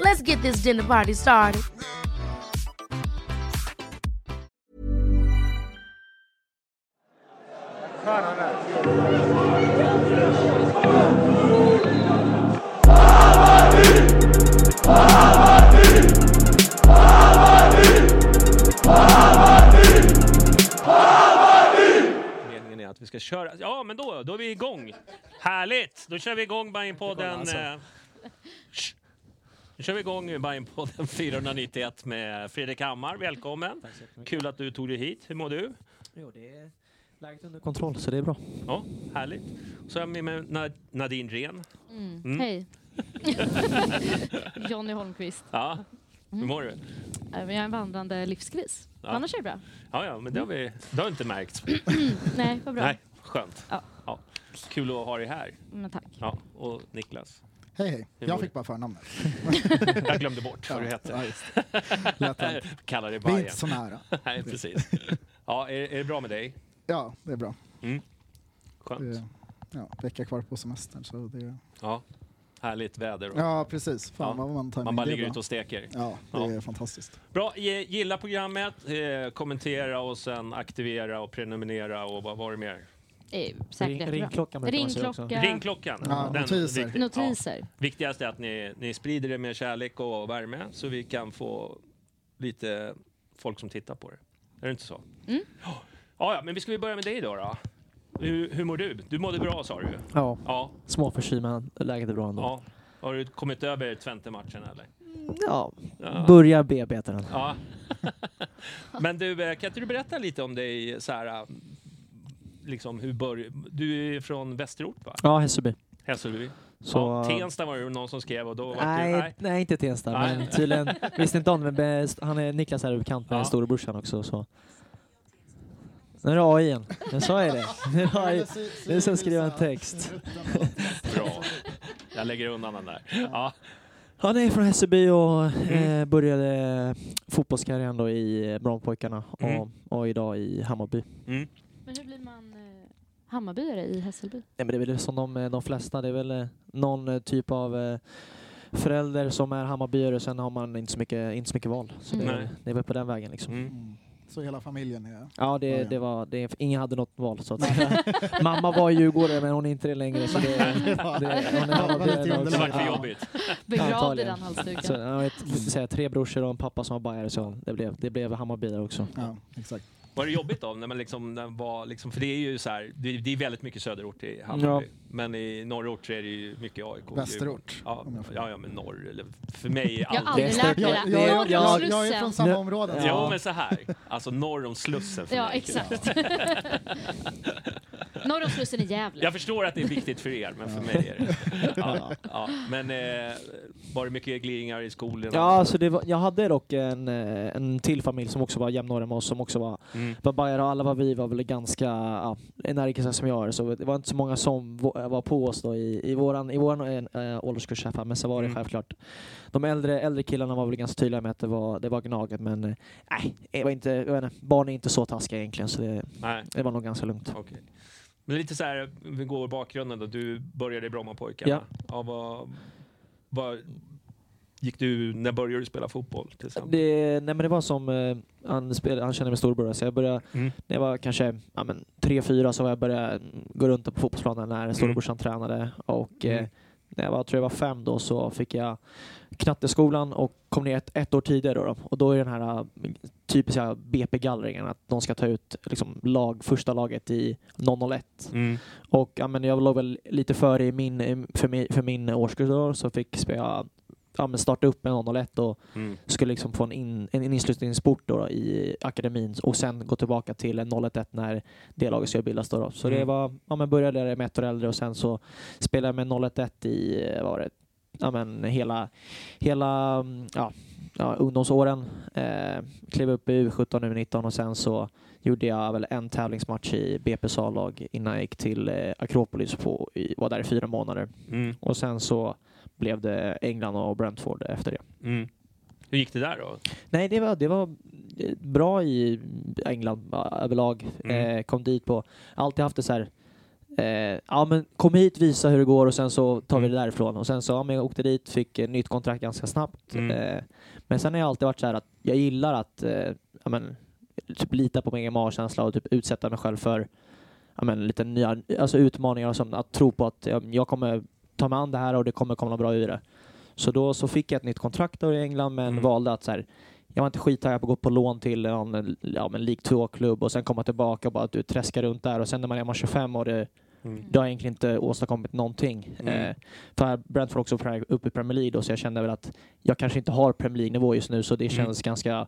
Let's get this dinner party started. Meningen är att vi ska köra. Ja, men då, då är vi igång. Härligt! Då kör vi igång Bajenpodden. alltså. eh, Nu kör vi igång Bajenpodden 491 med Fredrik Hammar. Välkommen! Kul att du tog dig hit. Hur mår du? Jo, det är läget under kontroll, så det är bra. Ja, härligt. Så är jag med mig Na- Nadine Ren. Mm. Hej. Jonny Holmqvist. Ja, hur mår du? Äh, men Jag är en vandrande livskris. Ja. Annars är det bra. Ja, ja, men det har, vi, det har inte märkt. Nej, vad bra. Nej, skönt. Ja. Ja. Kul att ha dig här. Men tack. Ja, och Niklas. Hej hej, jag fick bara förnamnet. Jag glömde bort vad du hette. Ja. Kallar dig Vi är Bajen. inte så nära. Nej, precis. Ja, är, är det bra med dig? Ja, det är bra. Skönt. Det ja, vecka kvar på semestern. Så det, Ja, härligt väder. Och ja, precis. Fan Ja, man man bara ligger ute och steker. Ja, det Ja. är fantastiskt. Bra, gilla programmet, eh, kommentera och sen aktivera och prenumerera och vad var det mer? Eh, säkert Ring, ringklockan. Ringklocka. Ringklockan. Ja, Den- notiser. viktig- Notiser. Ja. Viktigast är att ni, ni sprider det med kärlek och värme så vi kan få lite folk som tittar på det. Är det inte så? Mm. Ja, ja, men vi ska vi börja med dig då. då. Hur, hur mår du? Du mådde bra sa du. Ja, Ja, småförkyld men läget är bra ändå. ja. Har du kommit över Twente-matchen eller? Ja, Ja. börjar bearbeta den. Ja. Men du, eh, kan inte du berätta lite om dig så här, liksom hur bör... Du är från Västerort va? Ja, Hässelby. Hässelby? Så, Ja, Tensta var det någon som skrev och då var nej, du... nej. Nej. inte Tensta. Nej. Men tydligen, visste inte om det, men han är Niklas är bekant med Ja. storebrorsan också. Så. Nu är det AI igen. Jag sa ju det. Nu är det AI. Nu ska jag skriva en text. Bra. Jag lägger undan den där. Ja. Han är från Hässelby och Mm. eh, började fotbollskarriären då i Brommapojkarna Mm. och, och idag i Hammarby. Mm. Men hur blir man eh, Hammarbyare i Hässelby? Nej, men det är väl som de, eh, de flesta, det är väl eh, någon eh, typ av förälder som är Hammarbyare och sen har man inte så mycket, inte så mycket val. Så det, Nej. är, det är väl på den vägen liksom. Mm. Mm. Så hela familjen är... Ja, det, Ja, det var, det, ingen hade något val så att. Mamma var djurgårdare men hon är inte det längre. Så det, det, hon är Det var för jobbigt. Begravd i den halsduken. Så, jag vet, jag säga, tre brorsor och en pappa som var bajare så det blev, det blev Hammarbyare också. Ja, exakt. Var det jobbigt då? När man liksom, när man var liksom, för det är ju så här, det, det är väldigt mycket söderort i Hammarby. Ja. Men i norrort så är det ju mycket AIK. Västerort. Ja, ja, ja, men norr. Eller, för mig är Jag har allt... aldrig är lärt mig Jag, det. jag, jag, jag, jag är från samma område. Ja. Jo, men så här. Alltså norr om Slussen för Ja, mig. exakt. Norr om Slussen i Gävle. Jag förstår att det är viktigt för er, men för mig är det... Ja, ja. Men eh, var det mycket gliringar i skolan? Ja, alltså det var, jag hade dock en, eh, en till familj som också var jämnåriga med oss som också var, Mm. var bajare och alla var vi var väl ganska ja, energiska som jag är så det var inte så många som var på oss då i, i våran, i våran äh, ålderskurs här, men så var det Mm. självklart de äldre, äldre killarna var väl ganska tydliga med att det var, det var Gnaget men eh, nej, var inte, inte, barn är inte så taskiga egentligen så det, det var nog ganska lugnt. okej. Men lite så här, vi går bakgrunden då. Du började i Brommapojkarna. Ja. Ja, vad, vad, gick du, när började du spela fotboll till exempel? Det, nej men det var som, eh, han, spel, han kände min storebror så jag började, Mm. när jag var kanske ja, men, tre, fyra så var jag började gå runt på fotbollsplanen när storebrorsan tränade och Mm. eh, när jag var, tror jag var fem då så fick jag knatteskolan och kom ner ett, ett år tidigare då, då. och då är den här eh, typiska BP-gallringen att de ska ta ut liksom, lag, första laget i 001 Mm. och ja, men jag låg väl lite före i min, för, min, för min årskurs då, så fick spela, ja, starta upp med 001 och Mm. skulle liksom få en, in, en inslutningssport då, då i akademin och sen gå tillbaka till en 011 när det laget skulle bildas. Då, då. Så det Mm. var, ja, men började där med ett år äldre och sen så spelade jag med 011 i var det, ja, men hela, hela ja, ja, ungdomsåren. Eh, klev upp i U17 och U19 och sen så gjorde jag väl en tävlingsmatch i BP's A-lag innan jag gick till eh, Akropolis på, i, var där i fyra månader. Mm. Och sen så blev det England och Brentford efter det. Mm. Hur gick det där då? Nej, det var, det var bra i England överlag. Mm. Eh, kom dit på, alltid haft det så här, eh, ja men kom hit, visa hur det går och sen så tar vi det därifrån. Och sen så, ja men jag åkte dit, fick eh, nytt kontrakt ganska snabbt. Mm. Eh, men sen har jag alltid varit så här att jag gillar att, eh, ja men, typ lita på min egen magkänsla och typ utsätta mig själv för, ja men lite nya, alltså utmaningar och sånt. Att tro på att ja, jag kommer ta mig an det här och det kommer komma bra ur det. Så då så fick jag ett nytt kontrakt i England men Mm. valde att så här, jag var inte skittaggad på att gå på lån till någon ja, League 2-klubb och sen komma tillbaka och bara att du träskar runt där och sen när man är man 25 och det, Mm. det har egentligen inte åstadkommit någonting. Mm. Eh, för Brentford också uppe i Premier League då, så jag kände väl att jag kanske inte har Premier League-nivå just nu så det Mm. kändes ganska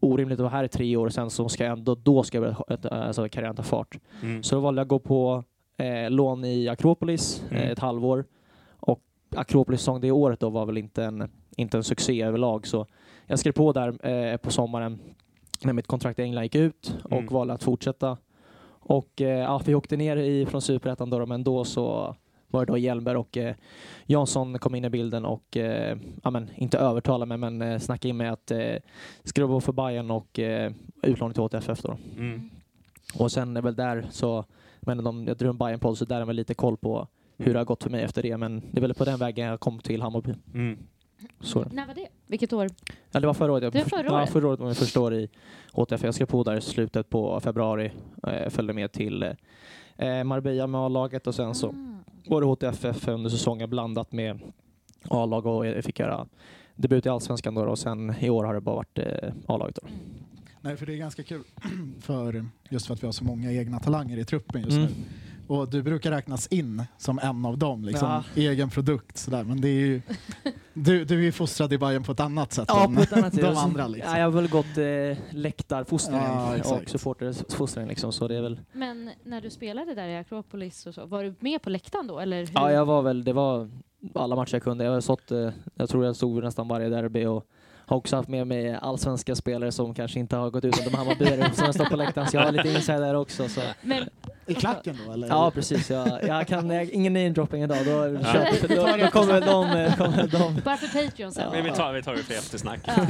orimligt att vara här i tre år och sen så ska jag ändå, då ska jag börja, alltså, karriären ta fart. Mm. Så då valde jag att gå på eh, lån i Akropolis Mm. eh, ett halvår. Akropolis säsong det året då var väl inte en, inte en succé överlag. Så jag skrev på där eh, på sommaren när mitt kontrakt i England gick ut och Mm. valde att fortsätta. Och eh, ja, vi åkte ner i, från Superettan då, men då så var det då Hjelmberg och eh, Jansson kom in i bilden och, eh, ja, men, inte övertala mig, men eh, snackade in mig att eh, skriva för Bayern och eh, utlåning till HTFF då. Mm. Och sen är väl där så, men de, jag drog en bayern podd så där är väl lite koll på hur det har gått för mig efter det. Men det är väl på den vägen jag kom till Hammarby. Mm. Så. När var det? Vilket år? Ja, det var förra året. Jag, Det var förra Ja, året? förra året var min första år i HTF. Jag skrev på där i slutet på februari. Eh, följde med till eh, Marbella med A-laget och sen så Ah, var det HTFF under säsongen blandat med A-lag och jag fick göra debut i Allsvenskan då och sen i år har det bara varit eh, A-laget. Då. Nej, för det är ganska kul. för, just för att vi har så många egna talanger i truppen just Mm. nu. Och du brukar räknas in som en av dem, liksom, Ja. egen produkt. Sådär. Men det är ju, du, du är ju fostrad i Bayern på ett annat sätt Ja, än på ett annat sätt. de andra. Liksom. Ja, jag har väl gått eh, läktarfostringen Ja, exakt. och supportersfostringen liksom, så det är väl Men när du spelade där i Akropolis och så, var du med på läktaren då? Eller hur? Ja, jag var väl, det var alla matcher jag kunde. Jag har stått, eh, jag tror jag stod nästan varje derby och har också haft med mig allsvenska spelare som kanske inte har gått ut under Hammarbyare som har stått på läktaren, så jag har lite insider där också. Så. Men I klacken då eller? Ja, precis. Jag, jag kan, jag, ingen namedropping idag. Då, Ja. kör, då, då kommer de, eh, kommer de. bara för Patreon sen. Men vi tar, vi tar det för eftersnack. Ja.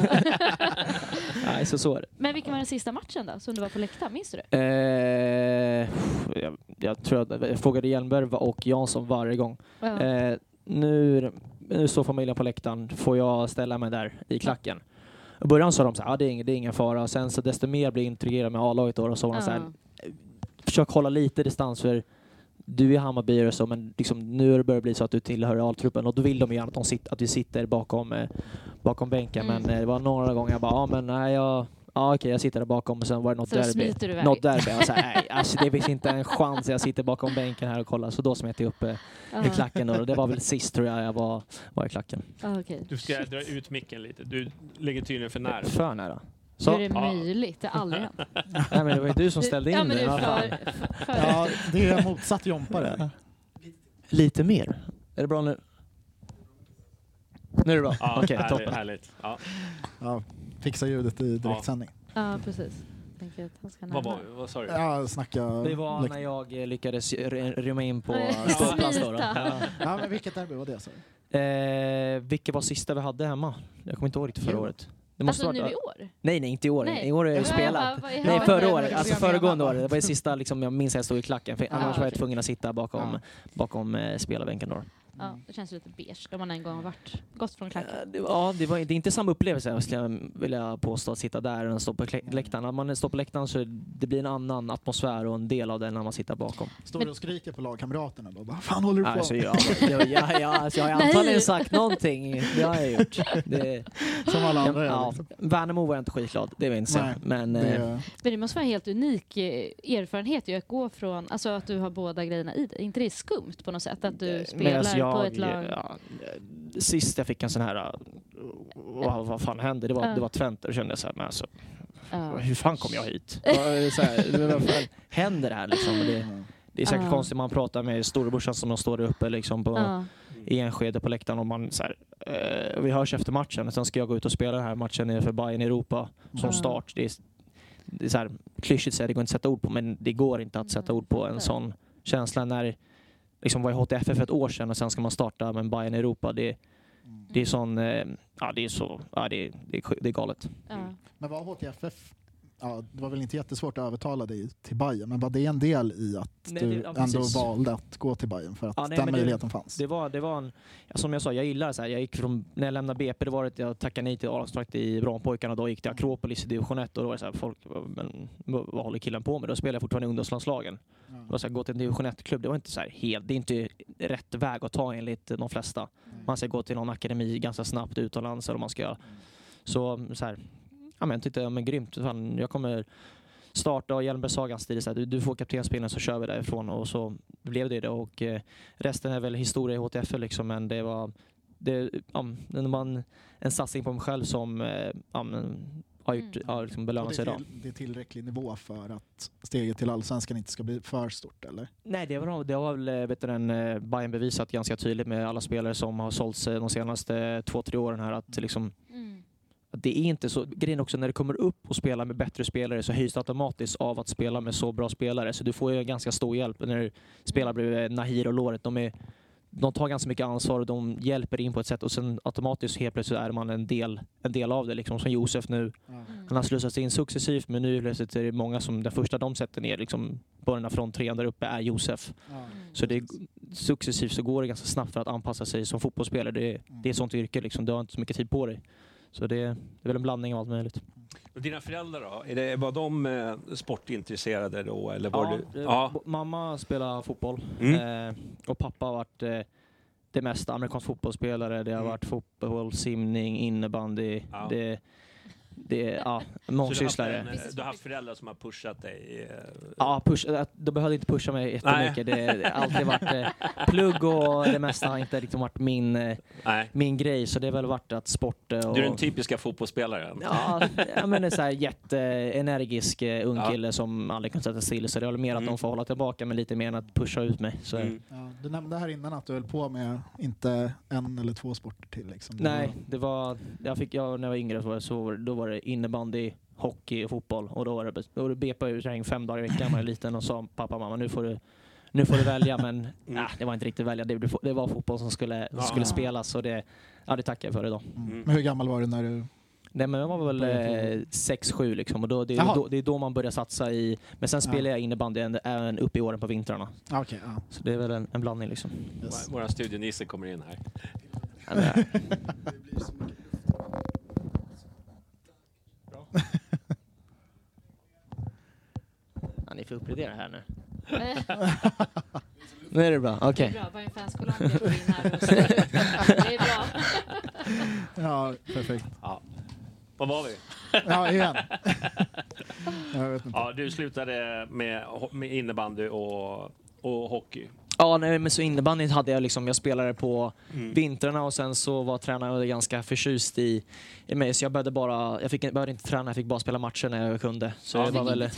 Nej, så så är det. Men vilken var den sista matchen då, som du var på läktaren? Minns du det? Eh, jag, jag tror att jag frågade Hjelmberg och Jansson varje gång. Ja. Eh, nu, nu står familjen på läktaren, får jag ställa mig där i klacken? I början sa de så här, ah, det, är ingen, det är ingen fara. Sen så desto mer blir jag intrigerad med A-laget då, och så var de så här, försök hålla lite distans för du är Hammarbyare och så, men liksom, nu har det börjat bli så att du tillhör A-truppen och då vill de gärna att, de sitter, att vi sitter bakom, eh, bakom bänken. Mm. Men eh, det var några gånger jag bara, ja men nej, jag, ja, okej, jag sitter där bakom och sen var det något Så derby. smiter du iväg? Något derby. Jag var så här, nej, alltså, det finns inte en chans. Jag sitter bakom bänken här och kollar. Så då smet jag upp eh, i klacken. Då. Och Det var väl sist tror jag jag var, var i klacken. Ja, okej. Du ska dra ut micken lite. Du ligger tydligen för nära. För nära. Hur Så, är det Ja. möjligt? Det har aldrig hänt. nej, men det var ju du som ställde in ja, men det. är för, för, Ja, det är motsatt Jompa det. Lite mer. Är det bra nu? Nu är det bra. Ja, Okej, härligt, toppen. härligt. Ja. Ja, fixa ljudet i direktsändning. Ja, precis. Tänker att han ska Vad, var, vad sa du? Ja, snacka... Det var när jag eh, lyckades ry- rymma in på Ja, ståplats. Då, då. smita. Ja. Ja, men vilket derby var det? Så? Eh, vilket var sista vi hade hemma? Jag kommer inte ihåg riktigt förra Jo. året. Det måste Alltså nu i år? Nej, nej, inte i år. Nej. I år är Ja, spelat. Nej, förra året. Alltså föregående vad- år. Det var det sista liksom, jag minns jag stod i klacken. För annars var jag okej. tvungen att sitta bakom, bakom eh, spelarbänken. Då. Ja, det känns lite beige om man en gång har varit, gått från klacken. Eh, det- Ja, det, var, det är inte samma upplevelse skulle jag vilja påstå att sitta där än att stå på läktaren. När man står på läktaren så det blir en annan atmosfär och en del av den när man sitter bakom. Står du och skriker på lagkamraterna då? Vad fan håller du på Alltså, jag, jag, jag, jag, alltså, jag har antagligen sagt någonting. Det har jag gjort. Det, Som alla andra ja, liksom. Värnamo var jag inte skitglad, det vill jag Men Det eh, är- Men det måste vara en helt unik eh, erfarenhet ju att gå från, alltså att du har båda grejerna i dig. Är inte det skumt på något sätt? Att du men spelar alltså, på ett lag? Ja, sist jag fick en sån här, uh, vad, vad fan hände? Det var, Ja. det var Twente, då kände jag så här, men alltså, Ja. hur fan kom jag hit? Vad, så här, vad fan händer det här liksom? Det, det är säkert Ja. konstigt, man pratar med storebrorsan som står där uppe liksom på, Ja. i Enskede på läktaren och man så här, eh, vi hörs efter matchen. Sen ska jag gå ut och spela den här matchen för Bayern Europa som start. Det är, det är så här, klyschigt att säga, det går inte att sätta ord på, men det går inte att sätta ord på en sån känsla när liksom var i HTFF för ett år sedan och sen ska man starta med Bayern Europa. Det, det är sån, eh, ja det är så, ja det är, det är, det är galet. Ja. Men var HTFF, ja, det var väl inte jättesvårt att övertala dig till Bayern, men var det en del i att Nej, du det- ja, ändå valde att gå till Bayern för att Ja, nej, den men det- möjligheten fanns? Det var, det var en, som jag sa, jag gillar så här, jag gick från, när jag lämnade BP, det var att jag tackade nej till A-lagstrakt i Brommapojkarna, då gick till Akropolis i division 1 och då var det så här, folk, men vad håller killen på med? Då spelade jag fortfarande i ungdomslandslagen. Ja. Det var så här, gå till en division 1-klubb, det var inte så här helt, det är inte rätt väg att ta enligt de flesta. Man ska gå till någon akademi ganska snabbt utomlands eller man ska, så, så här, ja men jag tyckte, ja, men grymt, fan, jag kommer starta och Hjelmbergssagans stil, så här, du, du får kaptenspinnen så kör vi därifrån och så blev det det och eh, resten är väl historia i HTF liksom, men det var det, ja, det var en, en satsning på mig själv som eh, ja, men, har gjort, Mm. har liksom belönat sig idag. det är tillräcklig nivå för att steget till allsvenskan inte ska bli för stort eller? Nej, det, var, det har väl eh, vet du, eh, Bayern bevisat ganska tydligt med alla spelare som har sålts eh, de senaste två, tre åren här att liksom Mm. att det är inte så, grejen också när du kommer upp och spelar med bättre spelare så höjs det automatiskt av att spela med så bra spelare. Så du får ju ganska stor hjälp när du spelar bredvid Nahir och Loret. De, är, de tar ganska mycket ansvar och de hjälper in på ett sätt och sen automatiskt helt plötsligt är man en del, en del av det. Liksom som Josef nu. Han har slussats in successivt men nu plötsligt är det många som, den första de sätter ner liksom, på den här fronttrean där uppe är Josef. Så det, successivt så går det ganska snabbt för att anpassa sig som fotbollsspelare. Det, det är ett sånt yrke, liksom. du har inte så mycket tid på dig. Så det, är väl en blandning av allt möjligt. Och dina föräldrar då? Är det, var de eh, sportintresserade då? Eller var Ja, du, eh, ja. Mamma spelar fotboll Mm. eh, och pappa har varit eh, det mesta amerikansk fotbollsspelare. Det har Mm. varit fotboll, simning, innebandy. Ja. Det, det är ja, du, mångsysslare. en, eh, du har haft föräldrar som har pushat dig? eh, Ja, push, de behövde inte pusha mig jättemycket. Det det har alltid varit eh, plugg och det mesta har inte riktigt varit min, eh, Nej. min grej. Så det har väl varit att sport och... Du är den typiska fotbollsspelaren. Ja, ja men det är så här jätteenergisk ung Ja. kille som aldrig kan sätta still. Så det är väl mer att Mm. de får hålla tillbaka men lite mer än att pusha ut mig. Så, Mm. Ja, du nämnde här innan att du höll på med inte en eller två sporter till. Liksom. Nej, det var, jag fick, jag, när jag var yngre så var det, så, var det- då var det innebandy, hockey och fotboll. Och då var det, då var det BP-träning fem dagar i veckan när jag var liten och sa pappa mamma nu får du, nu får du välja. Men Mm. nej, det var inte riktigt välja. Det, det var fotboll som skulle, som Ja. skulle spelas och det, ja, det tackar jag för idag. Mm. Men hur gammal var du när du... Nej men jag var väl Började eh, 6-7 liksom och då, det, är då, det är då man börjar satsa i, men sen spelar jag innebandy även- upp i åren på vintrarna. Ah, Okej, ja. Så det är väl en, en blandning liksom. Yes. Vår studionisse kommer in här. Ja, men, ja. Ja, ni får uppgradera här nu. Nu är det bra, okej. Det är bra, här och det är bra. Ja, perfekt. Var var vi? Ja, igen. jag vet inte. Ja, du slutade med, med innebandy och, och hockey. Ja, nej, men så innebandy hade jag liksom, jag spelade på Mm. vintrarna och sen så var tränaren ganska förtjust i, i mig så jag behövde bara, jag fick, behövde inte träna, jag fick bara spela matcher när jag kunde. Så Ja. det var väl,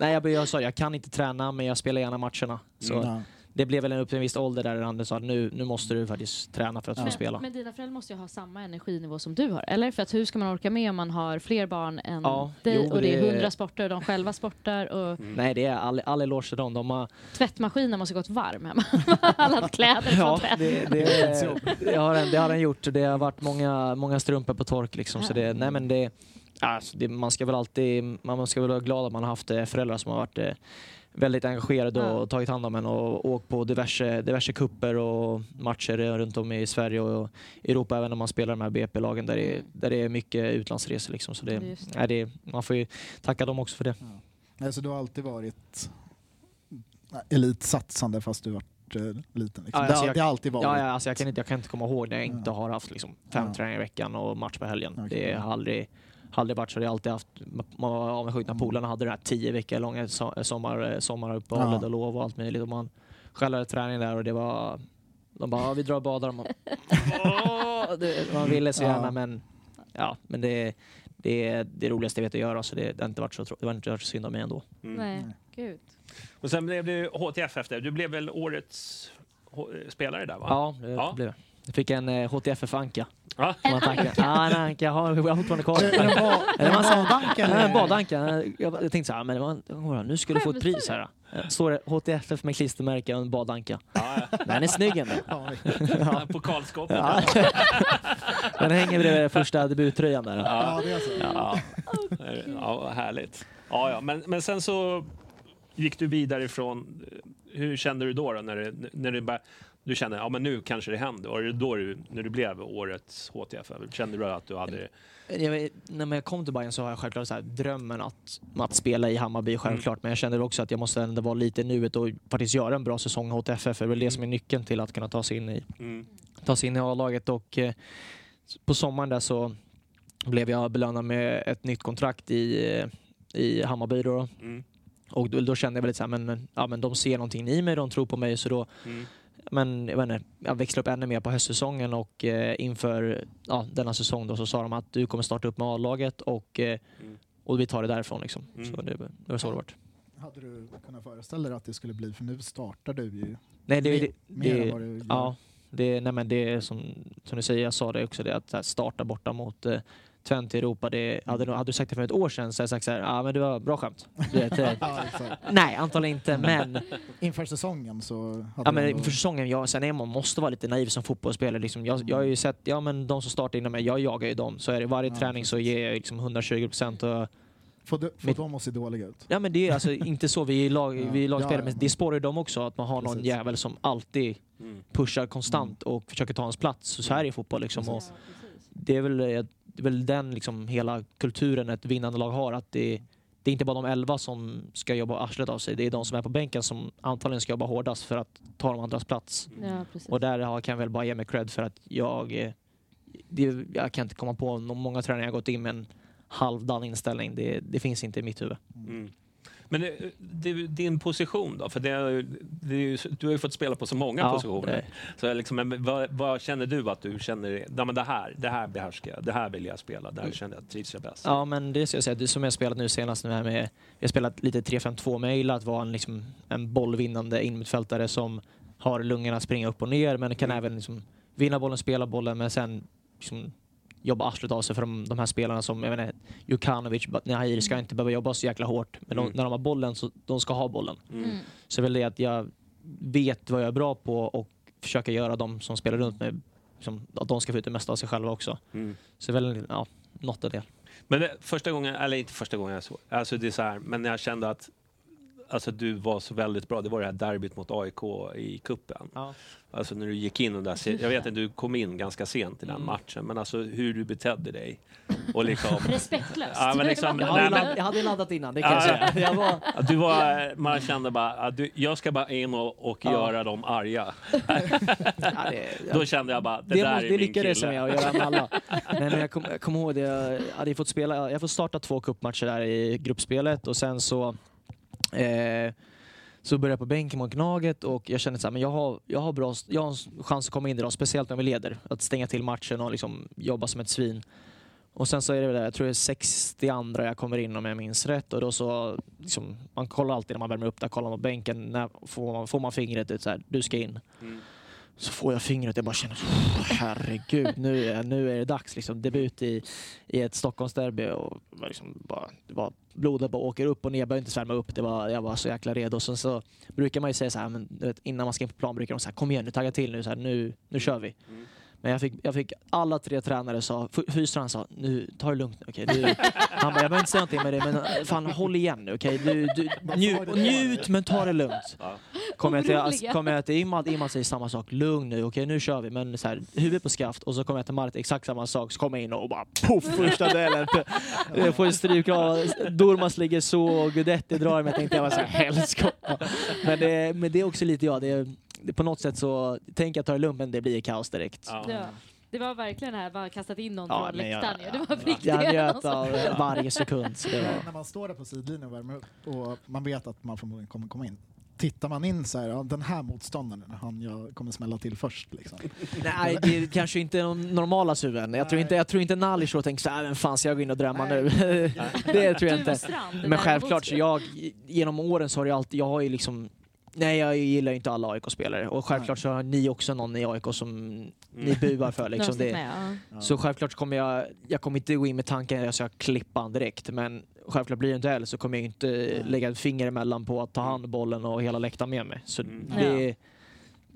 nej jag, jag sa jag kan inte träna men jag spelar gärna matcherna. Så Ja. Det blev väl en upp till en viss ålder där Anders sa nu, nu måste du faktiskt träna för att få Men, spela. men dina föräldrar måste ju ha samma energinivå som du har, eller? För att hur ska man orka med om man har fler barn än Ja, dig jo, och det är hundra sporter och de själva sportar och Mm. Nej det är all, all eloge till dem. De har, tvättmaskinen måste gått varm hemma. Alla kläder från ja, tvätt. det, det, det, har den, det har den gjort. Det har varit många, många strumpor på tork liksom. Så det, nej men det, alltså det, man ska väl alltid, man ska väl vara glad att man har haft eh, föräldrar som har varit eh, väldigt engagerad och Ja. tagit hand om en och åkt på diverse, diverse kupper och matcher runt om i Sverige och Europa även när man spelar de här BP-lagen där det, är- där det är mycket utlandsresor. Liksom. Så det, det. nej, det, man får ju tacka dem också för det. Alltså, du har alltid varit elitsatsande fast du varit eh, liten. Liksom. Ja, det, alltså har, jag- det har alltid varit. Ja, ja, alltså jag, kan inte, jag kan inte komma ihåg när jag inte Ja. har haft liksom, fem Ja. träningar i veckan och match på helgen. Okej. Det har aldrig, har aldrig varit så. Det har alltid haft, man var avundsjuk när polarna hade det här tio veckor långa so- sommar, sommaruppehållet Ja. och lov och allt möjligt. Och man själv hade träning där och det var de bara, vi drar och badar. Man, det, man ville så gärna Ja. men, ja, men det, det är det roligaste jag vet att göra så det, det har inte varit så, det har inte varit så synd om mig ändå. Mm. Nej, gud. Och sen blev det HTF efter. Du blev väl årets H- spelare där va? Ja, det Ja. blev det. Jag fick en eh, HTFF-anka. Som man tackar. Ja, en anka. Jag har, jag har fortfarande kvar Är det en badanka? En badanka. Jag, jag tänkte så här, men det var, nu skulle du få ett pris här. Står det HTFF med klistermärke och en badanka. Ja, Den är snygg ändå. Ja, ja. Pokalskåpet. Ja. Den hänger bredvid första debuttröjan där. ja, det är så. Ja, ja härligt. Ja, ja. Men, men sen så gick du vidare ifrån... Hur kände du då, då när, det, när det bara, du kände ja men nu kanske det händer? Var det då du, när du blev årets HTF? Kände du att du hade... Jag, vet- när jag kom till Bayern så har jag självklart så här, drömmen att, att spela i Hammarby självklart. Men jag kände också att jag måste ändå vara lite i nuet och faktiskt göra en bra säsong i HTFF. Det är väl det som är nyckeln till att kunna ta sig in i, Mm. ta sig in i A-laget. Och eh, på sommaren där så blev jag belönad med ett nytt kontrakt i, eh, i Hammarby. Då. Mm. Och då, då kände jag väl lite så här, men, ja, men de ser någonting i mig, de tror på mig. Så då, Mm. Men jag, vet inte, jag växlade upp ännu mer på höstsäsongen och eh, inför ja, denna säsong då, så sa de att du kommer starta upp med A-laget och, eh, Mm. och vi tar det därifrån. Liksom. Mm. Så det, det var så det vart. Hade du kunnat föreställa dig att det skulle bli, för nu startar du ju Nej, det, mer, det, mer än det, vad du gör. ja, det, nej, men det är som, som du säger, jag sa det också, det att starta borta mot eh, Twente i Europa. Det, hade, du- hade du sagt det för ett år sedan så hade jag sagt så här, ja men det var bra skämt. Vet, eh, Ja, nej, antagligen inte, men Inför säsongen så hade Ja, men ändå- för säsongen, jag, sen är man måste vara lite naiv som fotbollsspelare. Liksom, jag, jag har ju sett, ja men de som startar inom mig, jag jagar ju dem. Så är det varje Ja, träning så ger jag liksom 120 procent. Och, Får, får de att se dåliga ut? ja men det är alltså inte så, vi är, lag, Ja. vi är lagspelare, Ja, ja, men det spårar ju dem också att man har någon Precis. jävel som alltid Mm. pushar konstant och försöker ta hans plats. Så, så här är fotboll liksom. Och det är väl, eh, det är väl den liksom, hela kulturen ett vinnande lag har. Att det, det är inte bara de elva som ska jobba arslet av sig. Det är de som är på bänken som antagligen ska jobba hårdast för att ta de andras plats. Ja. Och där har- kan jag väl bara ge mig cred för att jag... eh, Det, jag kan inte komma på nå- många träningar jag gått in med en halvdan inställning. Det, det finns inte i mitt huvud. Mm. Men eh, det, din position då? För det, det du har ju fått spela på så många Ja, positioner. Så liksom, men vad, vad känner du att du känner? Ja, men det, här, det här behärskar jag. Det här vill jag spela. Det här känner jag trivs jag bäst. Ja, men det ska jag säga. Det som jag spelat nu senast nu här med... Vi har spelat lite 3-5-2 med Eila, att vara en, liksom, en bollvinnande innermittfältare som har lungorna springa upp och ner, men kan Mm. även liksom, vinna bollen, spela bollen, men sen liksom, jobba arslet av sig för de, de här spelarna som, jag menar, Jukanovic, Nahir ska inte behöva jobba så jäkla hårt, men de, Mm. när de har bollen så de ska ha bollen. Mm. Mm. Så är väl det att jag vet vad jag är bra på och försöka göra de som spelar runt mig, liksom, att de ska få ut det mesta av sig själva också. Mm. Så väl ja, något av det. Men det, första gången, eller inte första gången jag såg, alltså det är så här, men jag kände att alltså du var så väldigt bra, det var det här derbyt mot AIK i kuppen. Ja. Alltså när du gick in och där, jag vet att du kom in ganska sent i den Mm. matchen, men alltså hur du betedde dig. Och liksom, Respektlöst. Ja, men liksom- Jag Nej, hade, men- ladd, jag hade laddat innan, det kan Ja, jag säga. Jag var, du var, man kände bara att du, jag ska bara in och, och Ja. göra dem arga. ja, det, Då kände jag bara, det, det, där måste, är det min lyckades kille. jag att göra med alla. Nej, men jag kommer kom ihåg det, jag hade fått spela, jag får starta två cupmatcher där i gruppspelet och sen så eh, så började jag på bänken mot Gnaget och jag kände att jag har, jag har, bra, jag har en chans att komma in idag, speciellt när vi leder. Att stänga till matchen och liksom jobba som ett svin. Och sen så är det väl där, jag tror det är 62 jag kommer in om jag minns rätt och då så, liksom, man kollar alltid när man värmer upp där, kollar man på bänken, när får man, får man fingret ut så här, du ska in. Mm. Så får jag fingret jag bara känner herregud, nu är, nu är det dags. Liksom, debut i, i ett Stockholmsderby och liksom bara, det blodet bara åker upp och ner. Jag behöver inte svärma upp. Det var, jag var så jäkla redo. Sen så brukar man ju säga så här, men, vet, innan man ska in på plan brukar de säga kom igen nu, tagga till nu, så här, nu, nu kör vi. Mm. Men jag fick, jag fick alla tre tränare sa, F- fystränaren sa, nu ta det lugnt nu okej. Du, han bara, jag behöver inte säga någonting med det men fan håll igen nu okej. Du, du, njut, njut men ta det lugnt. Kommer jag till, alltså, kommer jag till Imad, Imad säger samma sak, lugn nu okej nu kör vi. Men så här, huvudet på skaft och så kommer jag till Marit, exakt samma sak. Så kommer jag in och bara poff första delen. Jag får en stryk av, Durmas ligger så och Guidetti drar mig. Jag tänkte jag var så här helskotta. Men det, men det är också lite jag. Det, det, på något sätt så tänker jag ta det lugnt men det blir kaos direkt. Ja. Ja. Det var verkligen det här, bara kastat in någon Ja, från läktaren. ju. Det var riktigt. Jag njöt av varje sekund. Så det var, När man står där på sidlinjen och värmer upp och man vet att man förmodligen kommer komma in. Tittar man in så här, ja, den här motståndaren, han jag kommer smälla till först. Liksom. nej, det är kanske inte de normala suven. Jag tror inte, jag tror inte Nalic då tänker så här, vem fan ska jag gå in och drömma nu? det tror jag och inte. Men självklart, så jag, genom åren så har jag alltid, jag har ju liksom Nej, jag gillar ju inte alla AIK-spelare och självklart så har ni också någon i AIK som ni buar för. Liksom. Det, med, ja. Ja. så självklart kommer jag, jag kommer inte gå in med tanken att jag ska klippa han direkt, men självklart blir det inte heller så kommer jag inte lägga ett finger emellan på att ta hand om bollen och hela läktaren med mig. Så Mm. det,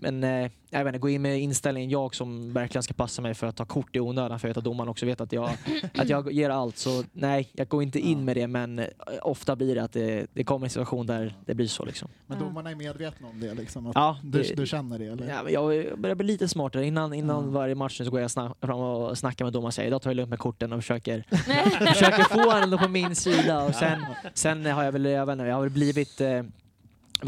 Men eh, jag vet inte, gå in med inställningen jag som verkligen ska passa mig för att ta kort i onödan för jag vet att domaren också vet att jag, att jag ger allt. Så nej, jag går inte in Ja. med det men eh, ofta blir det att det, det kommer en situation där det blir så liksom. Men domarna är medvetna om det, liksom, att Ja, du, det- du känner det? Eller? Ja, jag börjar bli lite smartare. Innan, innan Ja. varje match så går jag snack, fram och snackar med domaren och säger idag tar jag lugnt med korten och försöker, försöker få honom på min sida. Och sen, sen har jag väl, jag vet inte, jag har väl blivit eh,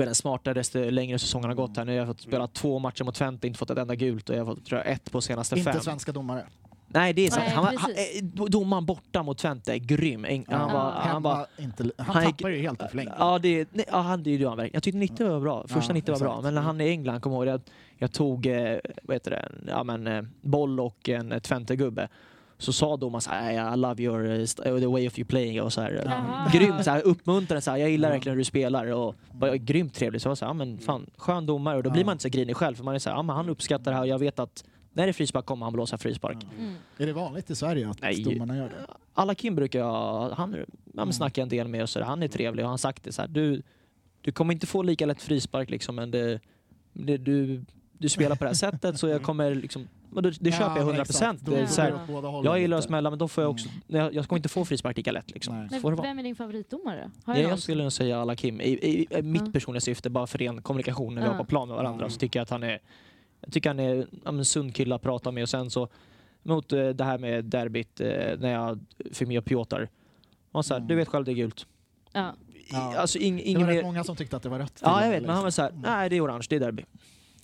inte, smartare desto längre säsongen har gått här. Nu har jag fått spela två matcher mot Twente, inte fått ett enda gult och jag har fått tror jag, ett på senaste Inte fem. svenska domare. Nej, det är sant. Nej, Han var, han, eh, domaren borta mot Twente är grym. En- Han Ja. var, han var, inte, han, han tappar ju helt i förlängningen. Ja, det, nej, ja han, det är ju han verkligen. Jag tyckte 90 var bra. Första Ja, 90 var bra. Men när han är i England, kommer jag ihåg, jag, jag tog eh, vad heter det, ja, men, eh, boll och en eh, Twente-gubbe. Så sa domaren så här, I love your, eh, st- the way of you playing och så här. Jaha. Grymt, så här, uppmuntrande, så här, jag gillar verkligen hur du spelar och var grymt trevlig. Så jag var så här, men fan, skön domare och då blir man inte så grinig själv för man är så här, ja, men han uppskattar det här och jag vet att när det är frispark kommer han blåsa frispark. Mm. Är det vanligt i Sverige att Nej. domarna gör det? Alla Kim brukar jag, han ja, men Mm. snackar en del med och så där. han är trevlig och han har sagt det så här, du, du kommer inte få lika lätt frispark liksom men det, det, du, du spelar på det här sättet så jag kommer liksom, men det, det köper jag 100 procent. Det Ja. jag gillar att smälla men då får jag också, jag, jag kommer inte få frispark lika lätt liksom. Men det vem är din favoritdomare? Har Ja, någon? jag skulle nog säga alla Kim. I, i, i mitt Ja. personliga syfte, bara för ren kommunikation när vi Ja. var på plan med varandra, Mm. så tycker jag att han är jag tycker han är ja, men, sund kille att prata med och sen så mot eh, det här med derbyt eh, när jag fick med Piotr. Mm. du vet själv det är gult. Ja. Ja. Alltså ing, Det ingen var rätt mer... många som tyckte att det var rött. Ja jag och vet men han var såhär, nej det är orange, det är derby.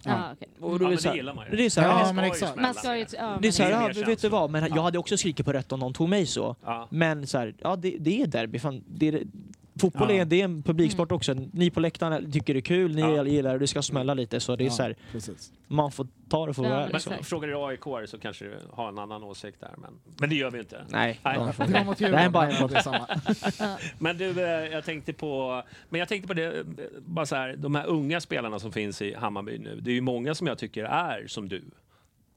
Ja. Ja. okej. Och då är så det här- gillar man ju. Det är såhär, Ja, ja, men exakt. smälla Man ska ju... sig. Ja, det är men så här, ja, du vad, jag hade också skrikit på rött om någon tog mig så. Ja. Men så här, ja det, det är derby. Fan, det är, fotboll Ja. är, det är en publiksport också. Ni på läktaren tycker det är kul, ni Ja. gillar det, det ska smälla lite. Så det är Ja, så här, man får ta det för vad det är. Men Liksom. Frågar du AIK så kanske du har en annan åsikt där. Men, men det gör vi inte. Nej, Nej. Det är bara samma. Men du, eh, jag tänkte på, men jag tänkte på det, eh, bara så här, de här unga spelarna som finns i Hammarby nu. Det är ju många som jag tycker är som du.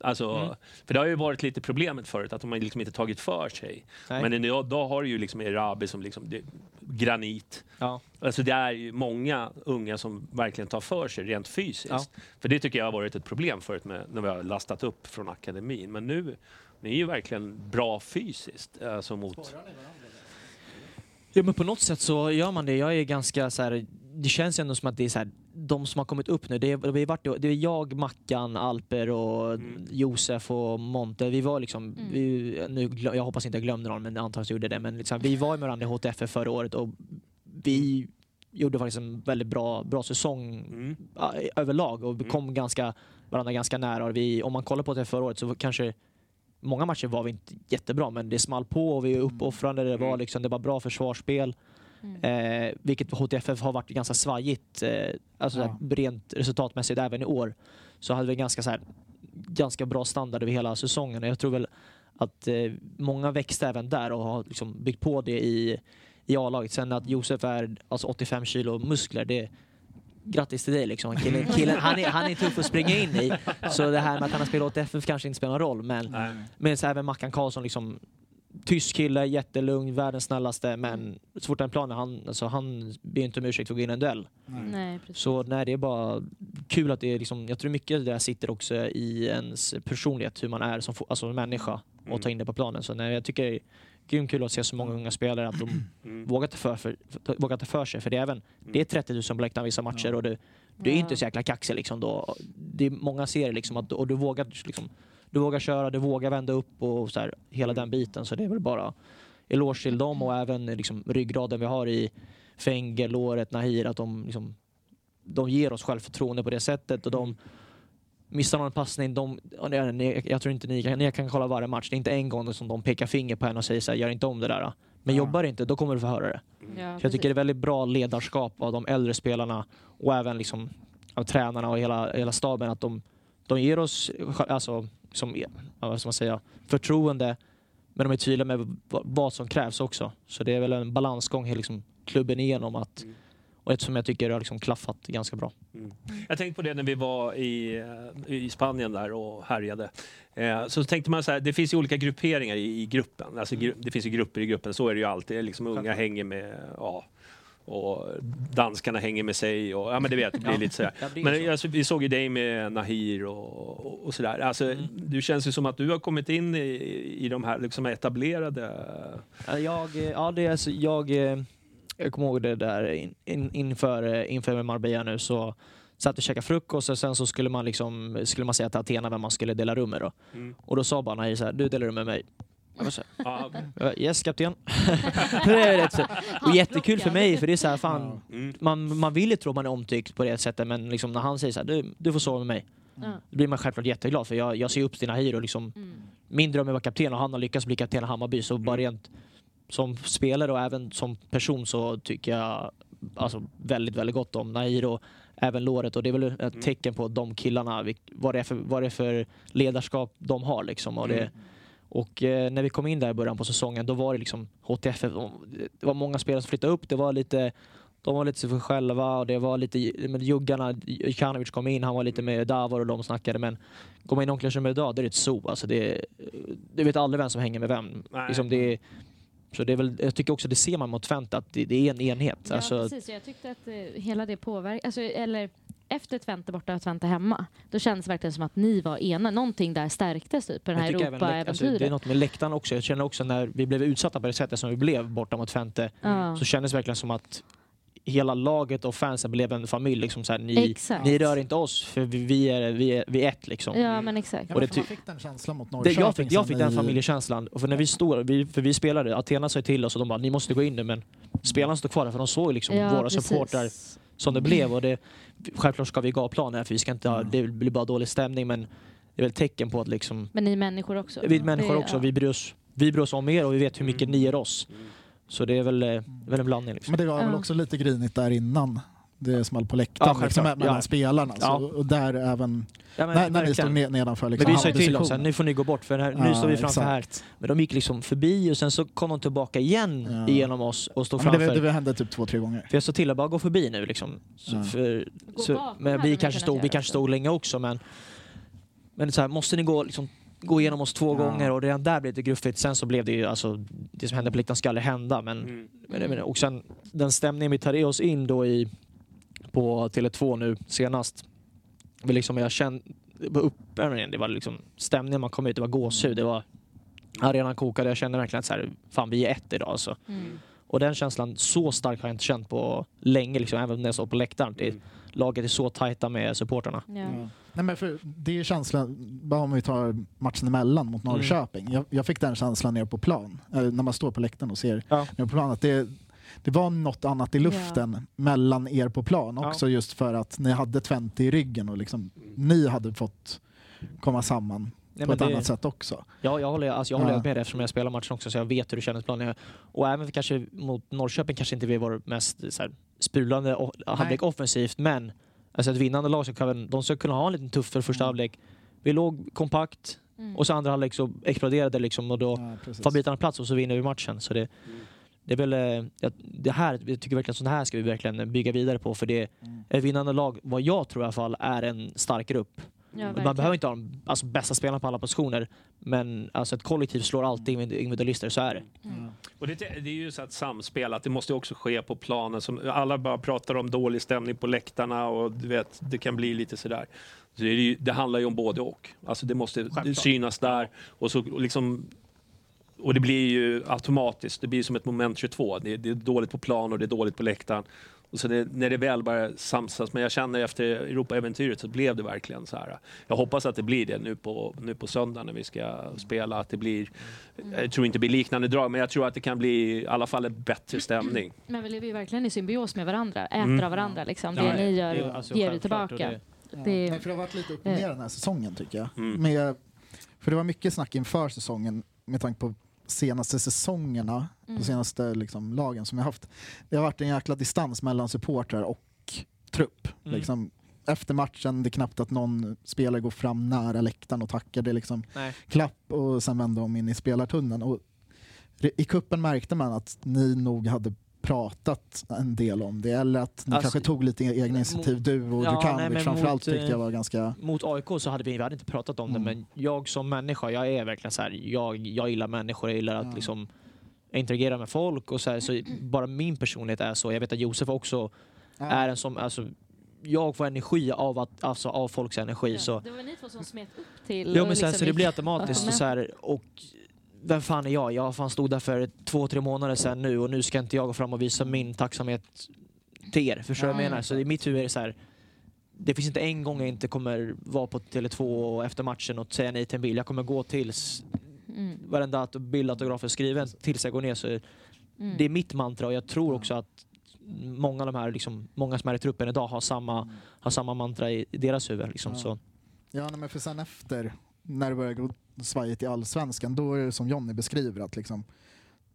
Alltså, Mm. För det har ju varit lite problemet förut, att de har liksom inte tagit för sig. Nej. Men idag, då har du ju liksom Erabi som liksom, det, granit. Ja. Alltså det är ju många unga som verkligen tar för sig rent fysiskt. Ja. För det tycker jag har varit ett problem förut med, när vi har lastat upp från akademin. Men nu, ni är ju verkligen bra fysiskt. Alltså mot... Ja men på något sätt så gör man det. Jag är ganska så här, det känns ändå som att det är så här, de som har kommit upp nu, det är, det är, varit, det är jag, Mackan, Alper och Mm. Josef och Monte. Vi var liksom, Mm. vi, nu, jag hoppas inte jag glömde någon men jag gjorde det. Men liksom, vi var med varandra i HTF förra året och vi gjorde faktiskt en väldigt bra, bra säsong Mm. överlag och Mm. kom ganska, varandra ganska nära. Och vi, om man kollar på det förra året så kanske Många matcher var vi inte jättebra men det small på och vi är uppoffrande. Det var, Mm. liksom, det var bra försvarsspel. Mm. Eh, vilket HTFF har varit ganska svajigt, eh, alltså Ja. rent resultatmässigt även i år. Så hade vi ganska, så här, ganska bra standard över hela säsongen. Och Jag tror väl att eh, många växte även där och har liksom byggt på det i, i A-laget. Sen att Josef är alltså 85 kilo muskler, det Grattis till dig liksom. Killen, killen, han, är, han är tuff att springa in i. Så det här med att han har spelat åt FF kanske inte spelar någon roll. Men, Nej. men så även Mackan Karlsson liksom tysk kille, jättelugn, världens snällaste, men så fort han är planen, han, alltså, han ber inte om ursäkt för att gå in i en duell. Nej, precis. Så nej, det är bara kul att det är liksom, jag tror mycket det där sitter också i ens personlighet, hur man är som alltså, människa och ta in det på planen. Så nej, jag tycker det är grymt kul att se så många unga spelare att de Mm. vågar ta för, för, vågar ta för sig. För det är, även, det är 30 000 på läktaren vissa matcher och du, du är Ja. inte så jäkla kaxig liksom då. Det är många serier liksom att, och du vågar liksom, du vågar köra, du vågar vända upp och så här, hela den biten. Så det är väl bara eloge till dem och även liksom, ryggraden vi har i Fenger, Låret, Nahir, att de, liksom, de ger oss självförtroende på det sättet och de missar någon passning, de, ja, jag tror inte ni kan, ni kan kolla varje match, det är inte en gång som de pekar finger på en och säger så här, gör inte om det där. Men Ja. jobbar inte, då kommer du få höra det. Ja, Så jag tycker det är väldigt bra ledarskap av de äldre spelarna och även liksom av tränarna och hela, hela staben att de, de ger oss alltså, som, vad ska man säga, förtroende men de är tydliga med vad, som krävs också. Så det är väl en balansgång hela liksom, klubben igenom att, Mm. och eftersom jag tycker det har liksom klaffat ganska bra. Jag tänkte på det när vi var i, eh, i Spanien där och härjade. Eh, så tänkte man så här, det finns ju olika grupperingar i, i gruppen. Alltså, gru- det finns ju grupper i gruppen, så är det ju alltid. Liksom unga hänger med, ja, och danskarna hänger med sig och ja men det vet, det blir lite sådär. Men så. alltså, vi såg ju dig med Nahir och, och, och sådär. Alltså, Du känns ju som att du har kommit in i, i de här liksom etablerade... Ja, Jag, ja, det är alltså, jag, eh, jag kommer ihåg det där in, in, inför, eh, inför Marbella nu så satt och käkade frukost och sen så skulle man, liksom, skulle man säga till Athena vem man skulle dela rum med. Då. Mm. Och då sa bara Nahir så här, du delar rum med mig. Jag var så här, Ja, okej. "Ja, yes kapten. det är rätt så. Och jättekul för mig för det är så här, fan, Mm. man, man vill ju tro man är omtyckt på det sättet men liksom när han säger så här, du, du får sova med mig. Ja. Då blir man självklart jätteglad för jag, jag ser upp till Nahir och liksom Mm. min dröm är att vara kapten och han har lyckats bli kapten i Hammarby. Så bara rent som spelare och även som person så tycker jag alltså, väldigt, väldigt gott om Nahir och även Låret. Och det är väl ett tecken på de killarna, vad det är för, vad det är för ledarskap de har. Liksom. Och, det, och eh, när vi kom in där i början på säsongen, då var det liksom HTF, de- det var många spelare som flyttade upp. Det var lite de var lite för sig själva och det var lite, men juggarna, Jukanovic kom in, han var lite med Davor och de snackade men går man in i omklädningsrummet idag, då är det ett zoo. Alltså det, det vet aldrig vem som hänger med vem. Nej. Liksom det, så det är väl, jag tycker också det ser man mot Twente att det, det är en enhet. Ja, alltså, precis. Jag tyckte att eh, hela det påverkade, alltså, eller efter Twente borta och Twente hemma, då kändes det verkligen som att ni var ena. Någonting där stärktes typ på det här även läkt- alltså, det är Europa-äventyret. något med läktaren också. Jag känner också när vi blev utsatta på det sättet som vi blev borta mot Twente Ja. så kändes det verkligen som att hela laget och fansen blev en familj. Liksom så här, ni, ni rör inte oss för vi, vi, är, vi, är, vi är ett. Liksom. Ja, men exakt. Ja, Och det för man fick den känslan mot Det, Norrköping. jag fick, jag fick den i- familjekänslan. Och för när vi står, vi, för vi spelade, Athena sa till oss och de bara ni måste gå in nu men spelarna står kvar där för de såg liksom Ja, våra precis. supportrar som det blev. Och det, självklart ska vi gå av planen för vi ska inte ha, det blir bara dålig stämning men det är väl ett tecken på att liksom, Men ni är människor också. vi är människor också, vi bryr, oss, vi bryr oss om er och vi vet hur mycket ni ger oss. Så det är väl, eh, väl en blandning. Liksom. Men det var väl också lite grinigt där innan det small på läktaren Ja, liksom, mellan Ja. spelarna. Ja. Så, och där även, Ja, men när, när ni stod ne- nedanför liksom, Men vi sa ju till dem nu får ni gå bort för här, nu Ja, står vi framför här. exakt. Men de gick liksom förbi och sen så kom de tillbaka igen Ja. igenom oss och stod framför. det, det hände typ två, tre gånger. För jag sa till att bara gå förbi nu liksom. Så, Ja. för, så, men vi kanske stod, vi kanske stod länge också men men så här, måste ni gå, liksom, gå igenom oss två Ja. gånger och redan där blev det gruffigt. Sen så blev det ju alltså, det som hände på läktaren ska aldrig hända. Men, Mm. men, men, och sen den stämningen vi tar i oss in då i, på Tele2 nu senast. Vi liksom, jag kände, uppvärmningen, det var liksom stämningen man kom ut, det var gåshud. Det var, arenan kokade, jag kände verkligen att så här, fan vi är ett idag alltså. Mm. Och den känslan, så stark har jag inte känt på länge, liksom, även när jag stod på läktaren. Det, Mm. Laget är så tajta med supporterna. Ja. Nej, men för det är ju känslan, bara om vi tar matchen emellan mot Norrköping. Jag, jag fick den känslan nere på plan, eh, när man står på läktaren och ser Ja. nere på plan, att det, det var något annat i luften mellan er på plan Ja. också just för att ni hade Twente i ryggen och liksom, ni hade fått komma samman Nej, på ett det- annat sätt också. Ja, jag håller, alltså jag håller Ja. med dig eftersom jag spelar matchen också så jag vet hur det kändes på planen. Och även kanske mot Norrköping kanske inte vi var mest så här, sprudlande halvlek offensivt men alltså ett vinnande lag så kan de ska kunna ha en liten tuffare första Mm. halvlek. Vi låg kompakt Mm. och så andra halvlek så exploderade det liksom och då Ja, får bitarna plats och så vinner vi matchen. Så det, det är väl, eh, det här, jag tycker verkligen sånt här ska vi verkligen bygga vidare på för det Mm. ett vinnande lag, vad jag tror i alla fall, är en stark grupp. Ja, man behöver inte ha de alltså, bästa spelarna på alla positioner, men alltså, ett kollektiv slår alltid individ- individualister, så är det. Mm. Och det, det är ju så att samspel, att det måste också ske på planen. Som, alla bara pratar om dålig stämning på läktarna och du vet, det kan bli lite sådär. Så det, är ju, det handlar ju om både och. Alltså det måste Självklart. synas där och så liksom och det blir ju automatiskt, det blir som ett moment 22. Det, det är dåligt på plan och det är dåligt på läktaren. Och så det, när det väl börjar samsas, men jag känner efter Europa-äventyret så blev det verkligen så här. Jag hoppas att det blir det nu på, nu på söndag när vi ska spela. Att det blir, jag tror inte det blir liknande drag, men jag tror att det kan bli i alla fall en bättre stämning. Men vi lever ju verkligen i symbios med varandra, äter Mm. av varandra. Liksom. Det Ja, ni gör det är alltså ger vi tillbaka. det- Ja. Det- Nej, för det har varit lite upp och ner den här säsongen tycker jag. Mm. Med, för det var mycket snack inför säsongen med tanke på senaste säsongerna, Mm. de senaste liksom, lagen som jag haft. Det har varit en jäkla distans mellan supportrar och trupp. Mm. Liksom, efter matchen, det är knappt att någon spelare går fram nära läktaren och tackar. Det är liksom Nej. klapp och sen vänder de in i spelartunneln. Och I kuppen märkte man att ni nog hade pratat en del om det, eller att ni Alltså, kanske tog lite egna initiativ, du och Ja, Djukanovic men framförallt mot, tyckte jag eh, var ganska... Mot AIK så hade vi, vi hade inte pratat om Mm. det, men jag som människa, jag är verkligen så här, jag, jag gillar människor, jag gillar att Ja. liksom interagera med folk och så, här, så bara min personlighet är så. Jag vet att Josef också är en som, alltså, jag får energi av, att, alltså, av folks energi. Så, Det var ni två som smet upp till... jo, och men så, här, liksom så det blir automatiskt Ja. så här, och vem fan är jag? Jag fan stod där för två, tre månader sedan nu och nu ska inte jag gå fram och visa min tacksamhet till er. Förstår du vad jag Ja, menar? Så i mitt huvud är det så här, det finns inte en gång jag inte kommer vara på Tele2 och efter matchen och säga nej till en bil. Jag kommer gå tills Mm. varenda aut- bildautograf är skriven tills jag går ner. Så Mm. det är mitt mantra och jag tror också att många av de här, liksom, många som är i truppen idag har samma, har samma mantra i, deras huvud. Liksom, Ja. så. Ja, men för sen efter, när det börjar gå svajigt i allsvenskan, då är det som Jonny beskriver att liksom,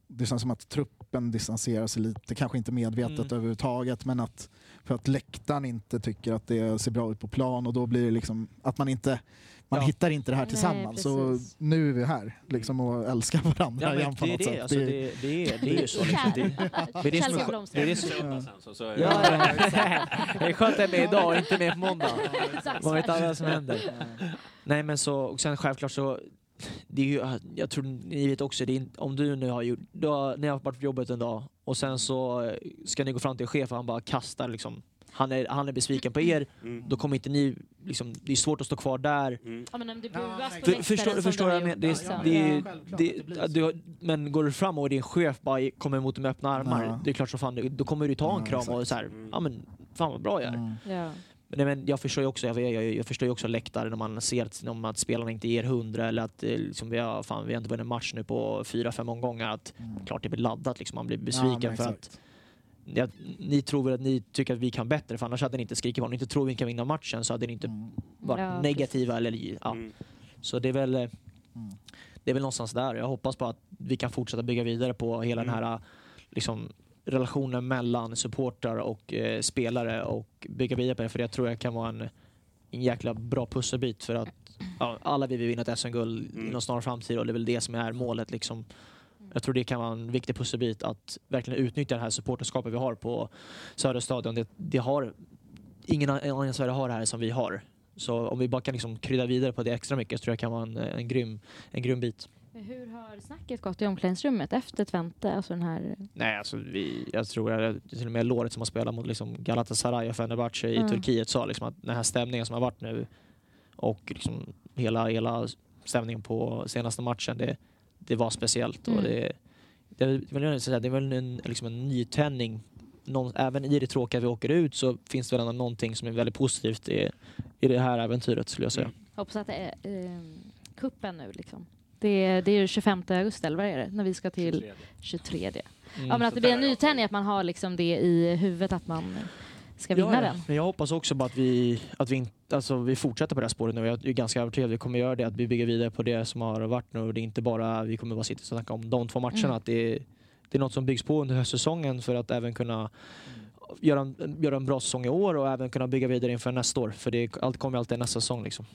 det känns som att truppen distanserar sig lite, kanske inte medvetet Mm. överhuvudtaget, men att för att läktaren inte tycker att det ser bra ut på plan och då blir det liksom att man inte man Ja. hittar inte det här Nej, tillsammans. Så nu är vi här liksom, och älskar varandra Ja, men igen på det, är något det, sätt. alltså, Det- det, det, är, det är ju så. Liksom. Det, det är det som är, skö- det är det som, Söndag sen, så, så är det. ja, det är skönt att jag är med idag och inte med på måndag. Man vet aldrig vad som händer. Nej men så, och sen självklart så, det är ju, jag tror ni vet också, det är, om du nu har gjort, du har, ni har varit på jobbet en dag och sen så ska ni gå fram till en chef och han bara kastar liksom, han är, han är besviken på er, Mm. då kommer inte ni, liksom, det är svårt att stå kvar där. Mm. Ja, men om Ja, buas på läktaren förstår, som förstår du jag men det, det, Ja, det, det, du, Men går du fram och din chef bara kommer emot dig med öppna armar, Ja. det är klart så fan, då kommer du ta en Ja, kram och exakt. så här, Mm. ja men fan vad bra jag är. Mm. Ja. Nej, men jag förstår ju också, jag, jag, jag förstår ju också läktare när man ser att, om att spelarna inte ger hundra eller att eh, liksom, vi, har, fan, vi har inte vunnit en match nu på fyra, fem omgångar. Att, Mm. Klart det blir laddat, liksom, man blir Ja, besviken men för exakt. att jag, ni tror väl att ni tycker att vi kan bättre för annars hade ni inte skrikit om ni inte tror vi kan vinna matchen så hade ni inte Mm. varit Ja, negativa. Eller, ja. Mm. Så det är väl eh, Mm. det är väl någonstans där. Jag hoppas på att vi kan fortsätta bygga vidare på hela Mm. den här liksom, relationen mellan supportrar och eh, spelare och bygga vidare på det. För jag tror jag kan vara en, en jäkla bra pusselbit för att ja, alla vi vill vinna ett SM-guld Mm. inom snar framtid och det är väl det som är målet. Liksom. Jag tror det kan vara en viktig pusselbit att verkligen utnyttja det här supporterskapet vi har på Söderstadion. Det, det har ingen annan i Sverige har det här som vi har. Så om vi bara kan liksom krydda vidare på det extra mycket så tror jag kan vara en, en, grym, en grym bit. Hur har snacket gått i omklädningsrummet efter Twente? Alltså den här... Nej, alltså vi, jag tror att till och med Låret som har spelat mot liksom Galatasaray och Fenerbahce i Mm. Turkiet sa liksom att den här stämningen som har varit nu och liksom hela, hela stämningen på senaste matchen, det, det var speciellt. Mm. Och det, det, är väl- säga, det är väl en, liksom en nytändning. Någon, även i det tråkiga vi åker ut så finns det väl ändå någonting som är väldigt positivt i, i det här äventyret skulle jag säga. Mm. Hoppas att det är eh, kuppen nu liksom. Det är, det är 25 augusti eller vad är det? När vi ska till 23. Mm. Ja men att det blir en nytändning, att man har liksom det i huvudet att man ska vinna ja, ja. den. Men jag hoppas också på att vi, att vi, inte- alltså, vi fortsätter på det här spåret nu. Jag är ganska övertygad att vi kommer göra det, att vi bygger vidare på det som har varit nu. Det är inte bara, vi kommer bara sitta och snacka om de två matcherna. Mm. Att det, är, det är något som byggs på under höstsäsongen för att även kunna göra en, göra en bra säsong i år och även kunna bygga vidare inför nästa år. För det allt kommer ju alltid nästa säsong. Liksom.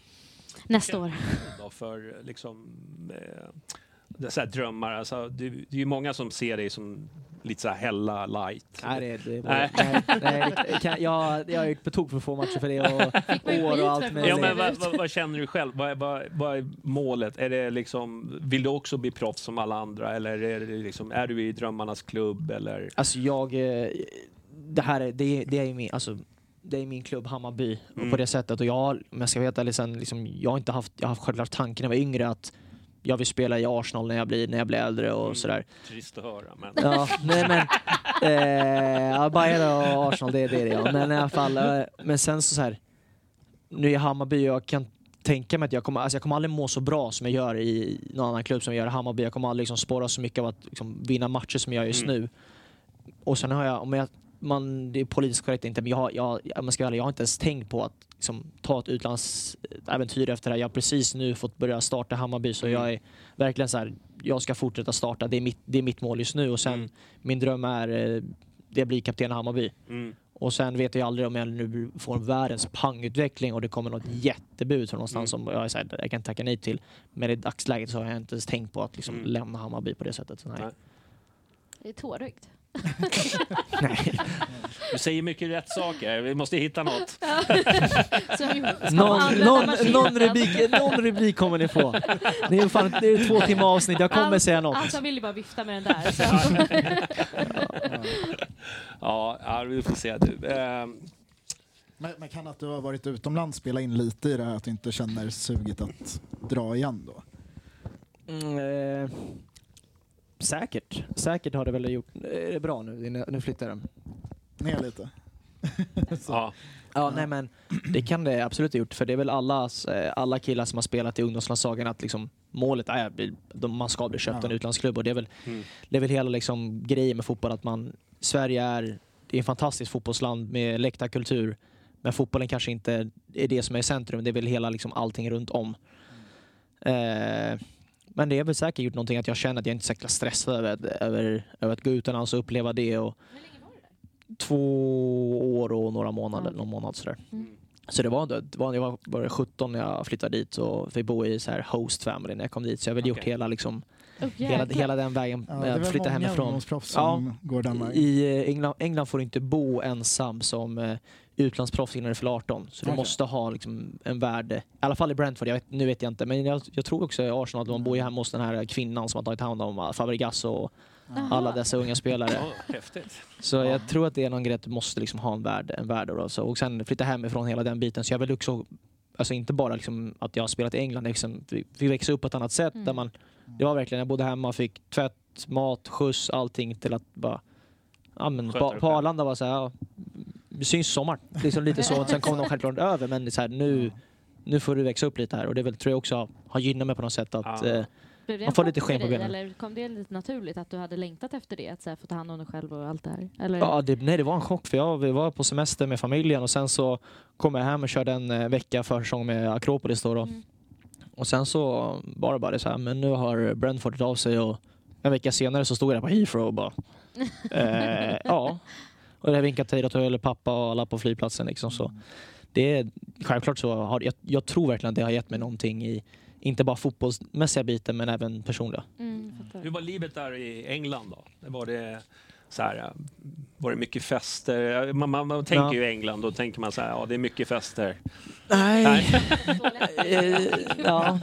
Nästa år. För liksom, eh, det är så här drömmar? Alltså, det, det är ju många som ser dig som lite så här Hella light. Nej, det, det, Nej. nej. nej, det kan, jag, jag gick på tok för få matcher för det och år och allt möjligt. Ja, men vad, vad, vad känner du själv? Vad är, vad, vad är målet? Är det liksom, vill du också bli proffs som alla andra eller är, det liksom, är du i drömmarnas klubb? Eller? Alltså jag, eh, det här är, det, det är ju min, alltså, det är min klubb Hammarby Mm. på det sättet och jag, om jag ska vara helt ärlig sen, liksom, jag har inte haft, jag har haft självklart tanken när jag var yngre att jag vill spela i Arsenal när jag blir, när jag blir äldre och Mm. sådär. Trist att höra men... Ja, nej men, eh, Bayern och Arsenal det, det är det ja. Men i alla fall, eh, men sen så, så här, nu är Hammarby och jag kan tänka mig att jag kommer, alltså jag kommer aldrig må så bra som jag gör i någon annan klubb som jag gör i Hammarby. Jag kommer aldrig liksom spåra så mycket av att liksom vinna matcher som jag gör just Mm. nu. Och sen har jag, om jag, man, det är politiskt korrekt inte, men jag, jag, jag, ska jag har inte ens tänkt på att liksom, ta ett utlandsäventyr efter det här. Jag har precis nu fått börja starta Hammarby så Mm. jag är verkligen så här, jag ska fortsätta starta. Det är mitt, det är mitt mål just nu och sen Mm. min dröm är eh, det blir kapten i Hammarby. Mm. Och sen vet jag aldrig om jag nu får världens pangutveckling och det kommer något jättebud från någonstans Mm. som jag, här, jag kan tacka nej till. Men i dagsläget så har jag inte ens tänkt på att liksom Mm. lämna Hammarby på det sättet. Nej. Det är tårögt. nej. Du säger mycket rätt saker, vi måste hitta något. Någon, någon, någon, rubrik, någon rubrik kommer ni få. Det är, fan, det är två timmar avsnitt, jag kommer säga något. Anton ville bara vifta med den där. Så. Ja, ja vi får se. Du. ehm, Men, men kan att du har varit utomlands spela in lite i det här att du inte känner suget att dra igen då? Mm, eh, säkert. Säkert har det väl gjort. Är det bra nu? Nu flyttar den. Ner lite? ja. Ja, nej men det kan det absolut ha gjort. För det är väl allas, eh, alla killar som har spelat i ungdomslandslagen att liksom, målet är att man ska bli köpt Ja. en utlandsklubb. Och det är väl, Mm. det är väl hela liksom, grejen med fotboll att man, Sverige är, det är ett fantastiskt fotbollsland med läktarkultur. Men fotbollen kanske inte är det som är i centrum. Det är väl hela liksom, allting runt om. Eh, men det har väl säkert gjort någonting att jag känner att jag inte är så jäkla stressad över, över, över att gå utomlands och uppleva det. Och, två år och några månader, Ja. någon månad sådär. Mm. Så det var, det var, jag var bara 17 när jag flyttade dit och fick bo i så här host family när jag kom dit. Så jag har väl gjort Okej. hela, liksom, Oh, hela, hela den vägen Ja, med det är att flytta hemifrån. ungdomsproffs som går den vägen. I eh, England, England får du inte bo ensam som eh, utlandsproffs innan du fyller 18. Så du Okej. måste ha liksom, en värde, i alla fall i Brentford, jag vet, nu vet jag inte, men jag, jag tror också i Arsenal att man bor ju hemma hos den här kvinnan som har tagit hand om eh, Fabregas och Jaha. alla dessa unga spelare. Så jag tror att det är någon grej att du måste liksom ha en värde. En värde då. Så, och sen flytta hemifrån hela den biten. Så jag vill också, alltså inte bara liksom att jag har spelat i England, liksom, vi, vi växte upp på ett annat sätt. Mm. Där man, det var verkligen, jag bodde hemma, fick tvätt, mat, skjuts, allting till att bara... Ja, men på, på. Arlanda var så här, ja, vi syns i sommar. Liksom lite så. Sen kom de självklart över, men det är så här, nu, nu får du växa upp lite här. Och det väl, tror jag också har gynnat mig på något sätt att Ja. eh, Blev det Man får lite sken på benen. Eller kom det lite naturligt att du hade längtat efter det? Att så här, få ta hand om dig själv och allt det här? Eller? Ja, det, nej, det var en chock för jag vi var på semester med familjen och sen så kom jag hem och körde en eh, vecka försäsong med Akropolis då. då. Mm. Och sen så var det bara det så här, men nu har Brentford tagit av sig och en vecka senare så stod jag där på Heathrow och bara eh, ja. Och jag vinkade till till eller pappa och alla på flygplatsen liksom så. Det är självklart så har jag, jag tror verkligen att det har gett mig någonting i inte bara fotbollsmässiga biten men även personliga. Mm. Hur var livet där i England då? Var det, så här, var det mycket fester? Man, man, man tänker Ja. ju England, då tänker man så här, ja det är mycket fester. Nej. Nej. Eh, ja.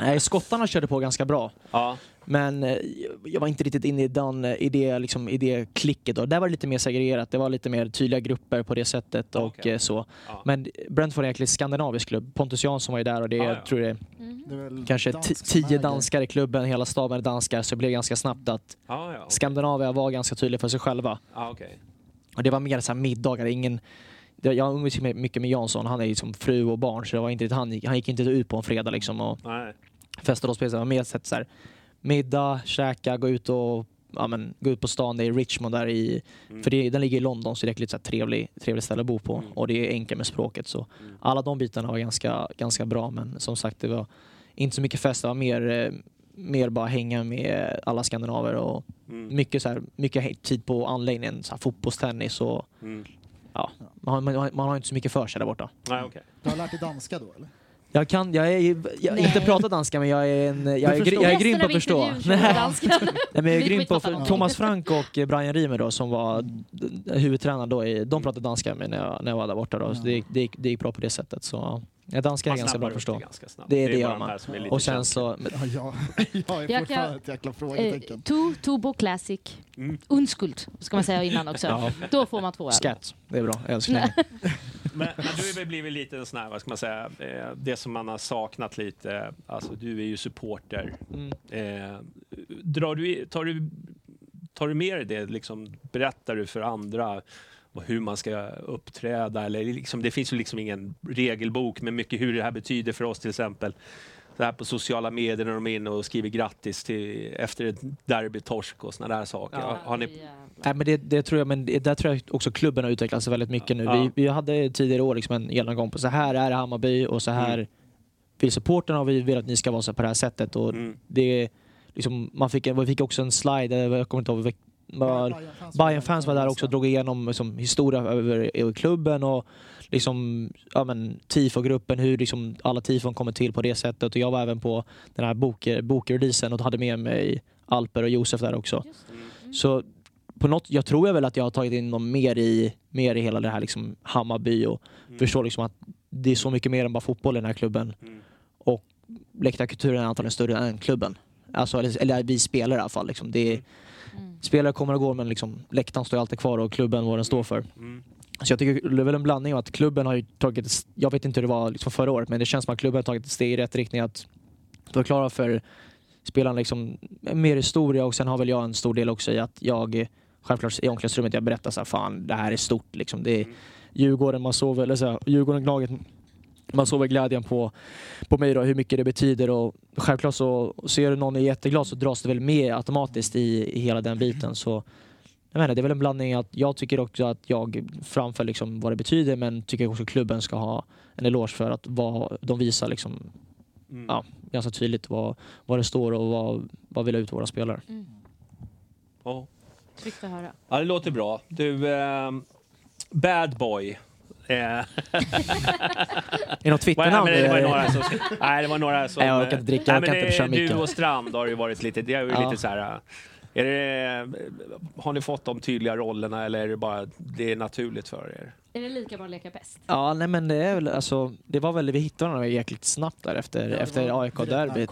Nej, skottarna körde på ganska bra. Ja, Men eh, jag var inte riktigt inne i, den, eh, i, det, liksom, i det klicket. Då. Där var det lite mer segregerat. Det var lite mer tydliga grupper på det sättet. och eh, så. ja. Men Brentford är egentligen en skandinavisk klubb. Pontus Jansson var ju där och det är, Ja, ja. jag tror är Mm. Det är väl kanske dansk tio danskar i klubben. Hela staben är danskar. Så det blev ganska snabbt att ja, ja, okej. Skandinavien var ganska tydlig för sig själva. ja, okej. Och det var mer så här middagar. Ingen, jag umgicks mycket med Jansson. Han är ju som fru och barn. Så det var inte, han, gick, han gick inte ut på en fredag liksom. Och, Nej. festade och spelade. Det var mer så här, middag, käka, gå ut och ja, men, gå ut på stan. Det är Richmond där i, Mm. för det, den ligger i London så det är ett lite så här trevlig, trevligt ställe att bo på Mm. och det är enkelt med språket. Så Mm. alla de bitarna var ganska, ganska bra men som sagt det var inte så mycket fest. Det var mer, eh, mer bara hänga med alla skandinaver och Mm. mycket, så här, mycket tid på anläggningen, så här, fotbollstennis och Mm. man, har- man, har- man har inte så mycket för sig där borta. Nej, okej. Du har lärt dig danska då eller? Jag kan, jag är, jag har inte pratat danska men jag är, en, jag är, jag är grym på att förstå. Nej, men jag är grym på för. Thomas Frank och Brian Rimer då som var huvudtränare då, i, de pratade danska med när jag, när jag var där borta då. Så det, gick- det, det gick bra på det sättet. Så ja, danska är ganska bra att det förstå. ganska snabbt. Det är det bara gör man. här som är lite Och sen så, Ja, jag, jag är Jag fortfarande kan- ett jäkla Eh, frågetecken. to, Tubo Classic. Mm. Unskuld ska man säga innan också. Ja. Då får man två öl. scat, det är bra. Jag älskar det. Men, men du har väl blivit lite en sån här, vad ska man säga, eh, det som man har saknat lite. Alltså du är ju supporter. Mm. Eh, drar du, tar, du, tar du med dig det, liksom, berättar du för andra vad- hur man ska uppträda? Eller liksom, det finns ju liksom ingen regelbok med mycket hur det här betyder för oss till exempel. Så här på sociala medier när de är inne och skriver grattis till, efter ett derbytorsk och såna där saker. Ja. Har ni, Nej, men det, det tror jag, men det, där tror jag också klubben har utvecklats väldigt mycket nu. Ja. Vi, vi hade tidigare år liksom en genomgång på så här är det Hammarby och så här Mm. vill supporterna och vi vill att ni ska vara så på det här sättet. Och mm, det, liksom, man fick, vi fick också en slide, jag kommer inte ihåg, var, bayern fans var där också och drog igenom liksom, historia över, över klubben och liksom, ja, men, tifogruppen, hur liksom, alla tifon kommer till på det sättet. Och jag var även på den här bokreleasen och hade med mig Alper och Josef där också. mm, Så på något, jag tror jag väl att jag har tagit in dem mer i, mer i hela det här liksom Hammarby och mm, förstår liksom att det är så mycket mer än bara fotboll i den här klubben. mm, Läktarkulturen är antagligen större än klubben. Alltså, eller, eller vi spelar i alla fall. Liksom. Det är, Mm. Spelare kommer och går men liksom, läktaren står alltid kvar och klubben vad den står för. mm, Så jag tycker det är väl en blandning av att klubben har ju tagit, jag vet inte hur det var liksom förra året, men det känns som att klubben har tagit ett steg i rätt riktning att förklara för spelarna liksom mer historia och sen har väl jag en stor del också i att jag självklart i omklädningsrummet jag berättar så här, fan det här är stort liksom. Det är Mm. Djurgården, man såg väl, eller så här, Djurgården-laget man såg väl glädjen på, på mig då, hur mycket det betyder och självklart så ser du någon är jätteglad så dras det väl med automatiskt i, i hela den biten. Så jag menar, det är väl en blandning att jag tycker också att jag framför liksom vad det betyder men tycker också att klubben ska ha en eloge för att vad, de visar liksom, mm. ja, ganska tydligt vad, vad det står och vad, vad vi vill ha ut våra spelare. Mm. Ja. Tryggt att höra. Ja, det låter bra. Du, ehm, Bad Boy. Eh, Är det något Twitternamn? men det var några som... Nej, det var några som... Nej, jag orkar inte dricka, jag nej, men inte köra det- Du och Strand har ju varit lite... Det är ju Ja. lite så här... eh, Är det, har ni fått de tydliga rollerna eller är det bara det är naturligt för er? Är det lika bra att leka bäst? Ja, nej men det är väl alltså, det var väl, vi hittade varandra jäkligt snabbt där efter, efter AIK-derbyt.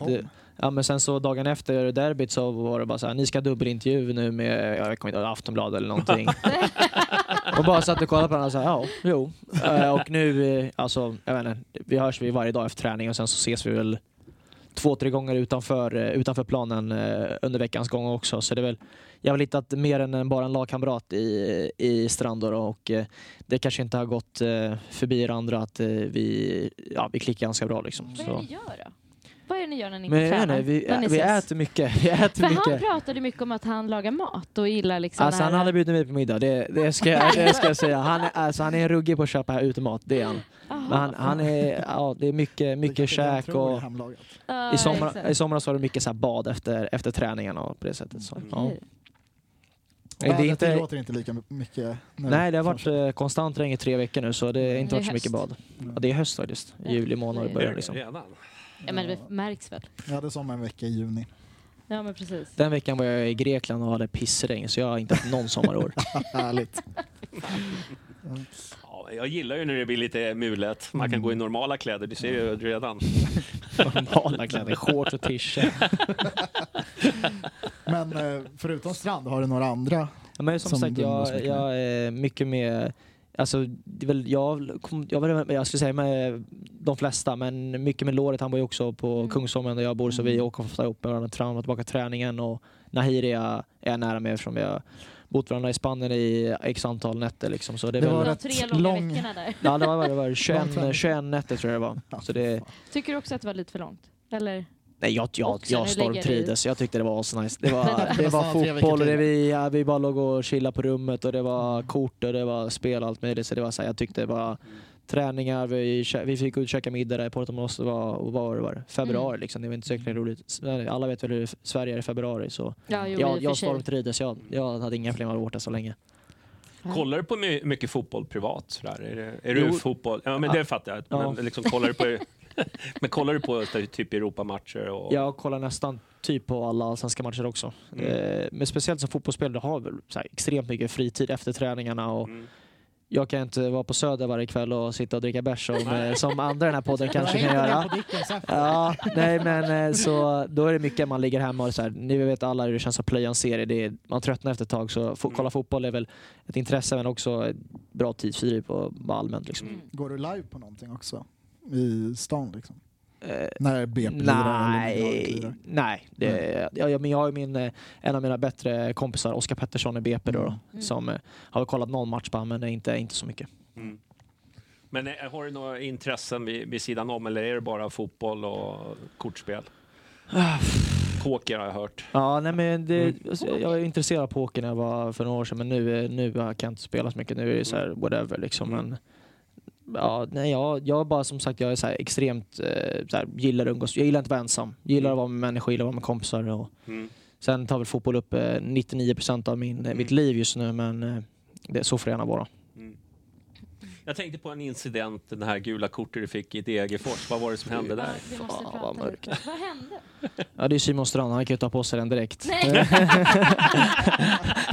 Ja men sen så dagen efter derbyt så var det bara så här, ni ska dubbelintjervju nu med, jag kommer inte ihåg, Aftonbladet eller någonting. och bara satt och kollade på varandra och sa ja, jo. Eh, och nu, eh, alltså, jag vet inte, vi hörs vi varje dag efter träning och sen så ses vi väl två, tre gånger utanför, eh, utanför planen under veckans gång också. Så det är väl, jag har väl hittat mer än bara en lagkamrat i, i Strandor och det kanske inte har gått förbi er andra att vi, ja, vi klickar ganska bra liksom. Vad är det ni gör då? Vad är det ni gör när ni Men inte tränar? inte, vi, När ni vi ses? äter mycket. Vi äter För han mycket. pratade mycket om att han lagar mat och gillar liksom Alltså det han hade bjudit mig på middag, det, det, ska, jag, det ska jag säga. Han är, alltså, han är ruggig på att köpa utemat, det är han. Men han, han är, ja, det är mycket, mycket käk och Ja, i, sommar, i somras var det mycket så här bad efter, efter träningen och på det sättet. Så, ja. Okej. Det är inte, tillåter inte lika mycket nu. nej, det har varit kanske. eh, konstant regn i tre veckor nu så det har inte Det är varit så mycket höst. bad. Mm. Ja, det är höst faktiskt. I juli månad Det börjar liksom. Redan? Ja men det märks väl? Jag hade som en vecka i juni. Ja men precis. Den veckan var jag i Grekland och hade pissregn så jag har inte haft någon sommarår. Härligt. Ja, jag gillar ju när det blir lite mulet. Man kan gå i normala kläder, det ser ju redan. Normala kläder, shorts och t-shirt. Men eh, förutom Strand, har du några andra? Ja, men som, Som sagt, jag, jag är mycket med Alltså, det är väl, jag, kom, jag, var- jag skulle säga med de flesta, men mycket med Låret. Han bor ju också på Mm. Kungsholmen där jag bor, så vi Mm. åker ofta upp med varandra fram och tillbaka till träningen. Och Nahiri är jag, är jag nära med eftersom vi har bott varandra i Spanien i x antal nätter. Liksom. Så det Det var rätt tre långa lång- veckorna där. ja, det var, det var Lång 21, träning. 21 nätter tror jag det var. Så det, Tycker du också att det var lite för långt? Eller? Nej, jag, jag, jag stormtrivdes. Jag tyckte det var så nice. Det var, det var fotboll och det, vi, ja, vi bara låg och chillade på rummet och det var kort och det var spel och allt möjligt. Så det var så här, jag tyckte det var träningar, vi, vi fick ut och käka middag där i Porto Moss, det var, vad var det, var, februari Mm. liksom. Det var inte så roligt. Alla vet väl hur Sverige är i februari så Ja, jo, jag, jag sig. stormtrivdes. Jag, jag hade inga problem att vara borta så länge. Kollar du på my mycket fotboll privat? Sådär? Är, det, är du fotboll? Ja, men det fattar jag. Ja. Men liksom, kollar du på Men kollar du på typ Europamatcher? Och... Jag kollar nästan typ på alla svenska matcher också. Mm. Eh, men speciellt som fotbollsspelare har väl så här, extremt mycket fritid efter träningarna. Och Mm. Jag kan inte vara på Söder varje kväll och sitta och dricka bärs som, eh, som andra i den här podden kanske kan göra. Ja, nej men eh, så då är det mycket man ligger hemma och så här, ni vet alla hur det känns att plöja en serie. Det är, man tröttnar efter ett tag så fo- kolla fotboll är väl ett intresse men också ett bra tidsfördriv på bara allmänt liksom. Mm. Går du live på någonting också? I stan liksom? Eh, När BP Nej, nej. Det, ja, ja, men jag har ju min, eh, en av mina bättre kompisar, Oskar Pettersson i BP då, Mm. som eh, har kollat någon match på men det är inte, inte så mycket. Mm. Men eh, har du några intressen vid, vid sidan om eller är det bara fotboll och kortspel? Poker har jag hört. Ja, nej, men det, Mm. alltså, jag var intresserad av poker när jag var för några år sedan, men nu, nu kan jag inte spela så mycket. Nu är det så här, whatever liksom. Mm. Men, ja, nej, jag, jag bara som sagt, jag är så extremt, eh, så här, gillar att umgås. Jag gillar inte att vara ensam. Gillar att vara med människor, gillar att vara med kompisar. Och, Mm. sen tar väl fotboll upp eh, 99% av min, eh, mitt Mm. liv just nu, men eh, det, så får det gärna vara. Jag tänkte på en incident, den här gula kortet du fick i Degerfors. Vad var det som hände Ja, där? vi måste Fan, prata vad mörkt. Vad hände? Ja, det är Simon Strand, han kan ju ta på sig den direkt. Nej.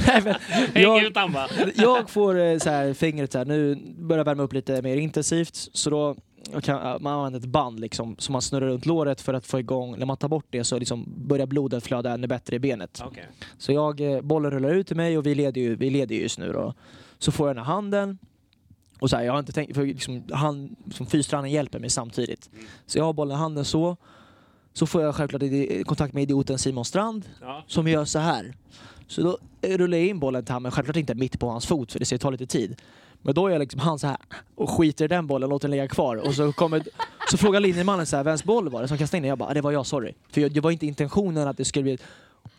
Nej, men jag, ut han bara! jag får eh, så här, fingret så här, nu börjar värma upp lite mer intensivt. Så då kan, ja, man använder ett band liksom, som man snurrar runt låret för att få igång, när man tar bort det så liksom börjar blodet flöda ännu bättre i benet. Okej. Så jag, eh, bollen rullar ut till mig och vi leder ju, vi leder ju just nu då. Så får jag den här handen. Och så här, jag har inte tänkt, för liksom, han, som fystränaren hjälper mig samtidigt. Mm. Så jag har bollen i handen så. Så får jag självklart kontakt med idioten Simon Strand Ja. som gör så här. Så då rullar jag in bollen till honom, men självklart inte mitt på hans fot för det ska ju ta lite tid. Men då är jag liksom han så här och skiter i den bollen och låter den ligga kvar. Och så, kommer, så frågar linjemannen så här, vems boll var det som kastade in den? Jag bara, "Ah, det var jag, sorry. För jag, det var inte intentionen att det skulle bli...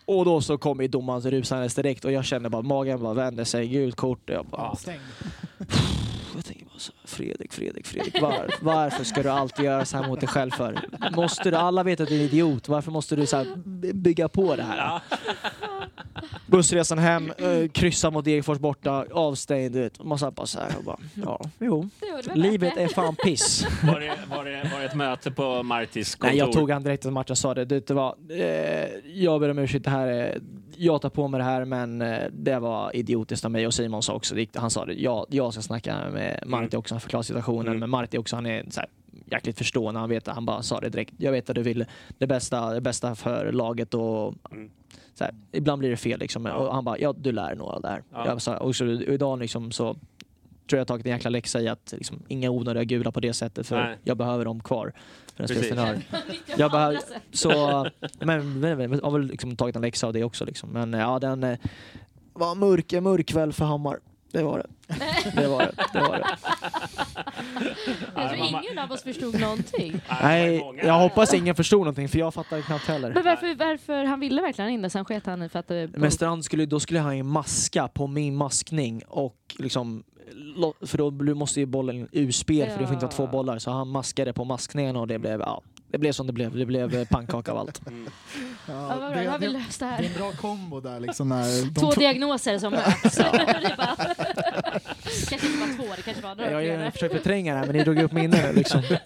Och då så kommer domaren rusandes direkt och jag känner bara magen bara vänder sig, gult kort. Och jag bara, Ja. was Fredrik, Fredrik, Fredrik. Var, varför ska du alltid göra så här mot dig själv för? Måste du, alla vet att du är en idiot. Varför måste du så bygga på det här? Ja. Bussresan hem, eh, kryssa mot Degerfors borta, avstängd. Du vet. Man satt bara så här och bara, ja, jo. Livet är fan piss. Var, det, var, det, var det ett möte på Martis kontor? Nej, jag tog han direkt efter matchen och sa det. Det var, eh, jag ber om ursäkt, det här är, jag tar på mig det här men eh, det var idiotiskt av mig och Simon sa också, det, han sa det, jag, jag ska snacka med Marti också, förklara situationen. Mm. Men Marti också, han är så här, jäkligt förstående, han vet han bara sa det direkt. Jag vet att du vill det bästa, det bästa för laget och Mm. så här, ibland blir det fel liksom. Ja. Och han bara, ja du lär nog av det här. Ja. Jag sa, och så, och idag liksom så tror jag har tagit en jäkla läxa i att liksom, inga onödiga gula på det sättet för Nej. jag behöver dem kvar. För den Precis. jag Jag behöver, så, men, men, men jag har väl liksom tagit en läxa av det också. Liksom. Men ja, den eh, var mörk, en mörk kväll för Hammar. Det var det. Det var det. det, var det. Jag tror ingen av oss förstod någonting. Nej, det jag hoppas ingen förstod någonting för jag fattar knappt heller. Men varför, varför han ville verkligen in det, sen sket han i för att det Men Strand skulle, då skulle han ju maska på min maskning och liksom för då måste ju bollen ur spel för det får inte vara två bollar. Så han maskade på maskningen och det blev, ja, det blev som det blev. Det blev eh, pannkaka av allt. Mm. Ja, Ja, vad bra, då har vi det, löst det det är här. en bra kombo där liksom när två- diagnoser som möts. Kanske inte var två, det kanske var några Jag har ju fler. försökt förtränga det här men ni drog upp minne liksom. Kan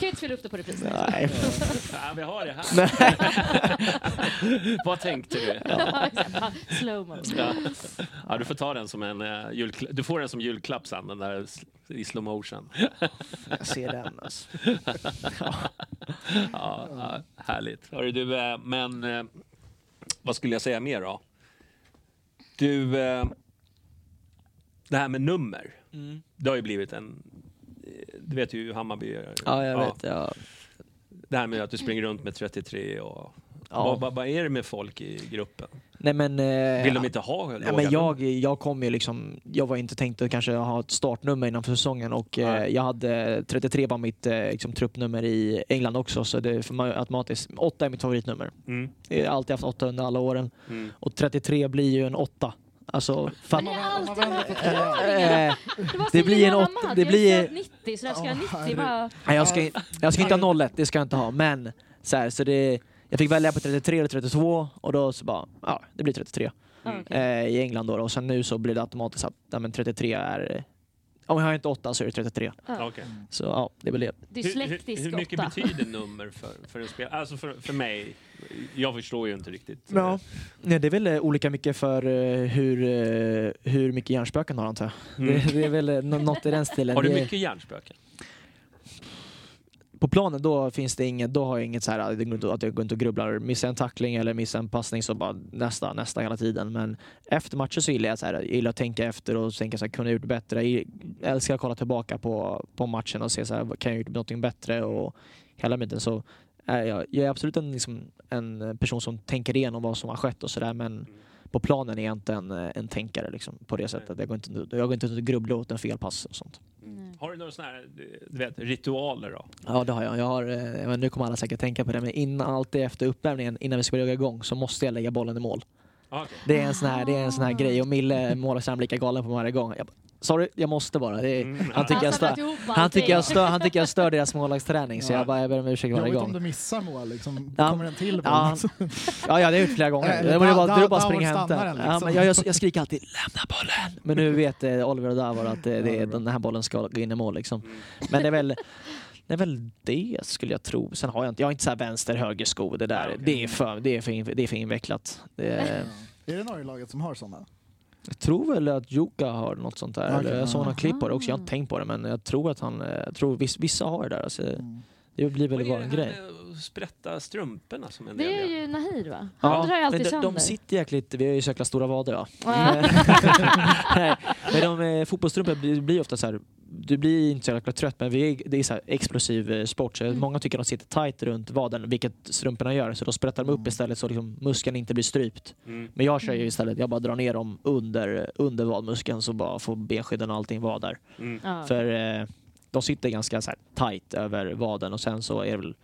ju inte spela upp det på repris. Nej. Ja, vi har det här. Vad tänkte du? Ja, Slow-mo. Ja. ja, du får ta den som en uh, julkla- Du får den som julklapp sen, den där i slow motion. Jag ser den alltså. Ja, ja, härligt. Hörru, du, eh, men eh, vad skulle jag säga mer då? Du, eh, det här med nummer. Det har ju blivit en... eh, Du vet ju hur Hammarby gör. Ja, jag vet. Ja. Det här med att du springer runt med 33 och... Ja. Vad, vad, vad är det med folk i gruppen? Nej men... Eh, Vill de inte ha Ja, låga men jag, jag kom ju liksom, jag var inte tänkt att kanske ha ett startnummer innan för säsongen och eh, jag hade 33 var mitt eh, liksom, truppnummer i England också så det är för mig automatiskt, 8 är mitt favoritnummer. Mm, Jag har alltid haft 8 under alla åren mm. och 33 blir ju en 8. Alltså, fan, Men det är alltid förklaringen. eh, Det, var det blir en jävla åtta- mad. det Jag är blir- född 90 så jag ska ha Ja, 90 bara... nej, jag, ska, jag ska inte ha 01, det ska jag inte ha men så, här, så det, jag fick välja på 33 eller 32 och då så bara, ja det blir 33 Ja, Mm. eh, i England då, och sen nu så blir det automatiskt att ja, men 33 är Om jag har inte 8 så är det 33. Ja. Okej. Så ja, det är väl det. Dyslektisk hur, hur, hur mycket åtta. betyder nummer för, för en spelare? Alltså för, för mig, jag förstår ju inte riktigt. Ja. Nej, det är väl eh, olika mycket för eh, hur, eh, hur mycket hjärnspöken har antar jag. Mm. Det, det är väl eh, nå- något i den stilen. Har du mycket hjärnspöken? På planen då finns det inget, då har jag inget så här att jag går inte- att jag går inte och grubblar. Missar jag en tackling eller missar en passning så bara nästa, nästa hela tiden. Men efter matchen så gillar jag så här, jag gillar att tänka efter och tänka så här, kunde jag gjort bättre? Jag älskar att kolla tillbaka på, på matchen och se så här, kan jag gjort någonting bättre? Och hela tiden så är jag, jag är absolut en, liksom, en person som tänker igenom vad som har skett och sådär men på planen är jag inte en, en tänkare liksom, på det sättet. Jag går inte, jag går inte och grubblar åt en felpass och sånt. Nej. Har du några sådana här du vet, ritualer då? Ja det har jag. jag har, eh, men nu kommer alla säkert tänka på det, men innan, alltid efter uppvärmningen, innan vi ska börja igång, så måste jag lägga bollen i mål. Ah, okej. Det är en sån här, det är en sån här grej och Mille, målvakten, blir lika galen på mig varje gång. Jag bara, Sorry, jag måste bara. Det är, Mm, han, ja. tycker jag Han stör, han, tycker jag stör, han tycker jag stör deras målvaktsträning så Ja. jag bara, jag ber om ursäkt varje Jobbigt om gång. du missar mål liksom. Ja. Kommer en till boll. Ja, ja, ja, det har jag gjort flera gånger. Eller Det var bara, da- springa och hämta. Ja, liksom. men jag, jag, jag skriker alltid lämna bollen. Men nu vet eh, Oliver och Davor att eh, det, är- den här bollen ska gå in i mål. Liksom. Men det är väl det är väl det skulle jag tro. Sen har jag inte, jag har inte så här vänster höger sko. Det där, Ja, det, är för, det, är för, in- det är för invecklat. Det är, Är det Norge-laget som har sådana? Jag tror väl att Joka har något sånt där. Eller jag såg ja. någon klipp på det också. Jag har inte tänkt på det men jag tror att han, jag tror viss, vissa har det där. Alltså, Mm. det blir väl bara en grej. sprätta strumporna som en del Det är ju Nahir va? Han drar ju alltid de, sönder. de sitter jäkligt, vi har ju så jäkla stora vader va. Ja. Nej, men de eh, fotbollstrumpor blir, blir ofta så här. Du blir inte så jäkla trött men vi är, det är så här explosiv eh, sport så Mm. många tycker de sitter tight runt vaden vilket strumporna gör så då sprättar de upp istället så liksom muskeln inte blir strypt. Mm. Men jag kör ju istället, jag bara drar ner dem under, under vadmuskeln så bara får benskydden och allting vara där. Mm. För eh, de sitter ganska så här tight över vaden och sen så är det väl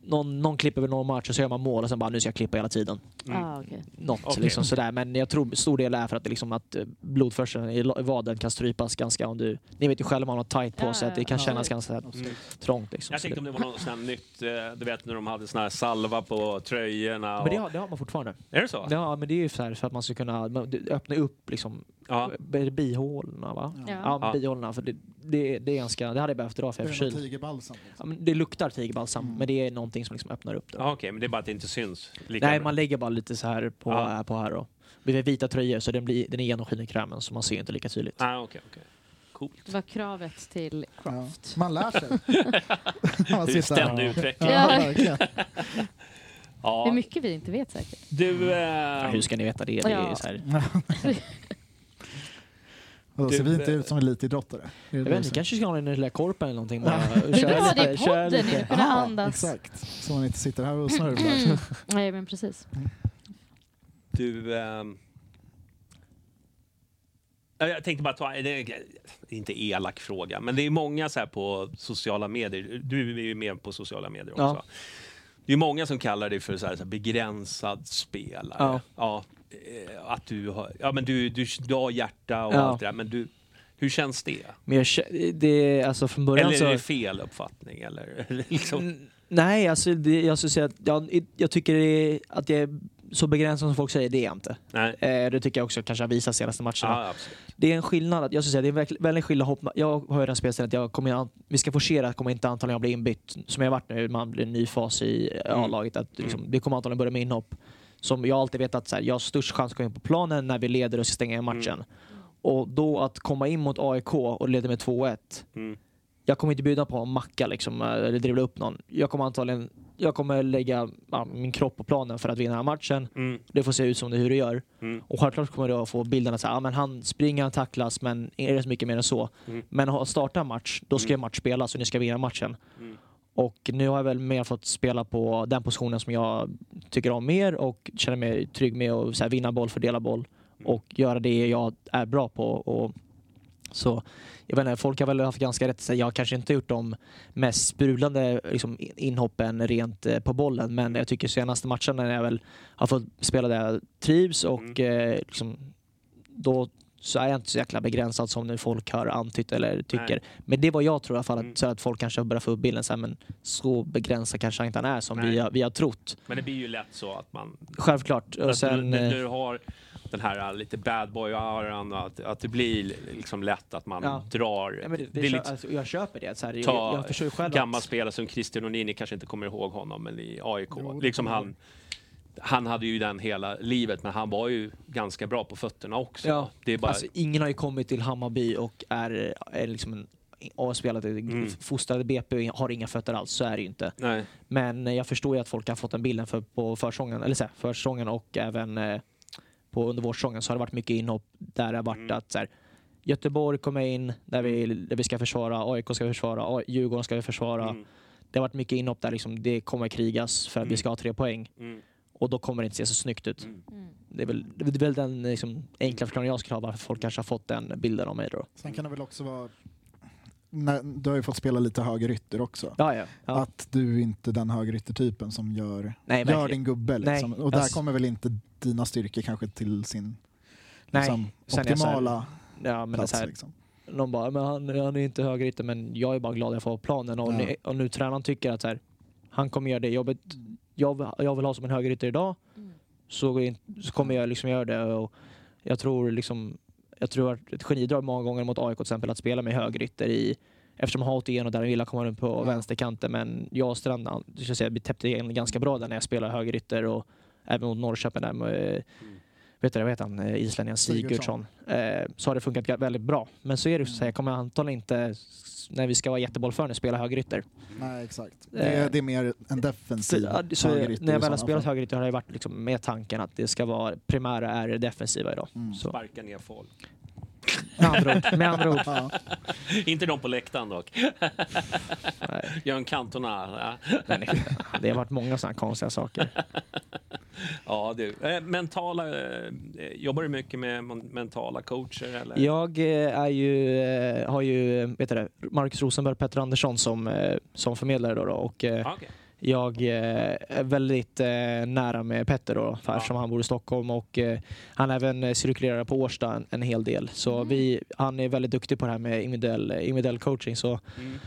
någon, någon klipper väl någon match och så gör man mål och sen bara nu ska jag klippa hela tiden. Mm. Ah. Något Okej. liksom sådär. Men jag tror stor del är för att, det liksom att eh, blodförseln i vaden kan strypas ganska om du... Ni vet ju själva om man har tight på sig att det kan ja. kännas ganska Mm. trångt. Liksom. Jag Så tänkte om det var något sånt nytt, eh, du vet när de hade såna här salva på tröjorna. Och... men det har, det har man fortfarande. Är det så? Ja, men det är ju så här för att man ska kunna öppna upp liksom Ja. bihålorna va? Ja. Ja, Ja. bihålorna. För det, det, det är ganska, det hade jag behövt idag för jag är förkyld. tigerbalsam? Ja, Liksom? men det luktar tigerbalsam, Mm. men det är någonting som liksom öppnar upp det. Ja, Okej, men det är bara att det inte syns lika Nej, bra. man lägger bara lite så här på, Ja. här, på här. Och, vi har vita tröjor så den, blir, den är genomskinlig krämen så man ser inte lika tydligt. Ah, okej, okej. Coolt. Det var kravet till Ja. Croft. Man lär sig. Man Det är ständig utveckling. Ja, Ja. Det är Ja. mycket vi inte vet säkert. Du, Ja, eh, hur ska ni veta det? det är Ja. så här, Och då Du, ser vi inte ut som elitidrottare? Jag vet du inte, ni kanske ska ha den lilla korpen eller någonting bara. Ja. Det är bra, det är podden ju. Kunna Aha, andas. Exakt, så man inte sitter här och snörvlar. Nej, men precis. du ehm, ja, jag tänkte bara ta, det är inte elak fråga, men det är många så här på sociala medier, du är ju med på sociala medier också. Ja. Det är många som kallar dig för så här, så här begränsad spelare. Ja. eh, att du har, ja men du, du, du har hjärta och Ja. allt det där, men du, hur känns det? Men jag, det, alltså från början Eller så... är det fel uppfattning? Eller, liksom? Nej, alltså det, jag skulle säga att jag, jag tycker är, att jag är så begränsad som folk säger, det är jag inte. Nej. Eh, det tycker jag också kanske har visat senaste matcherna. Ja. Det är en skillnad, att- jag skulle säga det är en verkl- väldigt skillnad hopp. Jag har ju den spelstilen att jag kommer, an- vi ska forcera att kommer inte antagligen blir inbytt, som jag har varit nu, man blir en ny fas i Mm. A-laget, att liksom, Mm. det kommer antagligen börja med inhopp. Som jag alltid vetat att så här, jag har störst chans att komma in på planen när vi leder och ska stänga Mm. matchen. Och då att komma in mot AIK och leda med 2-1, Mm. jag kommer inte bjuda på en macka liksom, eller dribbla upp någon. Jag kommer antagligen jag kommer lägga ja, min kropp på planen för att vinna den här matchen. Mm. Det får se ut som det hur det gör. Mm. Och självklart kommer du att få bilden att säga, ja, men han springer, han tacklas, men är det så mycket mer än så? Mm. Men starta en match, då ska Mm. match spelas och ni ska vinna matchen. Mm. Och nu har jag väl mer fått spela på den positionen som jag tycker om mer och känner mig trygg med att så här, vinna boll, fördela boll Mm. och göra det jag är bra på. Och, så jag vet inte, folk har väl haft ganska rätt. Så jag har kanske inte gjort de mest sprudlande liksom, in- inhoppen rent eh, på bollen, men jag tycker senaste matcherna när jag väl har fått spela där jag trivs och eh, liksom, då så är jag inte så jäkla begränsad som nu folk har antytt eller tycker. Nej. Men det var jag tror i alla fall, Mm. att, så att folk kanske börjar få upp bilden så här, men så begränsad kanske han inte han är som Nej. vi har, vi har trott. Men det blir ju lätt så att man... Självklart. Och sen, du, eh, du, har, den här lite bad boy-auran och att, att det blir liksom lätt att man Ja. drar. Ja, det, det det, är lite, alltså, jag köper det. Så här, jag, ta jag ju själv gamla att, spelare som Christian Olini kanske inte kommer ihåg honom, men i AIK. Jo, liksom han, han hade ju den hela livet, men han var ju ganska bra på fötterna också. Ja, det är bara, alltså, ingen har ju kommit till Hammarby och är, är liksom en och spelat Mm. fostrade BP och har inga fötter alls, så är det ju inte. nej. Men eh, jag förstår ju att folk har fått den bilden för, på försäsongen, eller så här, försäsongen och även eh, på under vårsäsongen så har det varit mycket inhopp där det har varit Mm. att så här, Göteborg kommer in där vi, där vi ska försvara, AIK ska försvara, Djurgården ska vi försvara. Mm, Det har varit mycket inhopp där liksom, det kommer krigas för att vi Mm. ska ha tre poäng mm, och då kommer det inte se så snyggt ut. mm. Mm. Det är väl, det är väl den liksom, enkla förklaringen jag skulle ha varför folk kanske har fått den bilden av mig då. Sen kan det väl också vara... När, du har ju fått spela lite högerytter också. Ja, ja. ja. Att du är inte den högeryttertypen som gör, Nej, gör din gubbe. Liksom. Och där alltså- kommer väl inte dina styrkor kanske till sin liksom, är så här- optimala Ja, men är plats. här, liksom. någon bara, men han, han är inte högerytter, men jag är bara glad att jag får planen. Och, Ja. nu, och nu tränaren tycker att så här, han kommer göra det jobbet jag, jag vill ha som en högerytter idag, Mm. så, så kommer jag liksom göra det. Och jag tror liksom, jag tror att ett genidrag många gånger mot AIK till exempel att spela med högerytter i Eftersom han har åkt igenom där och vill komma upp på Ja. vänsterkanten. Men jag och Strand, jag ska säga, vi täppte igen ganska bra där när jag spelade högerytter och även mot Norrköping där med vet du, vad heter han, Eh, islänningen Sigurdsson. Eh, så har det funkat väldigt bra. Men så är det så här, jag kommer antagligen inte, när vi ska vara jättebollförande, spela högerytter. Nej, exakt. Det Eh, är, det är mer en defensiv Så, högerytter när jag väl har spelat högerytter har det varit liksom med tanken att det ska vara primära är det defensiva idag. Mm. Så, Sparka ner folk. Med andra ord. Med andra ord. Ja, Inte de på läktaren dock. Nej, Jörn Cantona. Men det har varit många sådana konstiga saker. ja du. Eh, mentala, eh, jobbar du mycket med mentala coacher? Eller? Jag eh, är ju, har ju vet du Marcus Rosenberg och Petter Andersson som, som förmedlare då, då och Ah, okej. Jag eh, är väldigt eh, nära med Petter då, för Ja. eftersom han bor i Stockholm och eh, han även cirkulerar på Årsta en, en hel del. Så Mm. vi, han är väldigt duktig på det här med individuell, individuell coaching. Så Mm.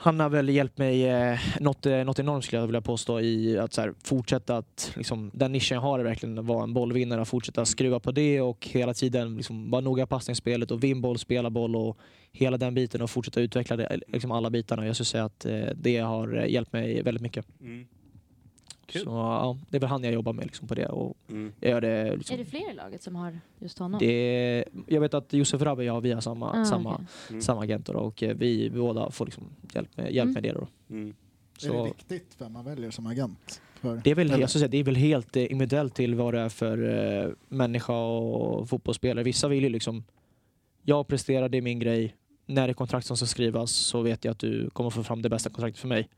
Han har väl hjälpt mig eh, något, eh, något enormt skulle jag vilja påstå i att så här, fortsätta att, liksom, den nischen jag har är verkligen att vara en bollvinnare fortsätta skruva på det och hela tiden liksom, vara noga i passningsspelet och vinn boll, spela boll och hela den biten och fortsätta utveckla det, liksom alla bitarna. Jag skulle säga att eh, det har hjälpt mig väldigt mycket. Mm. Kul. Så ja, det är väl han jag jobbar med liksom, på det. Och Mm. jag gör det, liksom, Är det fler i laget som har just honom? det jag vet att Josef Rabbe jag har via samma, Ah, samma, okej. Mm. samma agenter och eh, vi båda får liksom hjälp, med, hjälp Mm. med det. Då. Mm. Är det Så viktigt vem man väljer som agent? För, det, är väl, jag säga, det är väl helt eh, individuellt till vad det är för eh, människa och fotbollsspelare. Vissa vill ju liksom, jag presterar, det är min grej. När det är kontrakt som ska skrivas så vet jag att du kommer få fram det bästa kontraktet för mig.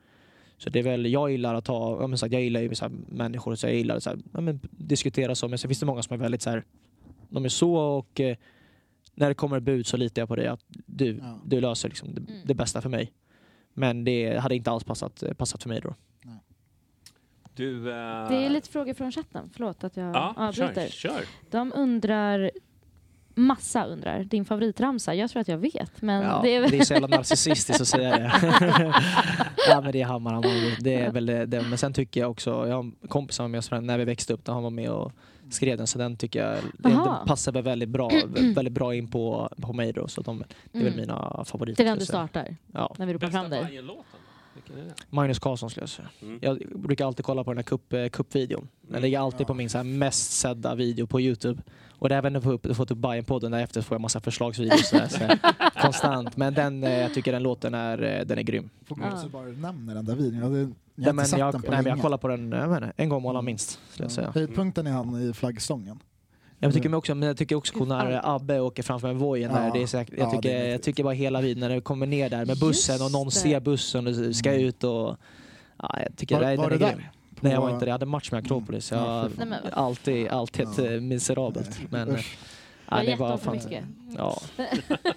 Så det är väl, jag gillar att ha, ja, men så här, jag gillar ju så här, människor, så jag gillar så här, ja, men, diskutera så, men sen finns det många som är väldigt så här, de är så och eh, när det kommer bud så litar jag på dig att du, Ja. du löser liksom det, Mm. det bästa för mig. Men det hade inte alls passat, passat för mig då. Du, eh, Det är lite frågor från chatten. Förlåt att jag Ja, avbryter. kör, kör. De undrar, massa undrar, din favoritramsa. Jag tror att jag vet, men Ja, det är väl... är så jävla narcissistiskt att säga det. ja men det är Hammar, det är väl det, det. Men sen tycker jag också, jag har en kompis som var med oss när vi växte upp, där han var med och skrev den, så den tycker jag det, Aha. den passar väl väldigt bra, väldigt bra in på, på mig då. Så de, det är väl Mm. mina favoriter. Det är den du startar, Ja. när vi ropar fram dig. Det? Magnus Carlsson skulle jag säga. Mm. Jag brukar alltid kolla på den här cup, eh, cupvideon. Den Mm. ligger alltid på min så här mest sedda video på Youtube. Och det är även upp, fått upp Bajen-podden därefter får jag massa förslagsvideos så där, så här, konstant. Men den, eh, jag tycker den låten är, eh, den är grym. Får Ja. gåshud bara nämner den där videon. Jag, har Nej, inte men sett jag, den på nej, men jag kollar på den inte, en gång om alla Mm. minst. Skulle jag, säga. Höjdpunkten är han i flaggstången. Jag tycker, också, men jag tycker också när Abbe åker framför en vojen där. Ja. Det är säkert, Ja, jag, tycker, är jag tycker bara hela tiden när det kommer ner där med bussen och någon ser bussen och ska Mm. ut och... Ja, jag tycker Var, det, var är där? Nej jag var inte det, jag hade match med Mm. Akropolis. Ja, Jag. Nej, men vad alltid, alltid ett Ja. eh, miserabelt. Men har ja, det gett var dem för fan... mycket. Ja,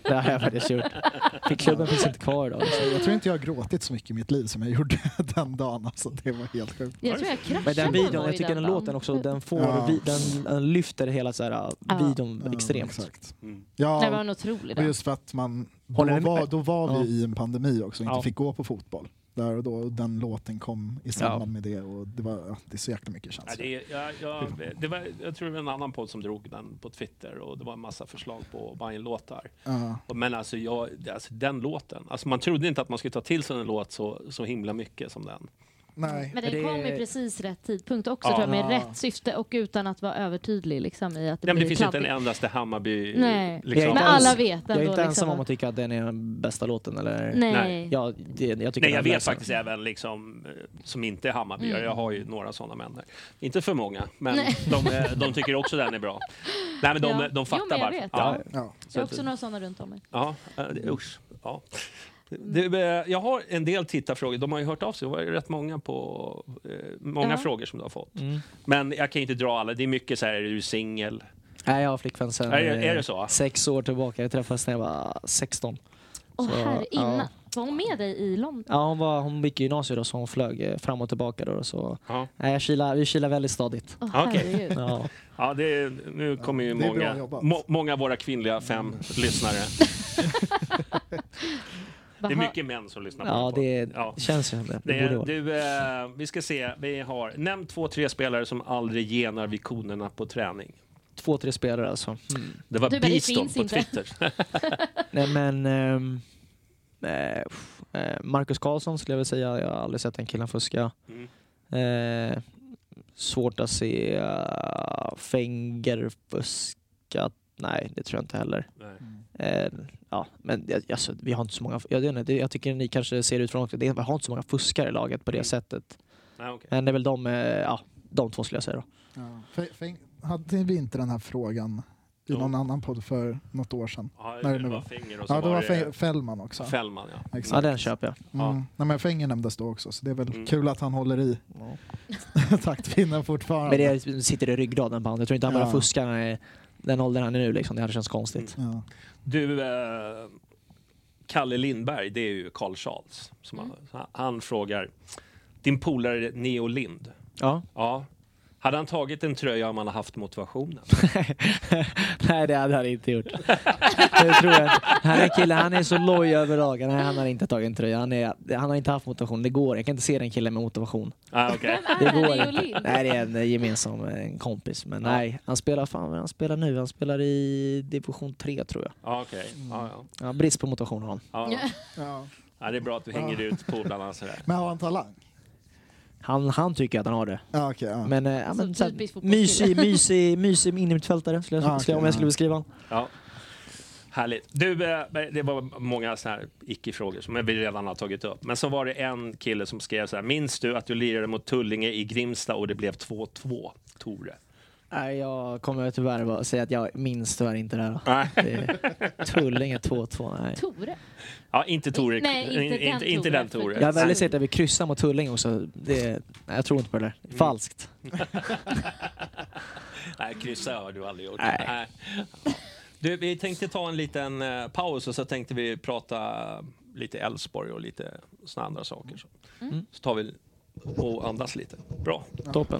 det har jag faktiskt gjort. För klubben finns inte kvar idag. Alltså, Jag tror inte jag har gråtit så mycket i mitt liv som jag gjorde den dagen. Alltså, det var helt sjukt. Jag tror jag kraschade Men den videon, jag tycker den dagen. låten också, den, får, Ja. vi, den, den lyfter hela så här, Ja. videon Ja, extremt. Exakt. Mm. Det var Ja, en otrolig dag. just för att man... Då var, då var vi Ja. i en pandemi också och inte Ja. fick gå på fotboll. Där och då och den låten kom i samband med det och det, var, ja, det är så jäkla mycket Ja, känslor. det, är- ja, ja, det var, jag tror det var en annan podd som drog den på Twitter och det var en massa förslag på Bajen-låtar. Ja. Och Men alltså, jag, alltså den låten, alltså man trodde inte att man skulle ta till sig en låt så, så himla mycket som den. Nej. Men den det- kom i precis rätt tidpunkt också Ja. tror jag, med Ja. rätt syfte och utan att vara övertydlig liksom, i att det Nej, men det blir finns inte en kladdigt. endaste Hammarby... Nej. Liksom. Men alla vet Jag är ändå. inte ensam liksom, om att tycka att den är den bästa låten. Eller? Nej. Nej. Ja, det, jag tycker Nej, jag vet faktiskt även liksom, eh, som inte är Hammarbyare. Mm. Jag har ju några sådana vänner. Inte för många, men de, eh, de tycker också den är bra. Nej, men de, Ja. de Jo, fattar men jag varför. vet. Ja. Ja. Jag har också några sådana runt om mig. Ja, eh, usch. Ja. Du, eh, jag har en del tittarfrågor. De har ju hört av sig. Det var rätt många, på, eh, många Ja. frågor som du har fått. Mm. Men jag kan inte dra alla. Det är mycket så här, är du singel? Nej, jag har flickvän sen Är det- eh, är det så? sex år tillbaka. Jag träffades när jag var 16. Åh Så, herre, innan. ja. Var hon med dig i London? Ja, hon, var, hon gick i gymnasiet då, så hon flög eh, fram och tillbaka. Då, så, Ja. nej, jag kilar, vi kilar väldigt stadigt. Okej. herregud. Ja. Ja, det är, nu kommer ju det är bra många, må, många av våra kvinnliga fem lyssnare. Det är mycket män som lyssnar på Ja, det Ja. känns ju som det. det du, eh, vi ska se, vi har nämn två, tre spelare som aldrig genar vid konerna på träning. Två, tre spelare alltså. Mm. Det var Du, Beaston på inte. Twitter. Nej, men... eh, eh, Marcus Karlsson skulle jag vilja säga. Jag har aldrig sett den killen fuska. Mm. Eh, svårt att se uh, Fenger fuska. Nej, det tror jag inte heller. Nej. Eh, ja, men alltså, vi har inte så många... Jag, inte, det- jag tycker ni kanske ser ut från också. Det, vi har inte så många fuskare i laget på det Mm. sättet. Nej, okej. Men det är väl de, eh, ja, de två skulle jag säga då. Ja. Fe- Fäng- Hade vi inte den här frågan i Jo. någon annan podd för något år sedan? Ja, Nej, det nu var Finger och så Ja, det var var det Fällman också. Fällman. Ja. Ja, Exakt. den köper jag. Ja. Mm. Nej, men Fenger nämndes då också, så det är väl Mm. kul att han håller i taktpinnen fortfarande. Men det sitter i ryggraden på honom. Jag tror inte han Ja. börjar fuska när den åldern han är nu. Liksom. Det hade känts konstigt. Mm. Ja. Du, eh, Kalle Lindberg, det är ju Carl Charles. Som Mm. har, han frågar, din polare Neo Lind, Ja. ja, hade han tagit en tröja om han hade haft motivationen? Nej, det hade han inte gjort. det tror jag inte. Han är kille, han är så loj över dagen. Nej, han har inte tagit en tröja. Han, är, han har inte haft motivation. Det går. Jag kan inte se den killen med motivation. ah, okay. Det går inte. Nej, det är en gemensam en kompis. Men Ja. nej, han spelar fan han spelar nu. Han spelar i division 3 tror jag. ah, okay. ah, ja. Ja, brist på motivation har han. Ah, Ja. Ja. ja, det är bra att du hänger ut polarna sådär. Men har han talang? Han, han tycker att han har det. Ja, okej. ja. Men, eh, ja, men så typisk mysig, mysig, mysig innermittfältare skulle jag, Ja, skulle, okej, om jag ja. skulle beskriva honom. Ja. Härligt. Du, eh, det var många såna här icke-frågor som vi redan har tagit upp. Men så var det en kille som skrev så här. Minns du att du lirade mot Tullinge i Grimsta och det blev 2-2? Tore. Nej, jag kommer tyvärr bara säga att jag minns tyvärr inte det här. Nej. Det är Tullinge 2-2, nej. Tore? Ja, inte Tore. Nej, inte In- den inte, inte den Tore. Jag har väldigt sett att vi kryssar mot Tullinge också. Det, nej, jag tror inte på det där. Det är falskt. Nej, kryssa har du aldrig gjort. Nej. Du, vi tänkte ta en liten eh, paus och så tänkte vi prata lite Elfsborg och lite såna andra saker. Så, Mm. så tar vi och andas lite. Bra. Toppen.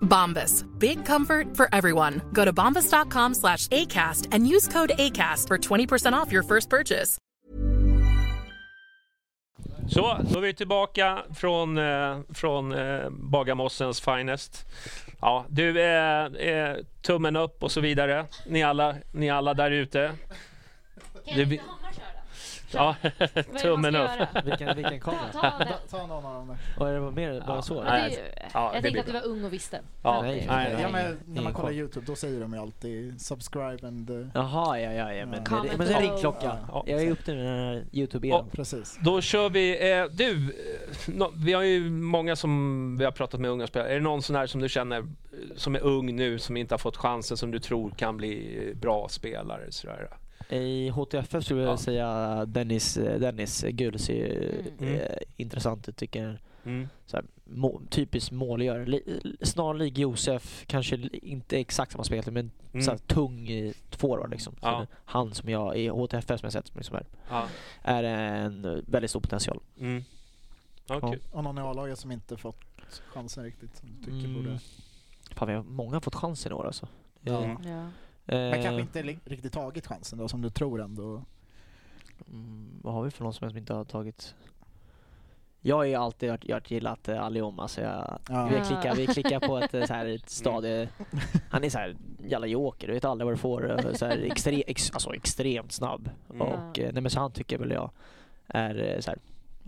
Bombas. Big comfort for everyone. Go to bombas.com slash ACAST and use code ACAST for 20% off your first purchase. Så, då är vi tillbaka från, eh, från eh, Bagarmossens finest. Ja, du, eh, eh, tummen upp och så vidare. Ni alla, ni alla där ute. Det vi- Ja, tummen upp. Vilken, vilken kamera? Ta, ta den. Ta någon av dem där. Vad är det mer? Bara så? Ja, det är ju, Ja, det jag blir tänkte att du var ung och visste. Ja, Nej, nej, Ja, nej. men när man kollar koll. Youtube då säger de ju alltid subscribe and... Uh, Jaha, ja, ja, ja. Men, Ja. det, men det är ringklocka. Ja. Jag är uppe med den här youtube Ja. igen. precis. Då kör vi. Eh, du, eh, nå- vi har ju många som vi har pratat med unga spelare. Är det någon sån här som du känner eh, som är ung nu som inte har fått chansen som du tror kan bli eh, bra spelare? Sådär. I HTFF skulle jag Ja. säga Dennis, Dennis Gul ser Mm. eh, intressant ut tycker jag. Mm. Så här, må, typiskt målgörare. Li, snarlik Josef, kanske inte exakt samma spelare men Mm. så här, tung i forward liksom. Så Ja. Han som jag i HTFF som jag sett som liksom är, Ja. är en väldigt stor potential. Mm. Ja, Ja. Och någon i A-laget som inte fått chansen riktigt. Som du tycker Mm. borde... Fan, vi har många fått chansen i år alltså. Ja. Ja. Men eh, kanske inte riktigt tagit chansen då som du tror ändå. Mm, vad har vi för någon som inte har tagit? Jag har ju alltid varit, varit gillat eh, Aliom, alltså jag, Ja. vi, klickar, vi klickar på ett, eh, så här, ett stadie. Han är så här jävla joker, du vet aldrig vad du får. eh, Så här, extre, ex, alltså extremt snabb. Mm. Och, eh, nej, men så han tycker väl jag är så här,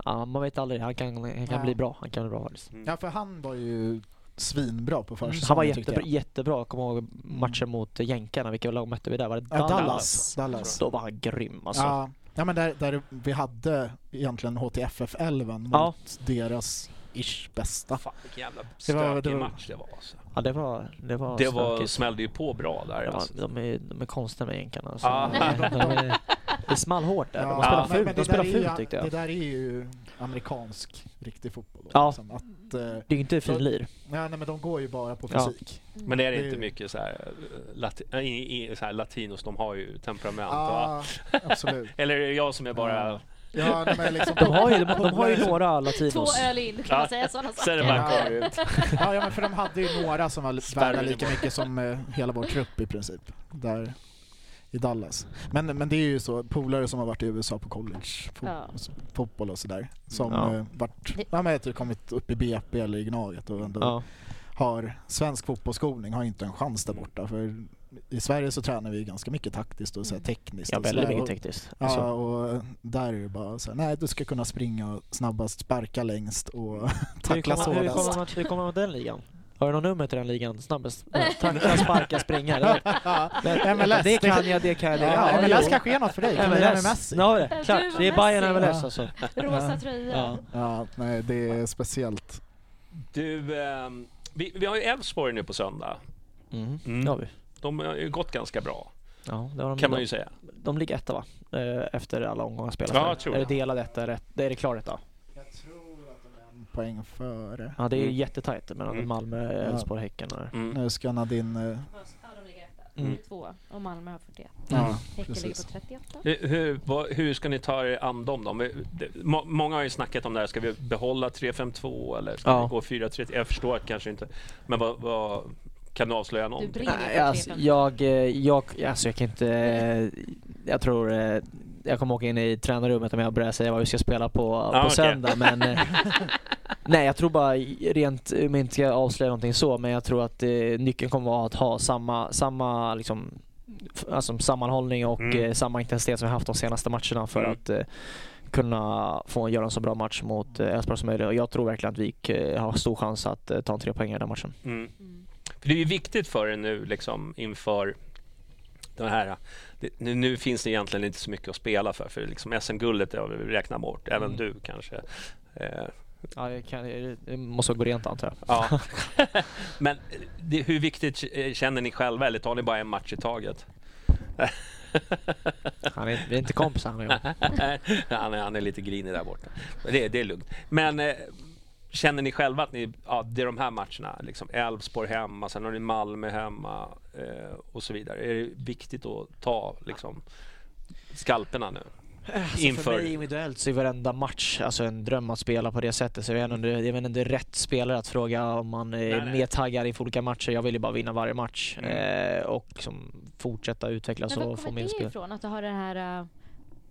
ja, man vet aldrig, han kan, han kan Ja. bli bra. Han kan bli bra faktiskt. Mm. Ja för han var ju svinbra på försäsongen Han var jättebra, jättebra. Jag kommer ihåg matchen mot jänkarna, vilka lag mötte vi där? Var det Ja, Dallas. Dallas. Då var han grym alltså. Ja, ja men där, där vi hade egentligen HTFF 11 mot Ja. deras ish bästa. Fan vilken jävla Det var- stökig det var- match det var. Alltså. Ja, det var, det var Det var, stökigt. smällde ju på bra där. Ja, Alltså. de, är, de är konstiga med jänkarna. Alltså. Ja. De, de är, det small hårt där. De Ja, spelar fult, de spelar fult tyckte jag. Det där är ju amerikansk riktig fotboll. då, Ja. liksom. Att, eh, Det är ju inte finlir. ja, nej, men de går ju bara på Ja. fysik. Men det är Det- inte mycket så här, eh, lati, äh, i, i, så här latinos, de har ju temperament. Ja, va? absolut. Eller är det jag som är bara... Ja. Ja, nej, men liksom, De har ju, de, de har ju några latinos. Två öl in, kan man Ja. säga sådana Sen är det saker? bara Ja. ut. ja, ja, men för de hade ju några som var värda är lika mycket som eh, hela vår trupp i princip. Där i Dallas. Men, men det är ju så, polare som har varit i USA på college, fo- Ja. fotboll och sådär. Som Ja. eh, varit, ja, men typ kommit upp i BP eller i Gnaget och ändå Ja. har svensk fotbollsskolning har inte en chans där borta. För i Sverige så tränar vi ganska mycket taktiskt och så här tekniskt. ja, och väldigt mycket tekniskt. Ja, Alltså, och där är det bara så här, nej du ska kunna springa snabbast, sparka längst och hur, tackla kommer, hur, kommer man, hur kommer man till den ligan? Har du något nummer till den ligan? Snabbast? Tackla, sparka, springa. MLS, det kan jag, det kan jag. Ja, MLS kanske är något för dig, kan MLS. Messi? Ja, det, Du klart. Det är Bayern. MLS alltså. Rosa tröja. Ja. Ja, nej det är speciellt. Du, ehm, vi, vi har ju Elfsborg nu på söndag. Mm. Mm. Det har vi. De har ju gått ganska bra, Ja, det har de, kan man de, ju säga. de ligger etta va? Eh, Efter alla omgångar spelat. Ja, jag tror är det delad etta? rätt- Det är det klar etta? Jag tror att de är en poäng före. Ja, det är Mm. jättetajt mellan Mm. Malmö, Elfsborg, Häcken och Mm. Nu ska Nadine... eh, Ja, de ligger etta. Mm. 42 och Malmö har 41. Ja, Häcken precis. ligger på 38. Hur, hur, vad, hur ska ni ta er an dem då? Må- Många har ju snackat om det här, ska vi behålla 3-5-2 eller ska Ja. vi gå 4-3? Jag förstår kanske inte, men vad, vad kan du avslöja Du någonting? Nej, för alltså, 3-5. jag, eh, jag, alltså jag kan inte... eh, Jag tror... Jag kommer åka in i tränarrummet om jag börjar säga vad vi ska spela på, på okej. söndag men... eh, Nej, jag tror bara rent, om jag inte ska avslöja någonting så, men jag tror att eh, nyckeln kommer vara att ha samma, samma liksom, alltså, sammanhållning och Mm. eh, samma intensitet som vi haft de senaste matcherna för Mm. att eh, kunna få göra en så bra match mot eh, Elfsborg som möjligt. Och jag tror verkligen att vi eh, har stor chans att ta en tre poäng i den matchen. Mm. Mm. För det är ju viktigt för er nu liksom inför den här. Det, nu, nu finns det egentligen inte så mycket att spela för, för liksom SM-guldet har vi räknat bort, även Mm. du kanske. Eh, Ja, jag kan, det måste gå rent antar jag. ja. Men det, hur viktigt känner ni själva, eller tar ni bara en match i taget? Han är, vi är inte kompisar han han, är, han är lite grinig där borta. Det, det är lugnt. Men eh, känner ni själva att ni, ja, det är de här matcherna, liksom Elfsborg hemma, sen har ni Malmö hemma eh, och så vidare. Är det viktigt att ta liksom, skalperna nu? Alltså inför... För mig individuellt så är varenda match alltså en dröm att spela på det sättet. Så jag vet inte, om det är rätt spelare att fråga om man är Nej, nej. mer taggad inför olika matcher. Jag vill ju bara vinna varje match Mm. eh, och liksom fortsätta utvecklas Men var och få kommer mer det spel. ifrån? Att du har det här uh,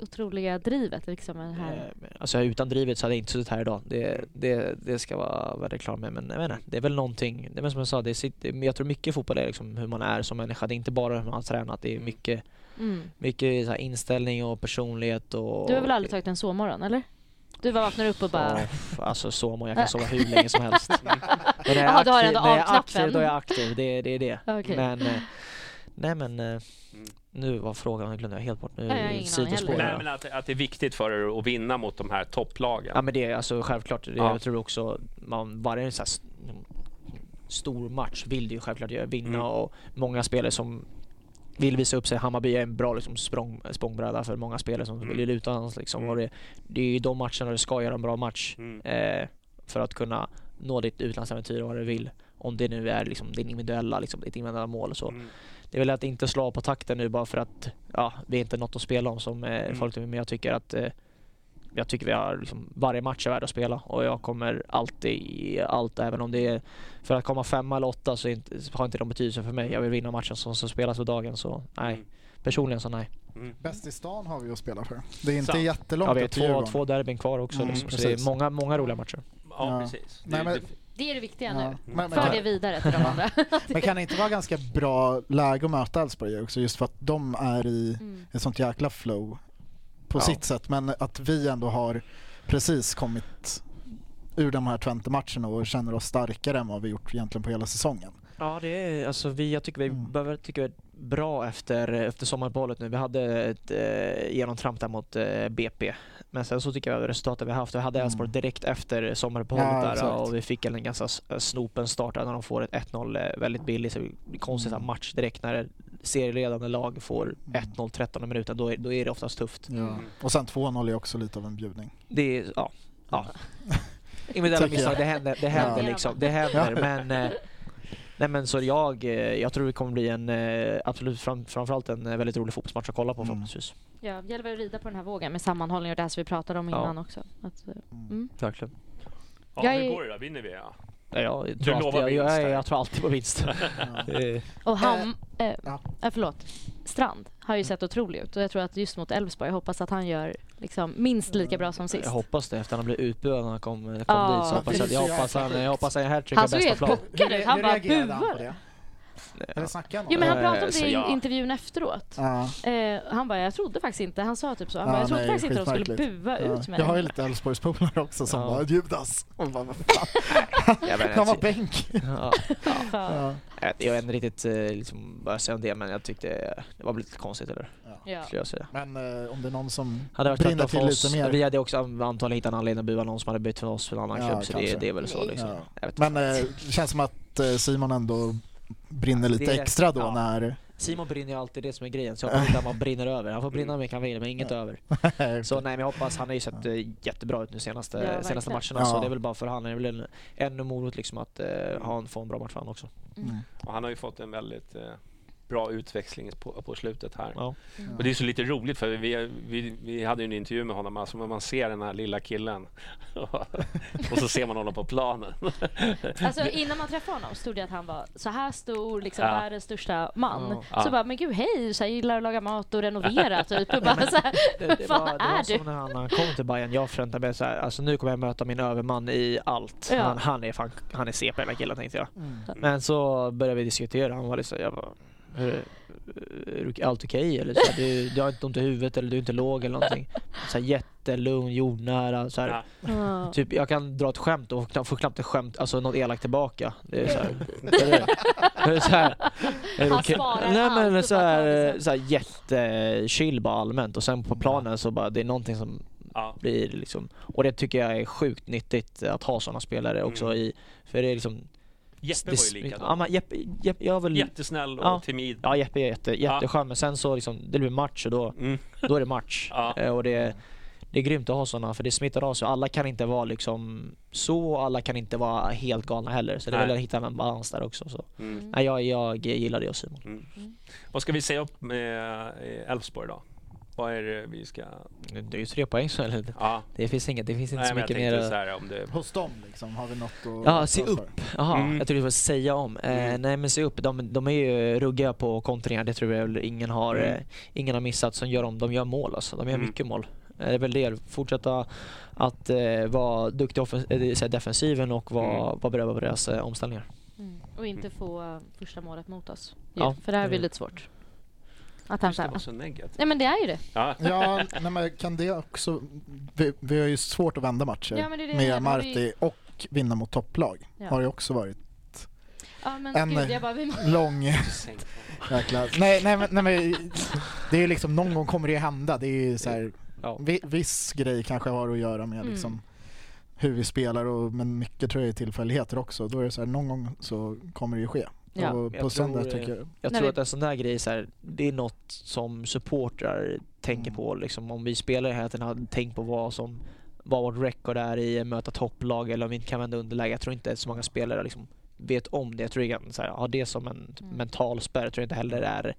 otroliga drivet? Liksom, här... Eh, Alltså utan drivet så hade jag inte suttit här idag. Det, det, det ska vara väldigt klar med. Men jag inte, det är väl någonting, det är som jag sa, det sitter, jag tror mycket fotboll är liksom hur man är som människa. Det är inte bara hur man har tränat, det är mycket, mm. mycket så här inställning och personlighet och... Du har väl aldrig tagit en sovmorgon, eller? Du bara vaknar upp och bara... Ja, alltså så må jag kan sova hur länge som helst. Men när jag är aktiv- när jag är aktiv, då är jag aktiv. Det, det är det. Okej. Men, eh, nej men, eh, nu var frågan, nu glömde jag helt bort. Nu aning sidospår. Nej, men att, att det är viktigt för er att vinna mot de här topplagen. Ja men det är alltså självklart, det, Ja. jag tror också man, varje så här stor match vill du ju självklart göra, vinna Mm. och många spelare som vill visa upp sig. Hammarby är en bra liksom, språng, språngbräda för många spelare som Mm. vill luta hans liksom. Mm. Det, det är ju de matcherna du ska göra en bra match Mm. eh, för att kunna nå ditt utlandsäventyr och vad du vill. Om det nu är liksom din individuella, liksom, ditt individuella mål och så. Det är väl att inte slå på takten nu bara för att ja, vi är inte något att spela om som eh, Mm. folk. Men jag tycker att eh, jag tycker vi har liksom, varje match är värd att spela och jag kommer alltid i allt, även om det är för att komma femma eller åtta så, inte, så har inte de betydelse för mig. Jag vill vinna matchen som, som spelas för dagen så nej. Mm. Personligen så nej. Mm. Bäst i stan har vi att spela för. Det är inte Sant. jättelångt Ja, vi har två, två derbyn kvar också Mm, liksom, så det är många, många roliga matcher. Ja, Ja. precis. Nej, Det- men- det- Det är det viktiga Ja. nu. Men, men, För kan, det vidare till de andra. men kan det inte vara ganska bra läge att möta Elfsborg också just för att de är i Mm. ett sånt jäkla flow på Ja. sitt sätt men att vi ändå har precis kommit ur de här Twente-matcherna och känner oss starkare än vad vi gjort egentligen på hela säsongen. Ja, det är alltså vi, jag tycker vi Mm. behöver, är bra efter, efter sommaruppehållet nu. Vi hade ett eh, genomtramp där mot eh, BP. Men sen så tycker jag resultatet vi haft, vi hade Mm. Elfsborg direkt efter sommaruppehållet Ja, där exakt. och vi fick en ganska s- snopen start där när de får ett 1-0 eh, väldigt billigt. Så det konstigt Mm. att match direkt när serieledande lag får 1-0 13 minuter, då är, då är det oftast tufft. Ja. Och sen 2-0 är också lite av en bjudning. Det är, ja. ja. Individuella misstag, det händer, det händer Ja. liksom. Det händer, Ja. men eh, Nej men så jag, eh, jag tror det kommer bli en, eh, absolut fram, framförallt en eh, väldigt rolig fotbollsmatch att kolla på Mm. förhoppningsvis. Ja, det gäller att rida på den här vågen med sammanhållning och det här som vi pratade om Ja. innan också. Att, eh, mm. Verkligen. Ja, Jag hur är- går det då? Vinner vi? Ja. Ja, jag, tror alltid, jag, jag, jag, tror alltid på vinst. Ja. Och han, eh, ja. eh, förlåt, Strand har ju sett otrolig ut och jag tror att just mot Elfsborg, jag hoppas att han gör liksom minst lika bra som sist. jag hoppas det efter att han blev utbuad när han kom, kom Ja, dit. Så hoppas jag, jag, hoppas han, jag hoppas han hattrickar Han såg bästa helt plan. puckad ut, han bara buade. Eller snackade han om Jo men han Eh, pratade om så det i ja. intervjun efteråt. Ja. Eh, han bara, jag trodde faktiskt inte, han sa typ så, han bara, jag trodde nej, faktiskt inte de skulle bua Ja. ut mig. Jag har ju lite Elfsborgspolare också som Ja. bara Judas. Och bara, vad fan? Han var bänk. Ja. Jag vet- inte riktigt eh, liksom, vad jag säger om det, men jag tyckte det var lite konstigt, eller? Ja. Skulle jag säga. Men eh, om det är någon som Hade varit brinner till för oss, lite mer. vi hade också antagligen hittat en anledning att bua någon som hade bytt för oss för en annan Ja, klubb, så det, det är väl så liksom. Men eh, det känns som att eh, Simon ändå brinner lite Det är- extra då ja. när... Simon brinner ju alltid det som är grejen, så jag hoppas inte att man brinner över. Han får brinna hur mycket han vill, men inget över. Så nej, men jag hoppas, han har ju sett eh, jättebra ut nu senaste, Ja, senaste matcherna, så Ja. det är väl bara för han, det är väl en, ännu morot liksom att eh, ha en, få en bra match för han också. Mm. Och han har ju fått en väldigt eh, bra utväxling på, på slutet här. Ja. Och det är så lite roligt för vi, vi, vi hade ju en intervju med honom, alltså man ser den här lilla killen och så ser man honom på planen. Alltså innan man träffade honom stod det att han var så här stor, liksom Ja. världens största man. Ja. Så bara, men gud hej, så jag gillar att laga mat och renovera typ. Och bara, så här, Det, vad det, var, det är var du? som när han, när han kom till Bayern jag förväntade mig så här, alltså nu kommer jag möta min överman i allt. Ja. Han, han är fan, han är CP hela killen tänkte jag. Mm. Men så började vi diskutera, han var liksom, jag bara, är allt okej eller? Så här, du, du har inte ont i huvudet eller du är inte låg eller någonting. Så här, jättelugn, jordnära, så här, Ja. Typ, jag kan dra ett skämt och får knappt ett skämt, alltså något elakt tillbaka. Det är så här, är det, så här, är det sparar Nej men så här, så här jättechill bara allmänt och sen på planen så bara, det är någonting som Ja. blir liksom, och det tycker jag är sjukt nyttigt att ha sådana spelare också Mm. i, för det är liksom Jeppe var ju Ja, likadan. men Jeppe, Jeppe, jag väl, Jättesnäll och Ja. timid. ja Jeppe är jätte, jätteskön men sen så liksom, det blir match och då, Mm. då är det match. Ja. Eh, Och det, det är grymt att ha sådana för det smittar av sig. Alla kan inte vara liksom så och alla kan inte vara helt galna heller. Så det väl att hitta en balans där också. Så. Mm. Nej, jag, jag gillar det och Simon. Mm. Vad ska vi säga upp med eh, Elfsborg då? Vad är det vi ska... Det är ju tre poäng så eller? Ja. Det finns inget, det finns inte Nej, så mycket mer. så här om det... Hos dem liksom, har vi något att... Ja, se upp. Jaha, Mm. jag trodde du skulle säga om. Eh, Mm. nej men se upp, de, de är ju ruggiga på kontringar, det tror jag väl ingen har, Mm. eh, ingen har missat. Som gör de, de gör mål alltså, de gör Mm. mycket mål. Eh, Det är väl det, fortsätta att eh, vara vill säga defensiven och vara, Mm. vara beredda på deras eh, omställningar. Mm. Och inte få första målet mot oss. Ja, Ja, för det här blir lite svårt. Att han ska vara såhär, så negativ. nej men det är ju det. Ja. Ja, nej, men kan det också... Vi, vi har ju svårt att vända matcher Ja, men det är det med Marti och vinna mot topplag. Ja. Har ju också varit Ja men En- gud, jag bara, vi må... lång... Jäkla... Nej, nej, men, nej, men det är ju liksom, någon gång kommer det ju hända. Det är ju så här, Ja. vi, viss grej kanske har att göra med Mm. liksom hur vi spelar, och, men mycket tror jag är tillfälligheter också. Då är det så här, någon gång så kommer det ju ske. Ja. Och Jag på söndag tror, eh, tycker jag... Jag tror vi- att en sån där grej, så här, det är något som supportrar tänker Mm. på. Liksom, om vi spelare hela tiden har tänkt på vad som vad vårt record är i att möta topplag eller om vi inte kan vända underläge. Jag tror inte så många spelare liksom vet om det. Jag tror att så här, ha det som en Mm. mental spärr. Jag tror inte heller är,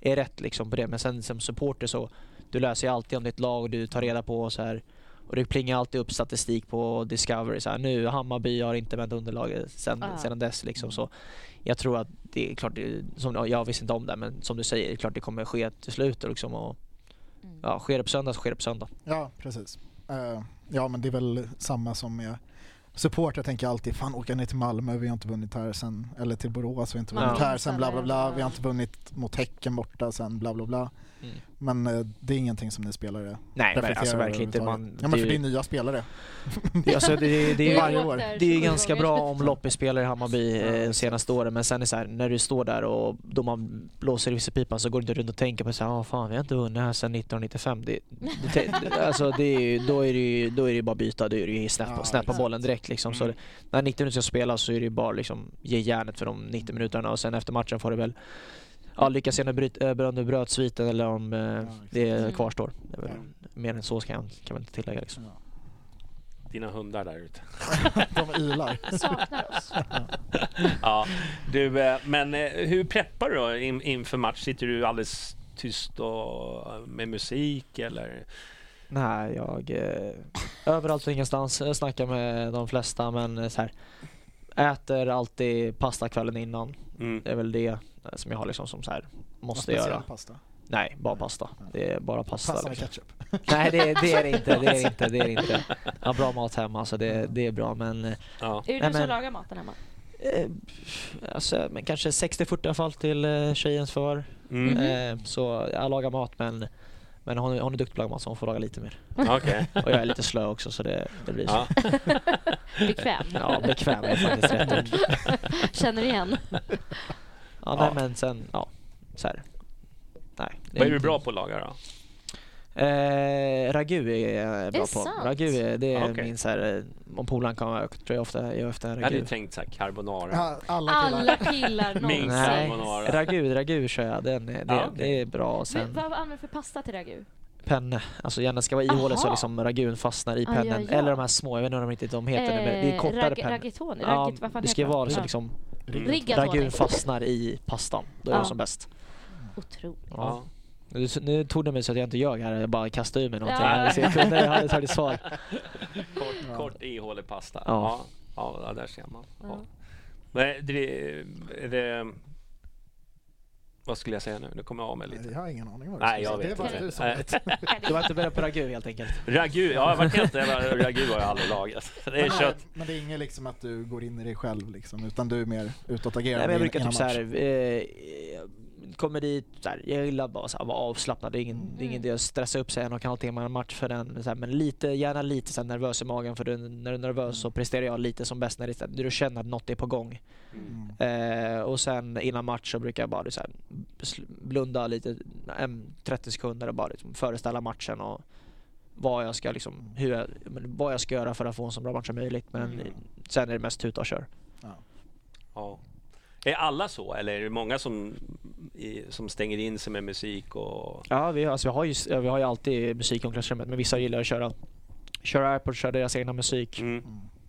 är rätt liksom på det. Men sen som supporter så du läser ju alltid om ditt lag och du tar reda på så här och det plingar alltid upp statistik på Discovery. Så här, nu Hammarby har inte vänt underlaget sen, Ah. sedan dess. Liksom, så jag tror att det är klart, som, jag visste inte om det men som du säger, det är klart det kommer ske till slut. och Liksom, och, Mm. ja, sker det på söndag så sker det på söndag. Ja, precis. Eh, ja, men det är väl samma som med support. Jag tänker alltid, fan åka ner till Malmö, vi har inte vunnit här sen, eller till Borås, vi har inte vunnit Ja. här sen, bla bla bla, vi har inte vunnit mot Häcken borta sen, bla bla bla. Mm. Men eh, det är ingenting som ni spelare Nej, men alltså verkligen inte. Man, Ja, men för det, det är nya spelare. det, alltså, det, är- det, är- Varje år. Det är ju ganska bra om Loppi-spelare i Hammarby eh, senaste åren men sen är det så här, när du står där och domaren blåser i visselpipan så går du inte runt och tänker på så här, "Ah, fan vi har inte vunnit här sedan 1995. Det, det, det, alltså, det är ju, då är det ju då är det bara byta, då är det ju snäppa, snäppa exakt. bollen direkt liksom. Så Mm. det, när 90 minuter ska spelas så är det ju bara liksom ge järnet för de 90 minuterna och sen efter matchen får du väl Ja, lyckas om du bröt sviten eller om eh, exakt. det Mm. kvarstår. Det är väl, Ja. Mer än så ska jag, kan man inte tillägga liksom. Ja. Dina hundar där ute. De ylar. Saknar oss. Ja, du, eh, men eh, hur preppar du då in, inför match? Sitter du alldeles tyst och med musik eller? Nej, jag... Eh, överallt och ingenstans. Jag snackar med de flesta men så här, äter alltid pasta kvällen innan. Mm. Det är väl det eh, som jag har liksom som så här måste göra. Pasta. Nej, bara pasta. Det är bara pasta. Pasta med liksom. ketchup. Nej, det, det är det inte. Det är det inte. Det är det inte. Jag har bra mat hemma så det, det är bra men... eh, Ja. Är det du som lagar maten hemma? Eh, alltså, men kanske 60-40 i alla fall till eh, tjejens för. Mm. Eh, så jag lagar mat men, men hon, är- hon är duktig på att laga mat så hon får laga lite mer. Okej. Och jag är lite slö också så det, det blir så. Ja. Bekväm. Ja, bekväm är faktiskt rätt ord. Känner igen? Ja, Ja. nej men sen, ja, så här. Nej. det Vad är du bra på att laga då? Eh, ragu är jag bra det på. sant? Ragu är, det är Okej. min så här, eh, om polaren kommer jag tror jag ofta gör efter Jag ragu. hade tänkt så här carbonara. Ja, alla killar. Alla killar Minst någonsin. Nej, carbonara. ragu, ragu kör jag. Den är, det, Ja, okej. det är bra. Men Sen Vad använder du för pasta till ragu? penne. Alltså gärna ska vara ihålig så liksom ragun fastnar i pennen. ja, ja. Eller de här små, jag vet inte vad de heter nu, men det är Eh, kortare rag- pennor. Ragatoni? Ja, Ragit, vad fan det ska vara så liksom Rigatoni. ragun fastnar i pastan. Då är Ja. de som bäst. Otroligt. Ja. Ja. Nu, tog det mig så att jag inte ljög här, jag bara kastade ur mig någonting. Ja. här. Så jag kunde, jag hade tagit svar. Kort, kort ihålig pasta. Ja. Ja. ja, där ser man. Ja. Ja. Men det, det, vad skulle jag säga nu? Nu kommer jag av mig lite. Jag har ingen aning vad du Nej, jag säga. vet Det bara inte. du som Nej. vet. Du var inte beredd på ragu helt enkelt? Ragu, ja jag var helt jävla ragu har jag aldrig lagat. Det är Men, kött. men det är inget liksom att du går in i dig själv liksom, utan du är mer Nej, utåtagerande men jag brukar typ match. såhär, eh, kommer dit, såhär, jag gillar bara att vara avslappnad. Det är ingen, är ingen idé att stressa upp sig en och en halv timme en match för den. Så här, men lite, gärna lite så här, nervös i magen för du, när du är nervös så presterar jag lite som bäst när, det, när du känner att något är på gång. Mm. Eh, och sen innan match så brukar jag bara så här, blunda lite, en, 30 sekunder och bara liksom föreställa matchen och vad jag ska liksom, hur jag, vad jag ska göra för att få en så bra match som möjligt. Men Mm. sen är det mest tuta och kör. Ja. Är alla så eller är det många som, i, som stänger in sig med musik och... Ja, vi, alltså, vi, har ju, vi har ju alltid musik i omklädningsrummet men vissa gillar att köra köra iPod, köra deras egna musik. Mm.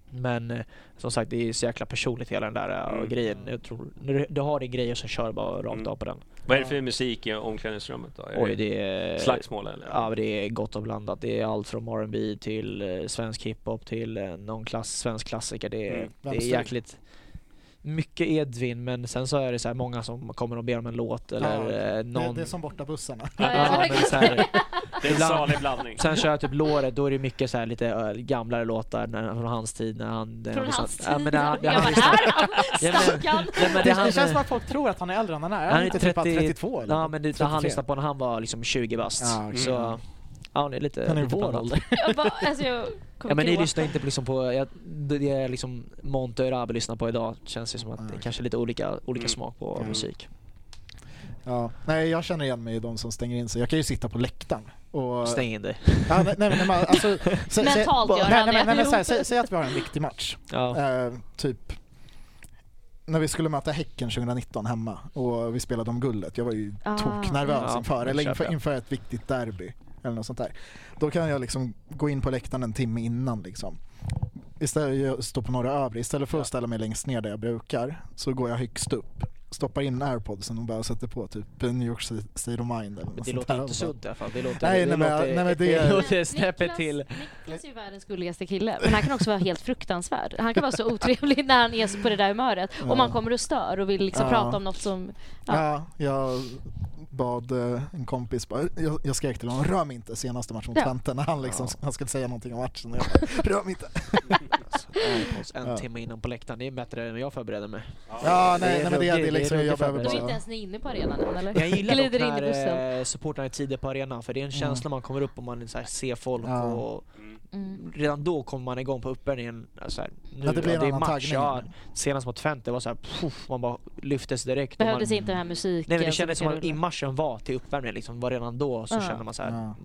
Men eh, som sagt, det är så jäkla personligt hela den där eh, Mm. grejen. Jag tror, när du, du har din grej så kör bara rakt Mm. av på den. Vad är det för musik i omklädningsrummet då? Är Oj, det är... Slagsmål eller? Ja, det är gott och blandat. Det är allt från R&B till eh, svensk hiphop till någon klass, svensk klassiker. Det är, Mm. Det är jäkligt mycket Edvin men sen så är det så här många som kommer och ber om en låt eller Ja, eh, det, någon... det är som borta bussarna. Ja, men så här, Det är en salig blandning. Sen kör jag typ låret, då är det mycket så här lite ö, gamlare låtar när, från hans tid när han... Från han hans Ja, tid? men när han, Ja, han men är han? Ja, men- Stackarn! Nej, men det, Det, han, det känns som att folk tror att han är äldre än han är. Han är inte typ bara 30 32 eller? Ja men det, han 33. lyssnade på när han var liksom 20 bast. Ja, okej. Så, Mm. Ja det är lite... Han är lite vår ålder. Jag bara, alltså jag kommer Ja men ni gråta. lyssnar inte på, liksom på jag, det är liksom Monte och Rabe lyssnar på idag. Känns det som att det är okej. kanske lite olika, olika Mm. smak på Mm. musik. Ja. Nej, jag känner igen mig i de som stänger in sig. Jag kan ju sitta på läktaren. Och, Stäng in dig. Ja, nej, nej, men, alltså, sä, Mentalt gör nej, han nej, det. nej, men, så här, sä, Säg att vi har en viktig match. Ja. Eh, typ när vi skulle möta Häcken 2019 hemma och vi spelade om guldet. Jag var ju Ah. toknervös Ja, inför, det eller köper inför, jag. inför ett viktigt derby. Eller något sånt där. Då kan jag liksom gå in på läktaren en timme innan liksom. Istället, jag står på några övre. Istället för att ställa mig längst ner där jag brukar så går jag högst upp. Stoppar in airpodsen och bara sätter på typ New York State of Mind eller Men något det låter inte sunt i alla fall. Det låter, Nej, det nej, men- låter, nej, men det- det låter snäppet till. Niklas är ju världens gulligaste kille, men han kan också vara helt fruktansvärd. Han kan vara så otrevlig när han är på det där humöret. Ja. Om man kommer och stör och vill liksom Ja. prata om något som... Ja. Ja, jag bad eh, en kompis, bara, jag, jag skrek till honom, rör mig inte senaste matchen mot Ja. Twente när han liksom, han skulle säga någonting om matchen. Och jag bara, rör mig inte. Airpods en Ja. timme innan på läktaren, det är bättre än vad jag förbereder mig. Ja, nej, Det är nej men det, det är liksom, det är jag behöver Du är inte bara... ens inne på arenan eller? Jag gillar dock i när eh, supportrarna är tidiga på arenan för det är en känsla man kommer upp och man så här, ser folk Ja. och Mm. redan då kommer man igång på uppvärmningen. Så här, nu, Ja, det blir en är annan match, ja, senast mot Twente var så här, puff, man bara lyftes direkt. Behövdes man, inte den här musiken. Nej men det kändes som att rulla. inmarschen var till uppvärmningen liksom, var redan då så Ja. kände man så här, Ja.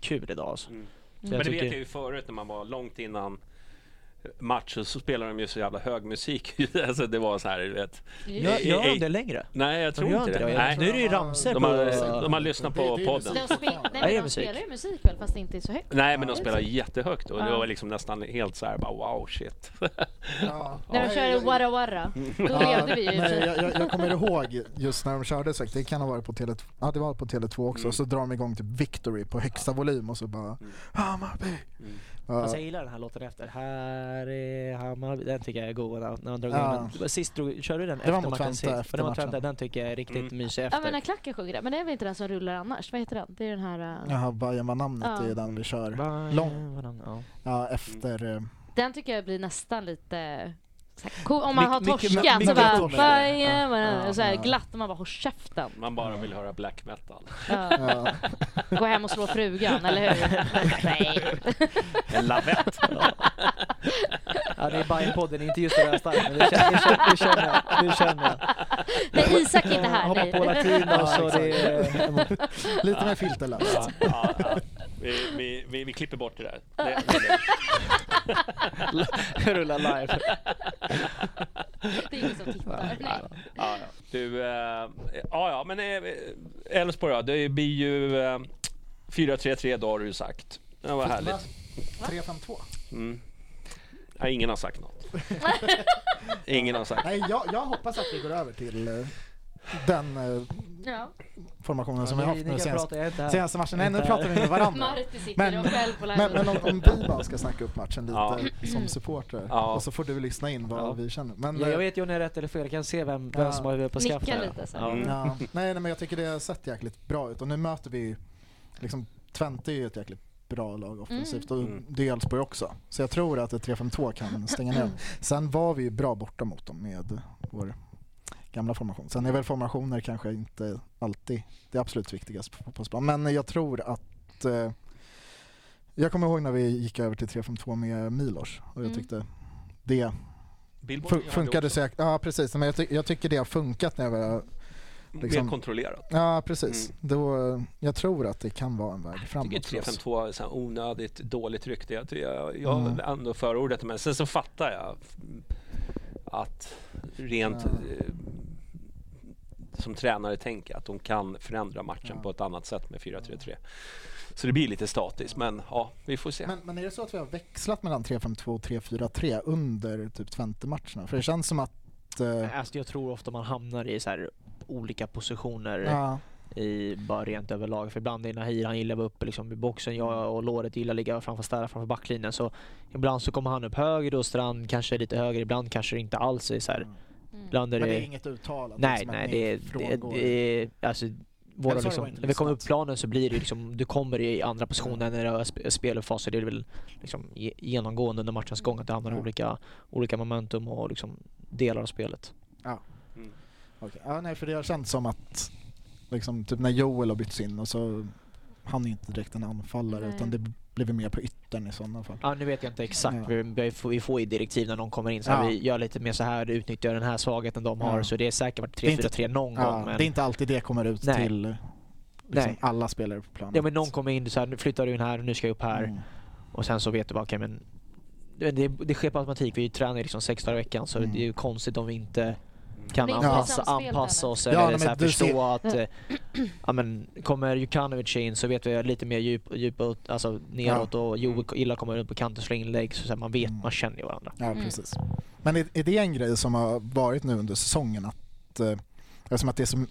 kul idag alltså. Mm. Så Men det vet tycker- jag ju förut när man var långt innan matchen så spelade de ju så jävla hög musik. alltså det var så här, du vet. Gör, gör de det längre? Nej, jag tror gör inte det. Jag- Nej. Nu är det ju ramsor De har, de har lyssnat på Det- det är podden. musik. De, spe- nej, Ja, det är men de musik. spelar ju musik väl fast det inte så högt? Nej, men de spelar jättehögt och det Ja. var liksom nästan helt så här bara wow shit. Ja. När de körde Wara Wara, då Ja, levde vi ju. nej, jag, jag, jag kommer ihåg just när de körde så det kan ha varit på Tele2, ja det var på Tele2 också, Mm. så drar de igång typ Victory på högsta volym och så bara Hammarby. Mm. Ja. Fast jag gillar den här låten efter. Här är Hammarby. Den tycker jag är god när när man drar Ja. den. Det Sist drog, körde du den Det efter matchen sist? efter den var. Twente, den tycker jag är riktigt Mm. mysig Ja efter. men när klacken sjunger det. Men det är väl inte den som rullar annars? Vad heter den? Det är den här... uh, Jaha, Bajen var namnet Ja. i den vi kör. Lång. ja. Ja, efter... eh, Den tycker jag blir nästan lite... cool. Om man har torskat så bara... Bajen, Ja. så här ja. glatt och man bara håll käften. Man bara vill höra black metal. Ja. Gå hem och slå frugan, eller hur? Nej. En lavett. Ja, det är Bajen-podden, inte just det där starkt, men det känner, det känner, det känner jag. Det känner jag. Nej, Isak är inte här. Hoppa Nej. på latin och så det är... Lite mer filterlöst. Ja, ja, ja. Vi, vi, vi, vi klipper bort det där. Det, det, Rulla live. Det är ingen som tittar. Nej. ja, ja. Du, eh, ja, ja, men eh, Elfsborg då, det blir ju eh, 4-3-3 då har du ju sagt. Det var härligt. 352. Mm. Ja, ingen har sagt något. Ingen har sagt. Nej, jag, jag hoppas att vi går över till eh, den eh, Ja. formationen som vi har haft nu jag här. senaste matchen. Nej, nu pratar vi med varandra. Marti sitter Men- och själv på Men, men om, om vi bara ska snacka upp matchen lite Ja. som supporter Ja. och så får du lyssna in vad Ja. vi känner. Men, Ja, jag eh, vet ju om det är rätt eller fel, jag kan se vem, vem Ja. som har huvudet på Nicka skaftet. lite så. Ja. Mm. ja, nej, nej, men jag tycker det har sett jäkligt bra ut och nu möter vi liksom Twente är ju ett jäkligt bra lag offensivt och Mm. det är Elfsborg också. Så jag tror att ett 3-5-2 kan stänga ner. Sen var vi ju bra borta mot dem med vår gamla formation. Sen är väl formationer kanske inte alltid det absolut viktigaste på fotbollsplan. Men jag tror att eh, jag kommer ihåg när vi gick över till 3-5-2 med Milos och jag Mm. tyckte det Billboard fun- hade funkade säkert. Ja precis, men jag, ty- jag tycker det har funkat när jag var liksom- Mer kontrollerat. Ja precis. Mm. Då, jag tror att det kan vara en väg Jag framåt tycker för oss. 3-5-2 är så här onödigt dåligt rykte. Jag, tycker- jag, jag Mm. ändå förordat det, men sen så fattar jag att rent Ja. eh, som tränare tänker att de kan förändra matchen Ja. på ett annat sätt med 4-3-3. Så det blir lite statiskt, men ja, vi får se. Men, men är det så att vi har växlat mellan 3-5-2 och 3-4-3 under typ Twente-matcherna? För det känns som att... Eh, Alltså jag tror ofta man hamnar i så här olika positioner ja, i bara rent överlag. För ibland är Nahir, han gillar att vara uppe liksom i boxen. Jag och Låret gillar att ligga framför ställa framför backlinjen. Så ibland så kommer han upp höger och Strand kanske lite höger. Ibland kanske det inte alls är så här. Mm. Ibland är men det det... är inget uttalat? Nej, liksom, nej, ni det är... Det, det är alltså, våra, så det liksom, när vi kommer upp planen så blir det liksom, du kommer i andra positioner när det är sp- spelfaser. Det är väl liksom ge- genomgående under matchens gång att det hamnar i Ja. olika, olika momentum och liksom delar av spelet. Okej. Ja, nej, för det har känts som att liksom, typ när Joel har bytts in och så han är inte direkt en anfallare Nej. utan det blev mer på yttern i sådana fall. Ja, nu vet jag inte exakt. Ja. Vi, får, vi får ju direktiv när någon kommer in. Så här, Ja. Vi gör lite mer så här, utnyttjar den här svagheten de har. Ja. Så det är säkert varit Det är inte- 3-4-3 någon Ja, gång. Men, Det är inte alltid det kommer ut Nej. till liksom, Nej. alla spelare på planen. ja, men någon kommer in så här, nu flyttar du in här, nu ska jag upp här. Mm. Och sen så vet du bara, okej men det, det, det sker på automatik. Vi tränar liksom sex dagar i veckan så Mm. det är ju konstigt om vi inte kan anpassa, anpassa oss Ja, eller nej, så här, förstå ser- att eh, ja, men, kommer Jukanovic in så vet vi lite mer djup, djupåt, alltså neråt och Joe gillar att komma runt på kanten och slå inlägg så, så här, man vet, Mm. man känner ju varandra. Ja, Mm. precis. Men är, är det en grej som har varit nu under säsongen att eh, eftersom att det är som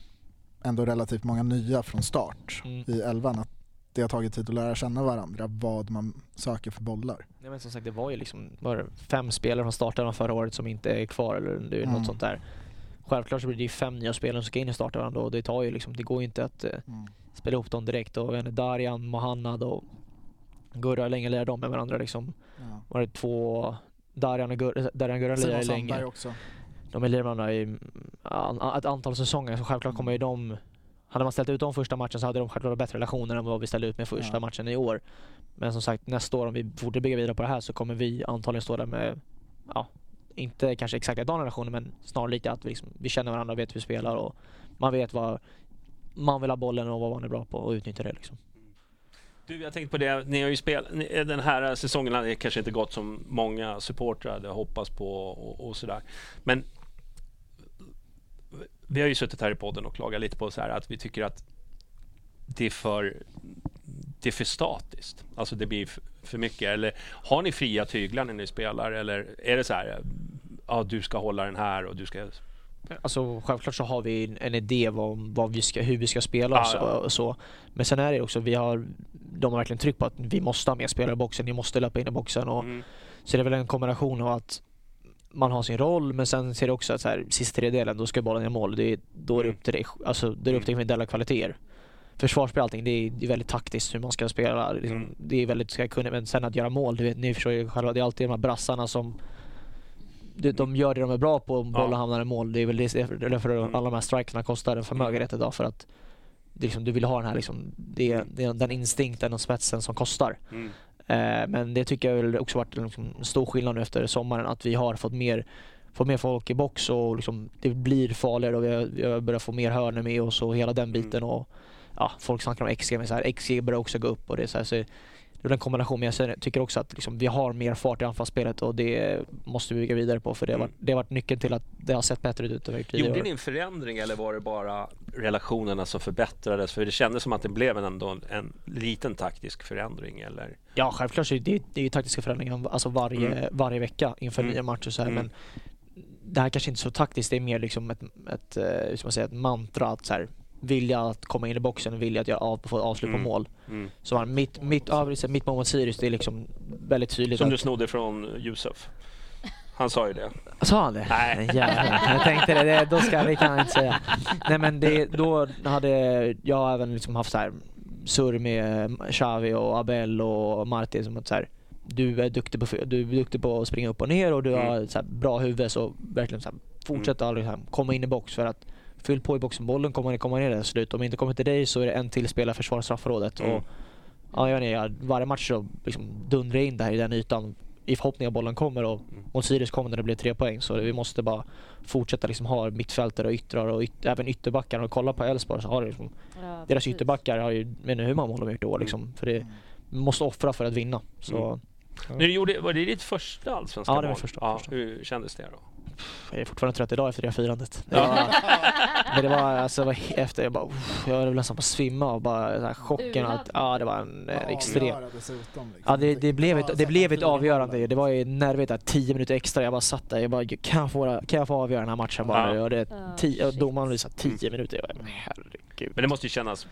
ändå relativt många nya från start Mm. i elvan att det har tagit tid att lära känna varandra vad man söker för bollar. Nej, men som sagt, det var ju liksom var det fem spelare från starten förra året som inte är kvar eller det är Mm. något sånt där. Självklart så blir det ju fem nya spelare som ska in i startelvan och det tar ju liksom, det går ju inte att eh, Mm. spela ihop dem direkt och inte, Darjan, Mohannad och Gurra, hur länge lirar de med varandra liksom? Ja. Var det två, Darjan och Gurra, Darjan och Gurra lirar länge. Också. De har lirat med varandra i mm, ett antal säsonger så självklart kommer ju de hade man ställt ut dem första matchen så hade de självklart bättre relationer än vad vi ställde ut med första Ja. matchen i år. Men som sagt nästa år om vi fortsätter bygga vidare på det här så kommer vi antagligen stå där med, ja, inte kanske exakt likadana relationer men snarare att vi, liksom, vi känner varandra och vet hur vi spelar och man vet vad man vill ha bollen och vad man är bra på och utnyttja det liksom. Du, jag tänkte på det, ni har ju spelat, den här säsongen har kanske inte gått som många supportrar hade hoppats på och, och sådär. Men vi har ju suttit här i podden och klagat lite på så här att vi tycker att det är för, det är för statiskt. Alltså det blir för, för mycket. Eller har ni fria tyglar när ni spelar? Eller är det så här, ja du ska hålla den här och du ska... Alltså självklart så har vi en- idé vad, vad vi ska, hur vi ska spela och, så, och så. Men sen är det också, vi har, de har verkligen tryckt på att vi måste ha mer spelare i boxen, ni måste löpa in i boxen. Och, Mm. Så det är väl en kombination av att man har sin roll men sen ser det också att så här, sista tredjedelen, då ska bollen i mål. Det är, då är det upp till dig, alltså det är upp till individuella kvaliteter. Försvarsspel allting, det är, det är väldigt taktiskt hur man ska spela. Liksom, Mm. Det är väldigt ska kunna, men sen att göra mål, du vet, ni förstår ju själva, det är alltid de här brassarna som de, gör det de är bra på om bollen Ja. hamnar i mål. Det är väl det, det är därför Mm. alla de här strikerna kostar en förmögenhet idag för att liksom, du vill ha den här liksom, det, det är den instinkten och spetsen som kostar. Mm. Eh, men det tycker jag väl också varit en liksom, stor skillnad nu efter sommaren att vi har fått mer, fått mer folk i box och liksom, det blir farligare och vi har, börjat få mer hörnor med oss och hela den biten och ja, folk snackar om XG men så här, XG börjar också gå upp och det så här, så det är en kombination men jag säger- tycker också att liksom, vi har mer fart i anfallsspelet och det måste vi bygga vidare på för det har Mm. varit, det har varit nyckeln till att det har sett bättre ut än tidigare Gjorde ni en förändring eller var det bara relationerna som förbättrades? För det kändes som att det blev en ändå en, en liten taktisk förändring eller? Ja, självklart så är det, det är ju taktiska förändringar alltså varje, Mm. varje vecka inför Mm. nya matcher. Så här, Mm. Men det här kanske inte är så taktiskt, det är mer liksom ett, ett, eh, man säga, ett mantra att så här, vilja att komma in i boxen och vilja att göra av, få avslut Mm. på mål. Mm. Så man, mitt, mitt, ja, mitt mål mot Sirius, det är liksom väldigt tydligt. Som att, du snodde från Yusuf. Han sa ju det. Sa han det? Nej. Jävlar, jag tänkte det, det, då ska, det kan jag inte säga. Nej men det, då hade jag även liksom haft så här surr med Xavi och Abel och Martin som att så här, du är duktig på, du är duktig på att springa upp och ner och du Mm. har så här, bra huvud så verkligen så här, fortsätt aldrig så här, komma in i box för att fyll på i boxen, bollen kommer komma ner till slut. Om det inte kommer till dig så är det en till spelare försvara straffområdet. Mm. Och, ja, jag vet inte, jag, varje match så liksom dundrar jag in det här i den ytan i förhoppning att bollen kommer och Mm. mot Sirius kommer när det blir tre poäng så vi måste bara fortsätta liksom ha mittfältare och yttrar och yt, även ytterbackar och kolla på Elfsborg så har det liksom, Ja, deras ytterbackar har ju, jag vet hur många mål de har gjort i år liksom för det vi måste offra för att vinna så Mm. När du gjorde, var det ditt första allsvenska Ja, det var mål? första, Ja, första. hur kändes det då? Jag är fortfarande trött idag efter det här firandet. Det var, men det var alltså, var efter, jag bara, uff, jag var nästan på att svimma av bara här, chocken och allt. Ja, det var en eh, extrem. Dessutom, liksom. Ja, det, det blev ett, det blev ett avgörande. Det var ju nervigt där, tio minuter extra. Jag bara satt där. Jag bara, kan jag få, kan jag få avgöra den här matchen bara? Ja. Och det, och shit. domaren visade tio minuter. Jag bara, men herregud. Men det måste ju kännas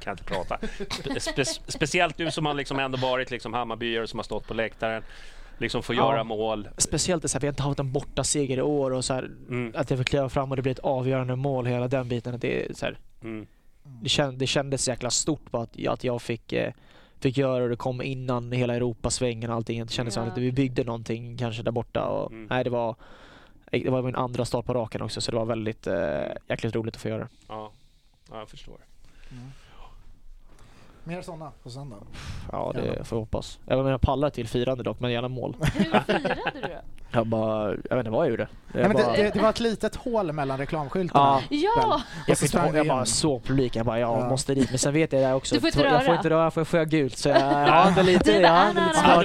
kan inte prata. Spe, spe, speciellt du som har liksom ändå varit liksom Hammarbyare som har stått på läktaren. Liksom få Ja. göra mål. Speciellt det så här, vi har inte haft en bortaseger i år och så här, Mm. att jag fick kliva fram och det blev ett avgörande mål, hela den biten. Det, är så här, Mm. det, känd, det kändes jäkla stort på att, att jag fick, eh, fick göra och det kom innan hela Europasvängen och allting. Det kändes som Ja. att vi byggde någonting kanske där borta. Och, Mm. nej, det, var, det var min andra start på raken också så det var väldigt eh, jäkligt roligt att få göra. Ja. ja, jag förstår. Mer sådana på söndag. Ja, det Gärna. får jag hoppas. Jag menar, jag pallar till firande dock, men gärna mål. Hur firade du då? Jag bara, jag vet inte vad jag gjorde. Jag, Nej, men bara, det, det, det var ett litet hål mellan reklamskyltarna. Ja. Ja! jag, fick, jag vi bara såg publiken, jag bara, jag Ja. måste dit. Men sen vet jag det också. Du får inte jag röra. får inte röra, får jag, får jag gult? Så jag, jag ändå lite, jag ändå lite nej,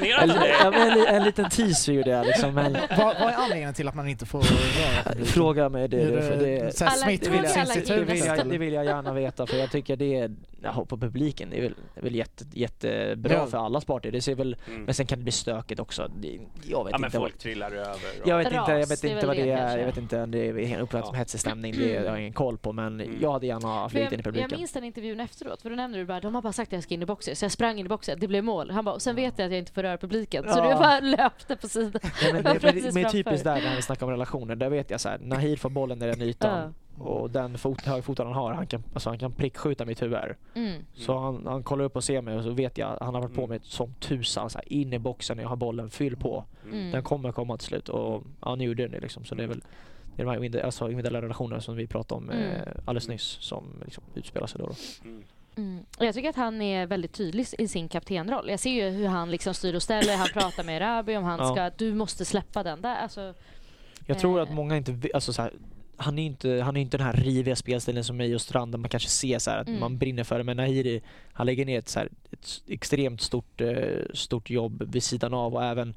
du ju En, en, li- en liten teaser gjorde jag liksom. Men Vad, vad är anledningen till att man inte får röra publiken? fråga mig det. För det Alla- det vill, jag, smittskyddsinstitutet, det, vill jag, det vill jag gärna veta för jag tycker det är, jag på publiken, det är väl, det är väl jätte, jättebra Ja. för alla sporter. Det ser väl, Mm. men sen kan det bli stökigt också. Jag vet Ja, men inte. vad- folk trillar över. Och... Jag vet Ras, inte, jag vet det är inte vad det det är. Jag vet inte om det är helt uppfattat som Ja. hetsig stämning. Det har jag ingen koll på men Mm. jag hade gärna För flugit in i jag, jag publiken. minns den intervjun efteråt, för då nämnde du bara de har bara sagt att jag ska in i boxen, så jag sprang in i boxen, det blev mål. Han bara, och sen vet jag att jag inte får röra publiken, så Ja. du bara löpte på sidan. Nej, men det, men, Precis det- men framför. typiskt där när vi snackar om relationer, där vet jag så här, Nahir får bollen i den ytan och den fot, högfoten han har, han kan, alltså han kan prickskjuta mitt huvud. Mm. Så han, han kollar upp och ser mig och så vet jag, han har varit på Mm. mig som tusan, så här, in i boxen, jag har bollen, fyll på. Mm. Den kommer komma till slut och ja, nu gjorde den det liksom. Så det är väl det är de här individuella- alltså, individuella relationerna som vi pratade om Mm. eh, alldeles nyss som liksom utspelar sig då. då. Mm. Mm. Jag tycker att han är väldigt tydlig i sin kaptenroll. Jag ser ju hur han liksom styr och ställer, han pratar med Rabi om han Ja. ska, du måste släppa den där. Alltså, Jag tror att Eh. många inte, alltså så här, han är inte, han är inte den här riviga spelstilen som mig och Strand där man kanske ser så här att Mm. man brinner för det. Men Nahiri, han lägger ner ett, så här, ett extremt stort, eh, stort jobb vid sidan av och även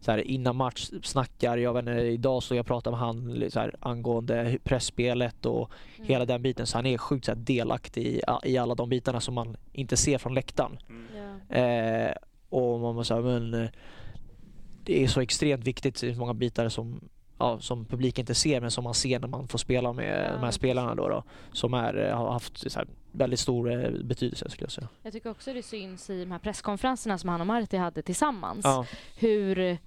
så här, innan match snackar, jag vet inte, idag så jag pratade med han så här, angående pressspelet och mm. hela den biten. Så han är sjukt så här, delaktig i, i alla de bitarna som man inte ser från läktaren. Mm. Eh, och man måste säga, men eh, det är så extremt viktigt i många bitar som, ja, som publiken inte ser men som man ser när man får spela med Ja, de här spelarna då, då som är, eh, har haft så här, väldigt stor eh, betydelse skulle jag säga. Jag tycker också det syns i de här presskonferenserna som han och Marti hade tillsammans. Ja, Hur,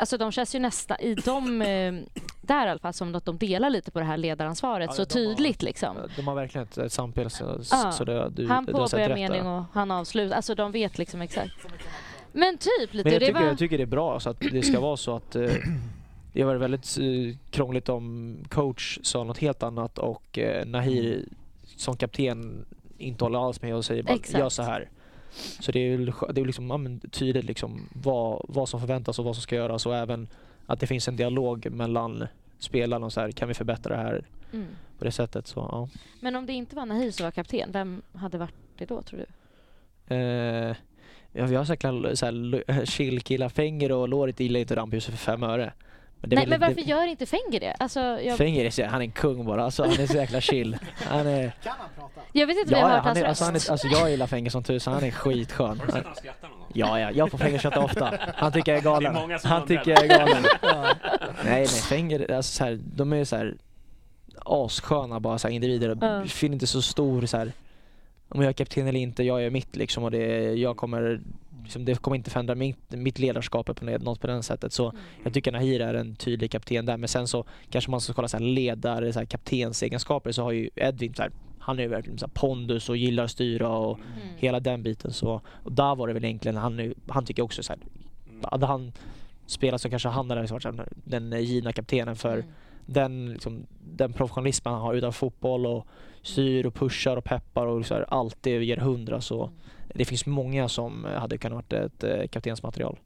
alltså de känns ju nästan, i de, eh, där i alla fall, som att de delar lite på det här ledaransvaret Ja, så de har- tydligt liksom. de har verkligen ett, ett samspel så, Ja. så det, du, Han påbörjar mening och han avslutar, alltså de vet liksom exakt. Men typ lite, Men jag det tycker, var... jag tycker det är bra så att det ska vara så att det varit väldigt eh, krångligt om coach sa något helt annat och eh, Nahir som kapten inte håller alls med och säger bara Exakt. gör så här. Så det är, det är liksom, ja, tydligt liksom vad, vad som förväntas och vad som ska göras och även att det finns en dialog mellan spelarna och så här, kan vi förbättra det här Mm. på det sättet så ja. Men om det inte var Nahir som var kapten, vem hade varit det då tror du? Eh, ja, vi har säkert så här, chill killar, Fenger och Lorit gillar inte rampljuset för fem öre. Men Nej väl- men varför det- gör inte Fenger det? Alltså, jag, Fenger är så, han är en kung bara, alltså, han är så jäkla chill. Han är, Kan han prata? jag vet inte ja, om jag har ja, hört han är, hans alltså, han är, alltså jag gillar Fenger som tusan, han är skitskön. Har du sett han skrattar någon gång? ja, ja, jag får Fenger skratta ofta. Han tycker jag är galen. Är Han tycker jag är galen. Nej, nej, Fenger, alltså, så här, de är så här assköna bara så här, individer. Ja. Jag finner inte så stor så här, om jag är kapten eller inte, jag är mitt liksom och det, jag kommer liksom, det kommer inte förändra mitt, mitt ledarskap på något på det sättet. Så Mm. jag tycker Nahir är en tydlig kapten där. Men sen så kanske man ska kolla så här ledare, så här kaptensegenskaper så har ju Edvin så här, han är ju verkligen så pondus och gillar att styra och Mm. hela den biten. Så, och där var det väl egentligen, han, han tycker också så här, hade han spelat så kanske han hade liksom varit den givna kaptenen för Mm. den, liksom, den professionalismen han har utanför fotboll och styr och pushar och peppar och så här, alltid ger hundra så Mm. Det finns många som eh, hade kunnat varit ett eh, kaptensmaterial.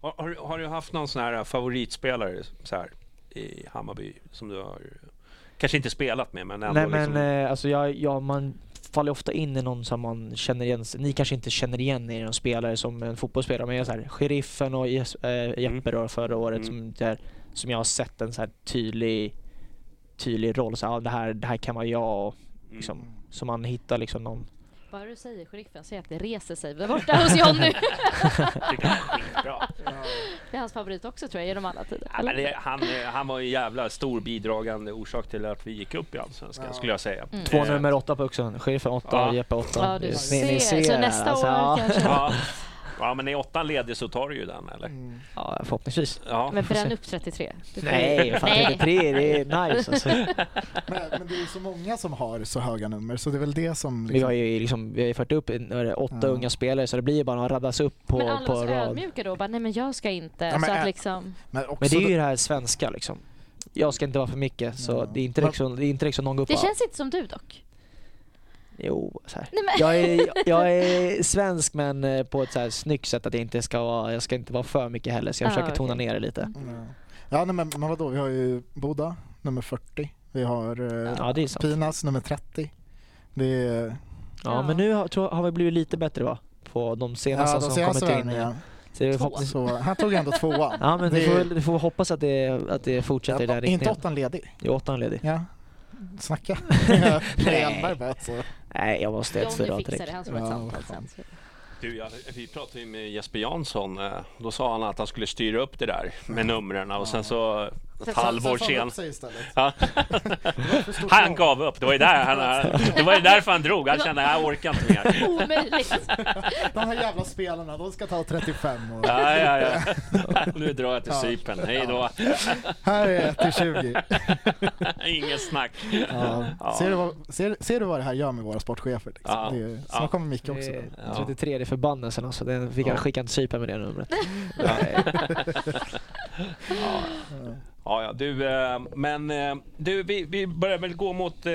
Har, har, du- har du haft någon sån här favoritspelare så här, i Hammarby som du har kanske inte spelat med men ändå Nej men liksom, eh, alltså jag, jag, man faller ofta in i någon som man känner igen. Ni kanske inte känner igen er som spelare som en fotbollsspelare, men jag är så här, Sheriffen och Jes- äh, Jeppe då förra året Mm. som, där, som jag har sett en så här tydlig, tydlig roll. Så, ja, det, här, det här kan vara jag. Och, liksom, Mm. Så man hittar liksom någon... Bara du säger sheriffen, säg att det reser sig där borta hos Jonny. Jag är det är hans favorit också tror jag, genom alla tider. Ja, men det, han, han var en jävla stor bidragande orsak till att vi gick upp i Allsvenskan, skulle jag säga. Mm. Två nummer åtta på Oxen. Sheriffen åtta Ja. Jeppe åtta. Ja, du Ni- ser. ni Så det nästa alltså, år ja. kanske. Ja. men är åttan ledig så tar du ju den, eller? Mm. Ja, förhoppningsvis. Ja. Men bränn upp 33. Du får- Nej, fan Nej. 33, det är nice alltså. Men, men det är ju så många som har så höga nummer så det är väl det som... Vi har ju liksom, vi har ju fört upp är åtta Ja. unga spelare så det blir ju bara att raddas upp på, men alla på så rad. ödmjuka då bara, nej men jag ska inte. Ja, men så att liksom, men, också Men det är ju det här svenska liksom. Jag ska inte vara för mycket så Ja. det är inte liksom, det är inte liksom någon går upp det känns inte som du dock. Jo, så här. Nej, men... Jag, är, jag är svensk men eh, på ett så här snyggt sätt att jag inte ska vara, jag ska inte vara för mycket heller så jag Ah, försöker tona okej. ner det lite. Ja, ja nej, men, men vadå, vi har ju Boda, nummer 40. Vi har eh, Ja, är. Pinas, nummer 30. Det är... Ja, Ja. men nu har, tror, har vi blivit lite bättre va? På de senaste Ja, de som kommit in. värvningarna. Så är förhoppningsvis- Så han tog ändå tvåan. Ja men Det det får, är- det får hoppas att det, att det fortsätter i den Ja, riktningen. inte åttan ledig. Är åttan ledig. Ja. Snacka. Nej. Hjelmberg bara så. Nej, jag måste ett fyra direkt. det, han ha ett samtal sen. Du, jag, vi pratade ju med Jesper Jansson. eh, Då sa han att han skulle styra upp det där med numren och sen så ett halvår Sen. Ja. Han gav upp. Det var ju där han, det var ju därför han drog. Han kände jag orkar inte mer. Omöjligt. De här jävla spelarna, de ska ta 35 och... Ja, ja, ja. Nu drar jag till Ja. Cypern. Hej då. Här är 1 till 20. Inget snack. Ja. Ser, du vad, ser, ser du vad det här gör med våra sportchefer? Liksom? Ja. Det är, snart kommer Micke också. Det är Ja. 33, det är förbannelsen alltså. Den jag Ja. skicka till Cypern med det numret. Ja, ja, du, eh, men eh, du, vi, vi börjar väl gå mot, eh,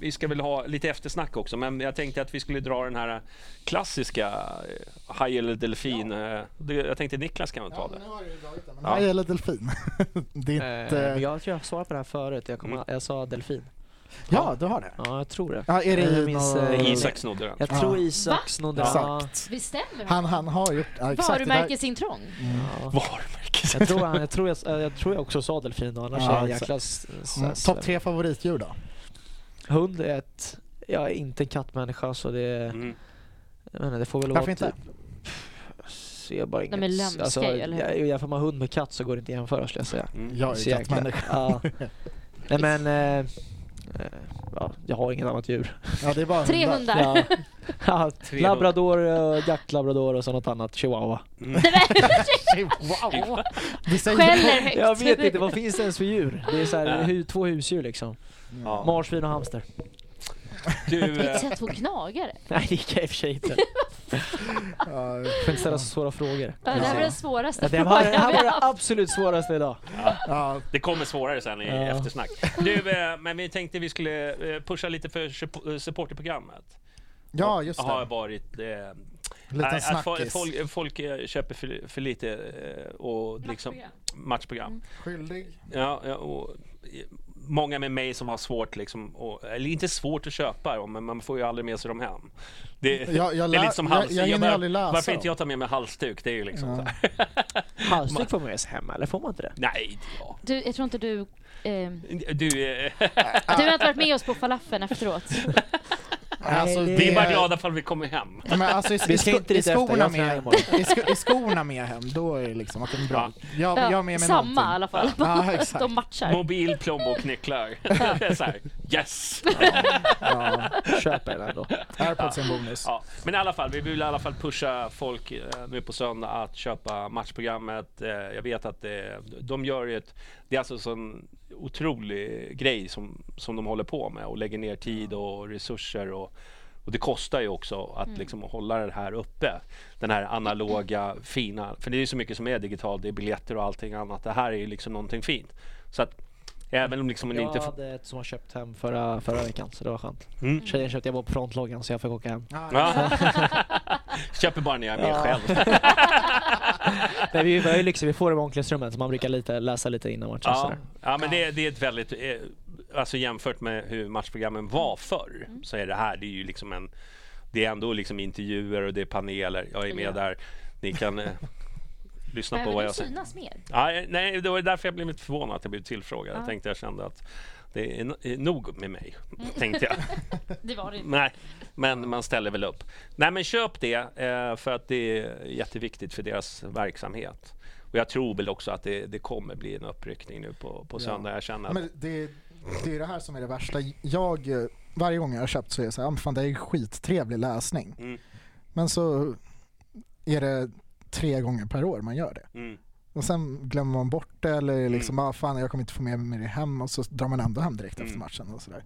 vi ska väl ha lite eftersnack också, men jag tänkte att vi skulle dra den här klassiska haj eller delfin. det- Jag tänkte Niklas kan väl ta det. Ja. Haj eller delfin? Ditt, jag tror jag svarade på det här förut. Jag, kommer, Mm. jag sa delfin. ja, du har det. Ja, jag tror det. Ja, är det Jag minns, nå- eh, Isak snodde den. Jag Ja. tror? Isak snodde den. Ja. Exakt. Vi stämmer Han, han har gjort... Ja, exakt. Varumärkesintrång. Mm. Ja. Varumärkes. Jag tror, han, jag, tror jag, jag tror jag också sa delfin annars Ja, är jag jäkla... Mm. Topp tre favoritdjur då? Hund är ett... Jag är inte en kattmänniska så det... Mm. Jag inte, det får väl Varför inte? typ... Ser bara inget... men lömska alltså, ju, eller hur? jag- Jämför man hund med katt så går det inte att jämföra skulle jag säga. Mm. Jag är kattmänniska. Ja. Nej men... Eh, eh, ja, jag har inget annat djur. Ja, det är bara Tre hundar. Ja. Ja, labrador, eh, jaktlabrador och så något annat. Chihuahua. Mm. wow! Du säger Skäller högt. Jag vet inte, vad finns det ens för djur? Det är så här, Ja. två husdjur liksom. Ja. Marsvin och hamster. Du, Inte eh, så två knagare. Nej det kan jag i och för sig inte. Ja, får inte ställa så svåra frågor. Ja, det här var den svåraste Ja, det, var, det här var det absolut svåraste idag. ja, det kommer svårare sen i Ja. eftersnack. Du, eh, men vi tänkte vi skulle eh, pusha lite för supp- supporterprogrammet. ja, just Har det. varit... Eh, Liten att fo- snackis. folk, folk eh, köper för, för lite eh, och liksom matchprogram. Skyldig. Ja, ja, och många med mig som har svårt, liksom, och, eller inte svårt att köpa dem, men man får ju aldrig med sig dem hem. Det, Jag- jag det är lite som jag- hals, jag hinner bara- aldrig läsa Varför inte jag tar med mig halsduk? Det är ju liksom Ja. så. Halsduk får man med sig hem eller får man inte det? Nej, jag. Du, jag tror inte du... Eh, Du, eh, du har inte varit med oss på falafeln efteråt. Alltså, Nej, vi är bara glada ifall vi kommer hem. Ja, Men alltså i, Vi i, ska inte i skorna jag med, i, sko, i skorna med hem, då är det liksom att det är bra. Jag, jag har med mig Samma i någonting. alla fall. Ja, exakt. De matchar. Mobil, plånbok, nycklar. Det är så här, yes! Ja, Köper den ändå. Airpods är en bonus. Ja, men i alla fall, vi vill i alla fall pusha folk eh, nu på söndag att köpa matchprogrammet. Eh, jag vet att det, de gör ju ett, det är alltså en sån otrolig grej som, som de håller på med och lägger ner tid och resurser och, och det kostar ju också att liksom hålla det här uppe. Den här analoga, fina, för det är ju så mycket som är digitalt, det är biljetter och allting annat. Det här är ju liksom någonting fint. Så att även om liksom man Jag inte... hade ett som var köpt hem förra, förra veckan så det var skönt. Mm. Tjejen köpte jag var på frontloggan så jag fick åka hem. Ja. Köper bara när jag är med Ja. själv. Nej, vi, har ju liksom, vi får det i omklädningsrummet så man brukar lite, läsa lite innan matchen. Ja, sådär. ja men det, det är ett väldigt... Eh, alltså jämfört med hur matchprogrammen var förr Mm. så är det här, det är ju liksom en det är ändå liksom intervjuer och det är paneler. Jag är med Ja. där. Ni kan eh, lyssna på Behöver vad jag säger. synas mer? Ja, eh, nej, det var därför jag blev lite förvånad att jag blev tillfrågad. Ja. Jag tänkte jag kände att det är är nog med mig, tänkte jag. Det var det inte. Nej, men man ställer väl upp. Nej, men köp det eh, för att det är jätteviktigt för deras verksamhet. Och jag tror väl också att det, det kommer bli en uppryckning nu på, på söndag. Jag känner att... Men det, det är det här som är det värsta. Jag, eh, varje gång jag har köpt så är jag så här, "Ah, fan det är skittrevlig läsning. Mm. Men så är det tre gånger per år man gör det. Mm. Och sen glömmer man bort det eller liksom, ah, fan jag kommer inte få med mig det hem och så drar man ändå hem direkt efter matchen och sådär.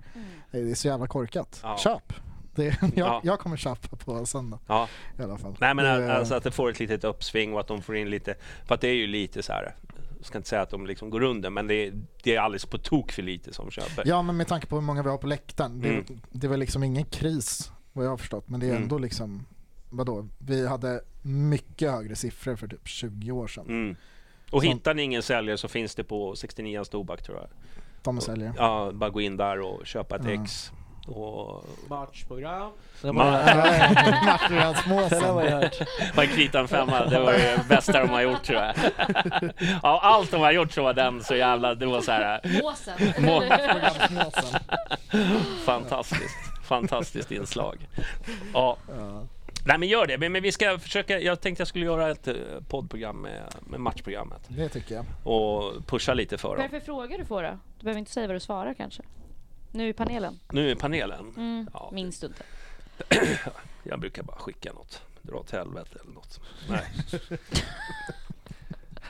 Det är så jävla korkat. Ja. Köp! Det, jag, Ja. jag kommer köpa på söndag Ja. i alla fall. Nej men Det- alltså att det får ett litet uppsving och att de får in lite, för att det är ju lite så här. Jag ska inte säga att de liksom går under men det är, det är alldeles på tok för lite som köper. Ja men med tanke på hur många vi har på läktaren. Det, Mm. det väl liksom ingen kris vad jag har förstått men det är Mm. ändå liksom Vadå? Vi hade mycket högre siffror för typ 20 år sedan. Mm. Och hittar ni ingen säljare så finns det på 69 Tobak tror jag. De säljer. Ja, bara gå in där och köpa ett Ja. ex. Och... Matchprogram. Var Matchprogramsmåsen. Det har jag hört. Var en krita en femma, det var det bästa de har gjort tror jag. Ja, allt de har gjort så var den så jävla, det var så här. Måsen. Fantastiskt, fantastiskt inslag. Ja. Nej men gör det, men, men vi ska försöka, jag tänkte jag skulle göra ett eh, poddprogram med, med matchprogrammet Det tycker jag. och pusha lite för Vad är dem. det för frågor du får då? Du behöver inte säga vad du svarar kanske. Nu i panelen. Nu är panelen. Mm. Ja. Minns du inte? Jag brukar bara skicka något, dra åt helvete eller något. Nej.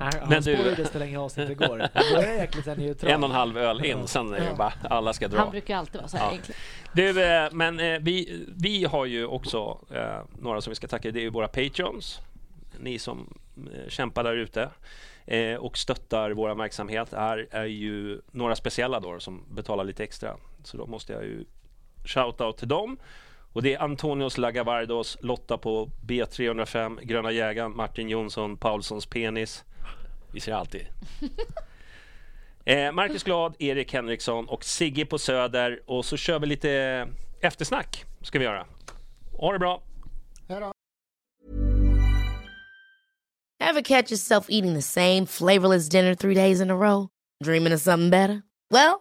Här, Men han du- spårade desto längre avsnittet går. Det börjar jäkligt neutralt. En och en halv öl in, sen är det bara alla ska dra. Han brukar alltid vara så här Ja. Du, eh, men eh, vi, vi har ju också eh, några som vi ska tacka. Det är ju våra patreons. Ni som kämpar där ute och stöttar vår verksamhet. Här är ju några speciella då som betalar lite extra. Så då måste jag ju shout-out till dem. Och det är Antonios Lagavardos, Lotta på B305, Gröna jägaren, Martin Jonsson, Paulssons penis. Vi ser alltid. Eh, Marcus Glad, Erik Henriksson och Sigge på Söder. Och så kör vi lite eftersnack. Ska vi göra. Ha det bra. Ever catch yourself eating the same flavorless dinner three days in a row? Dreaming of something better? Well,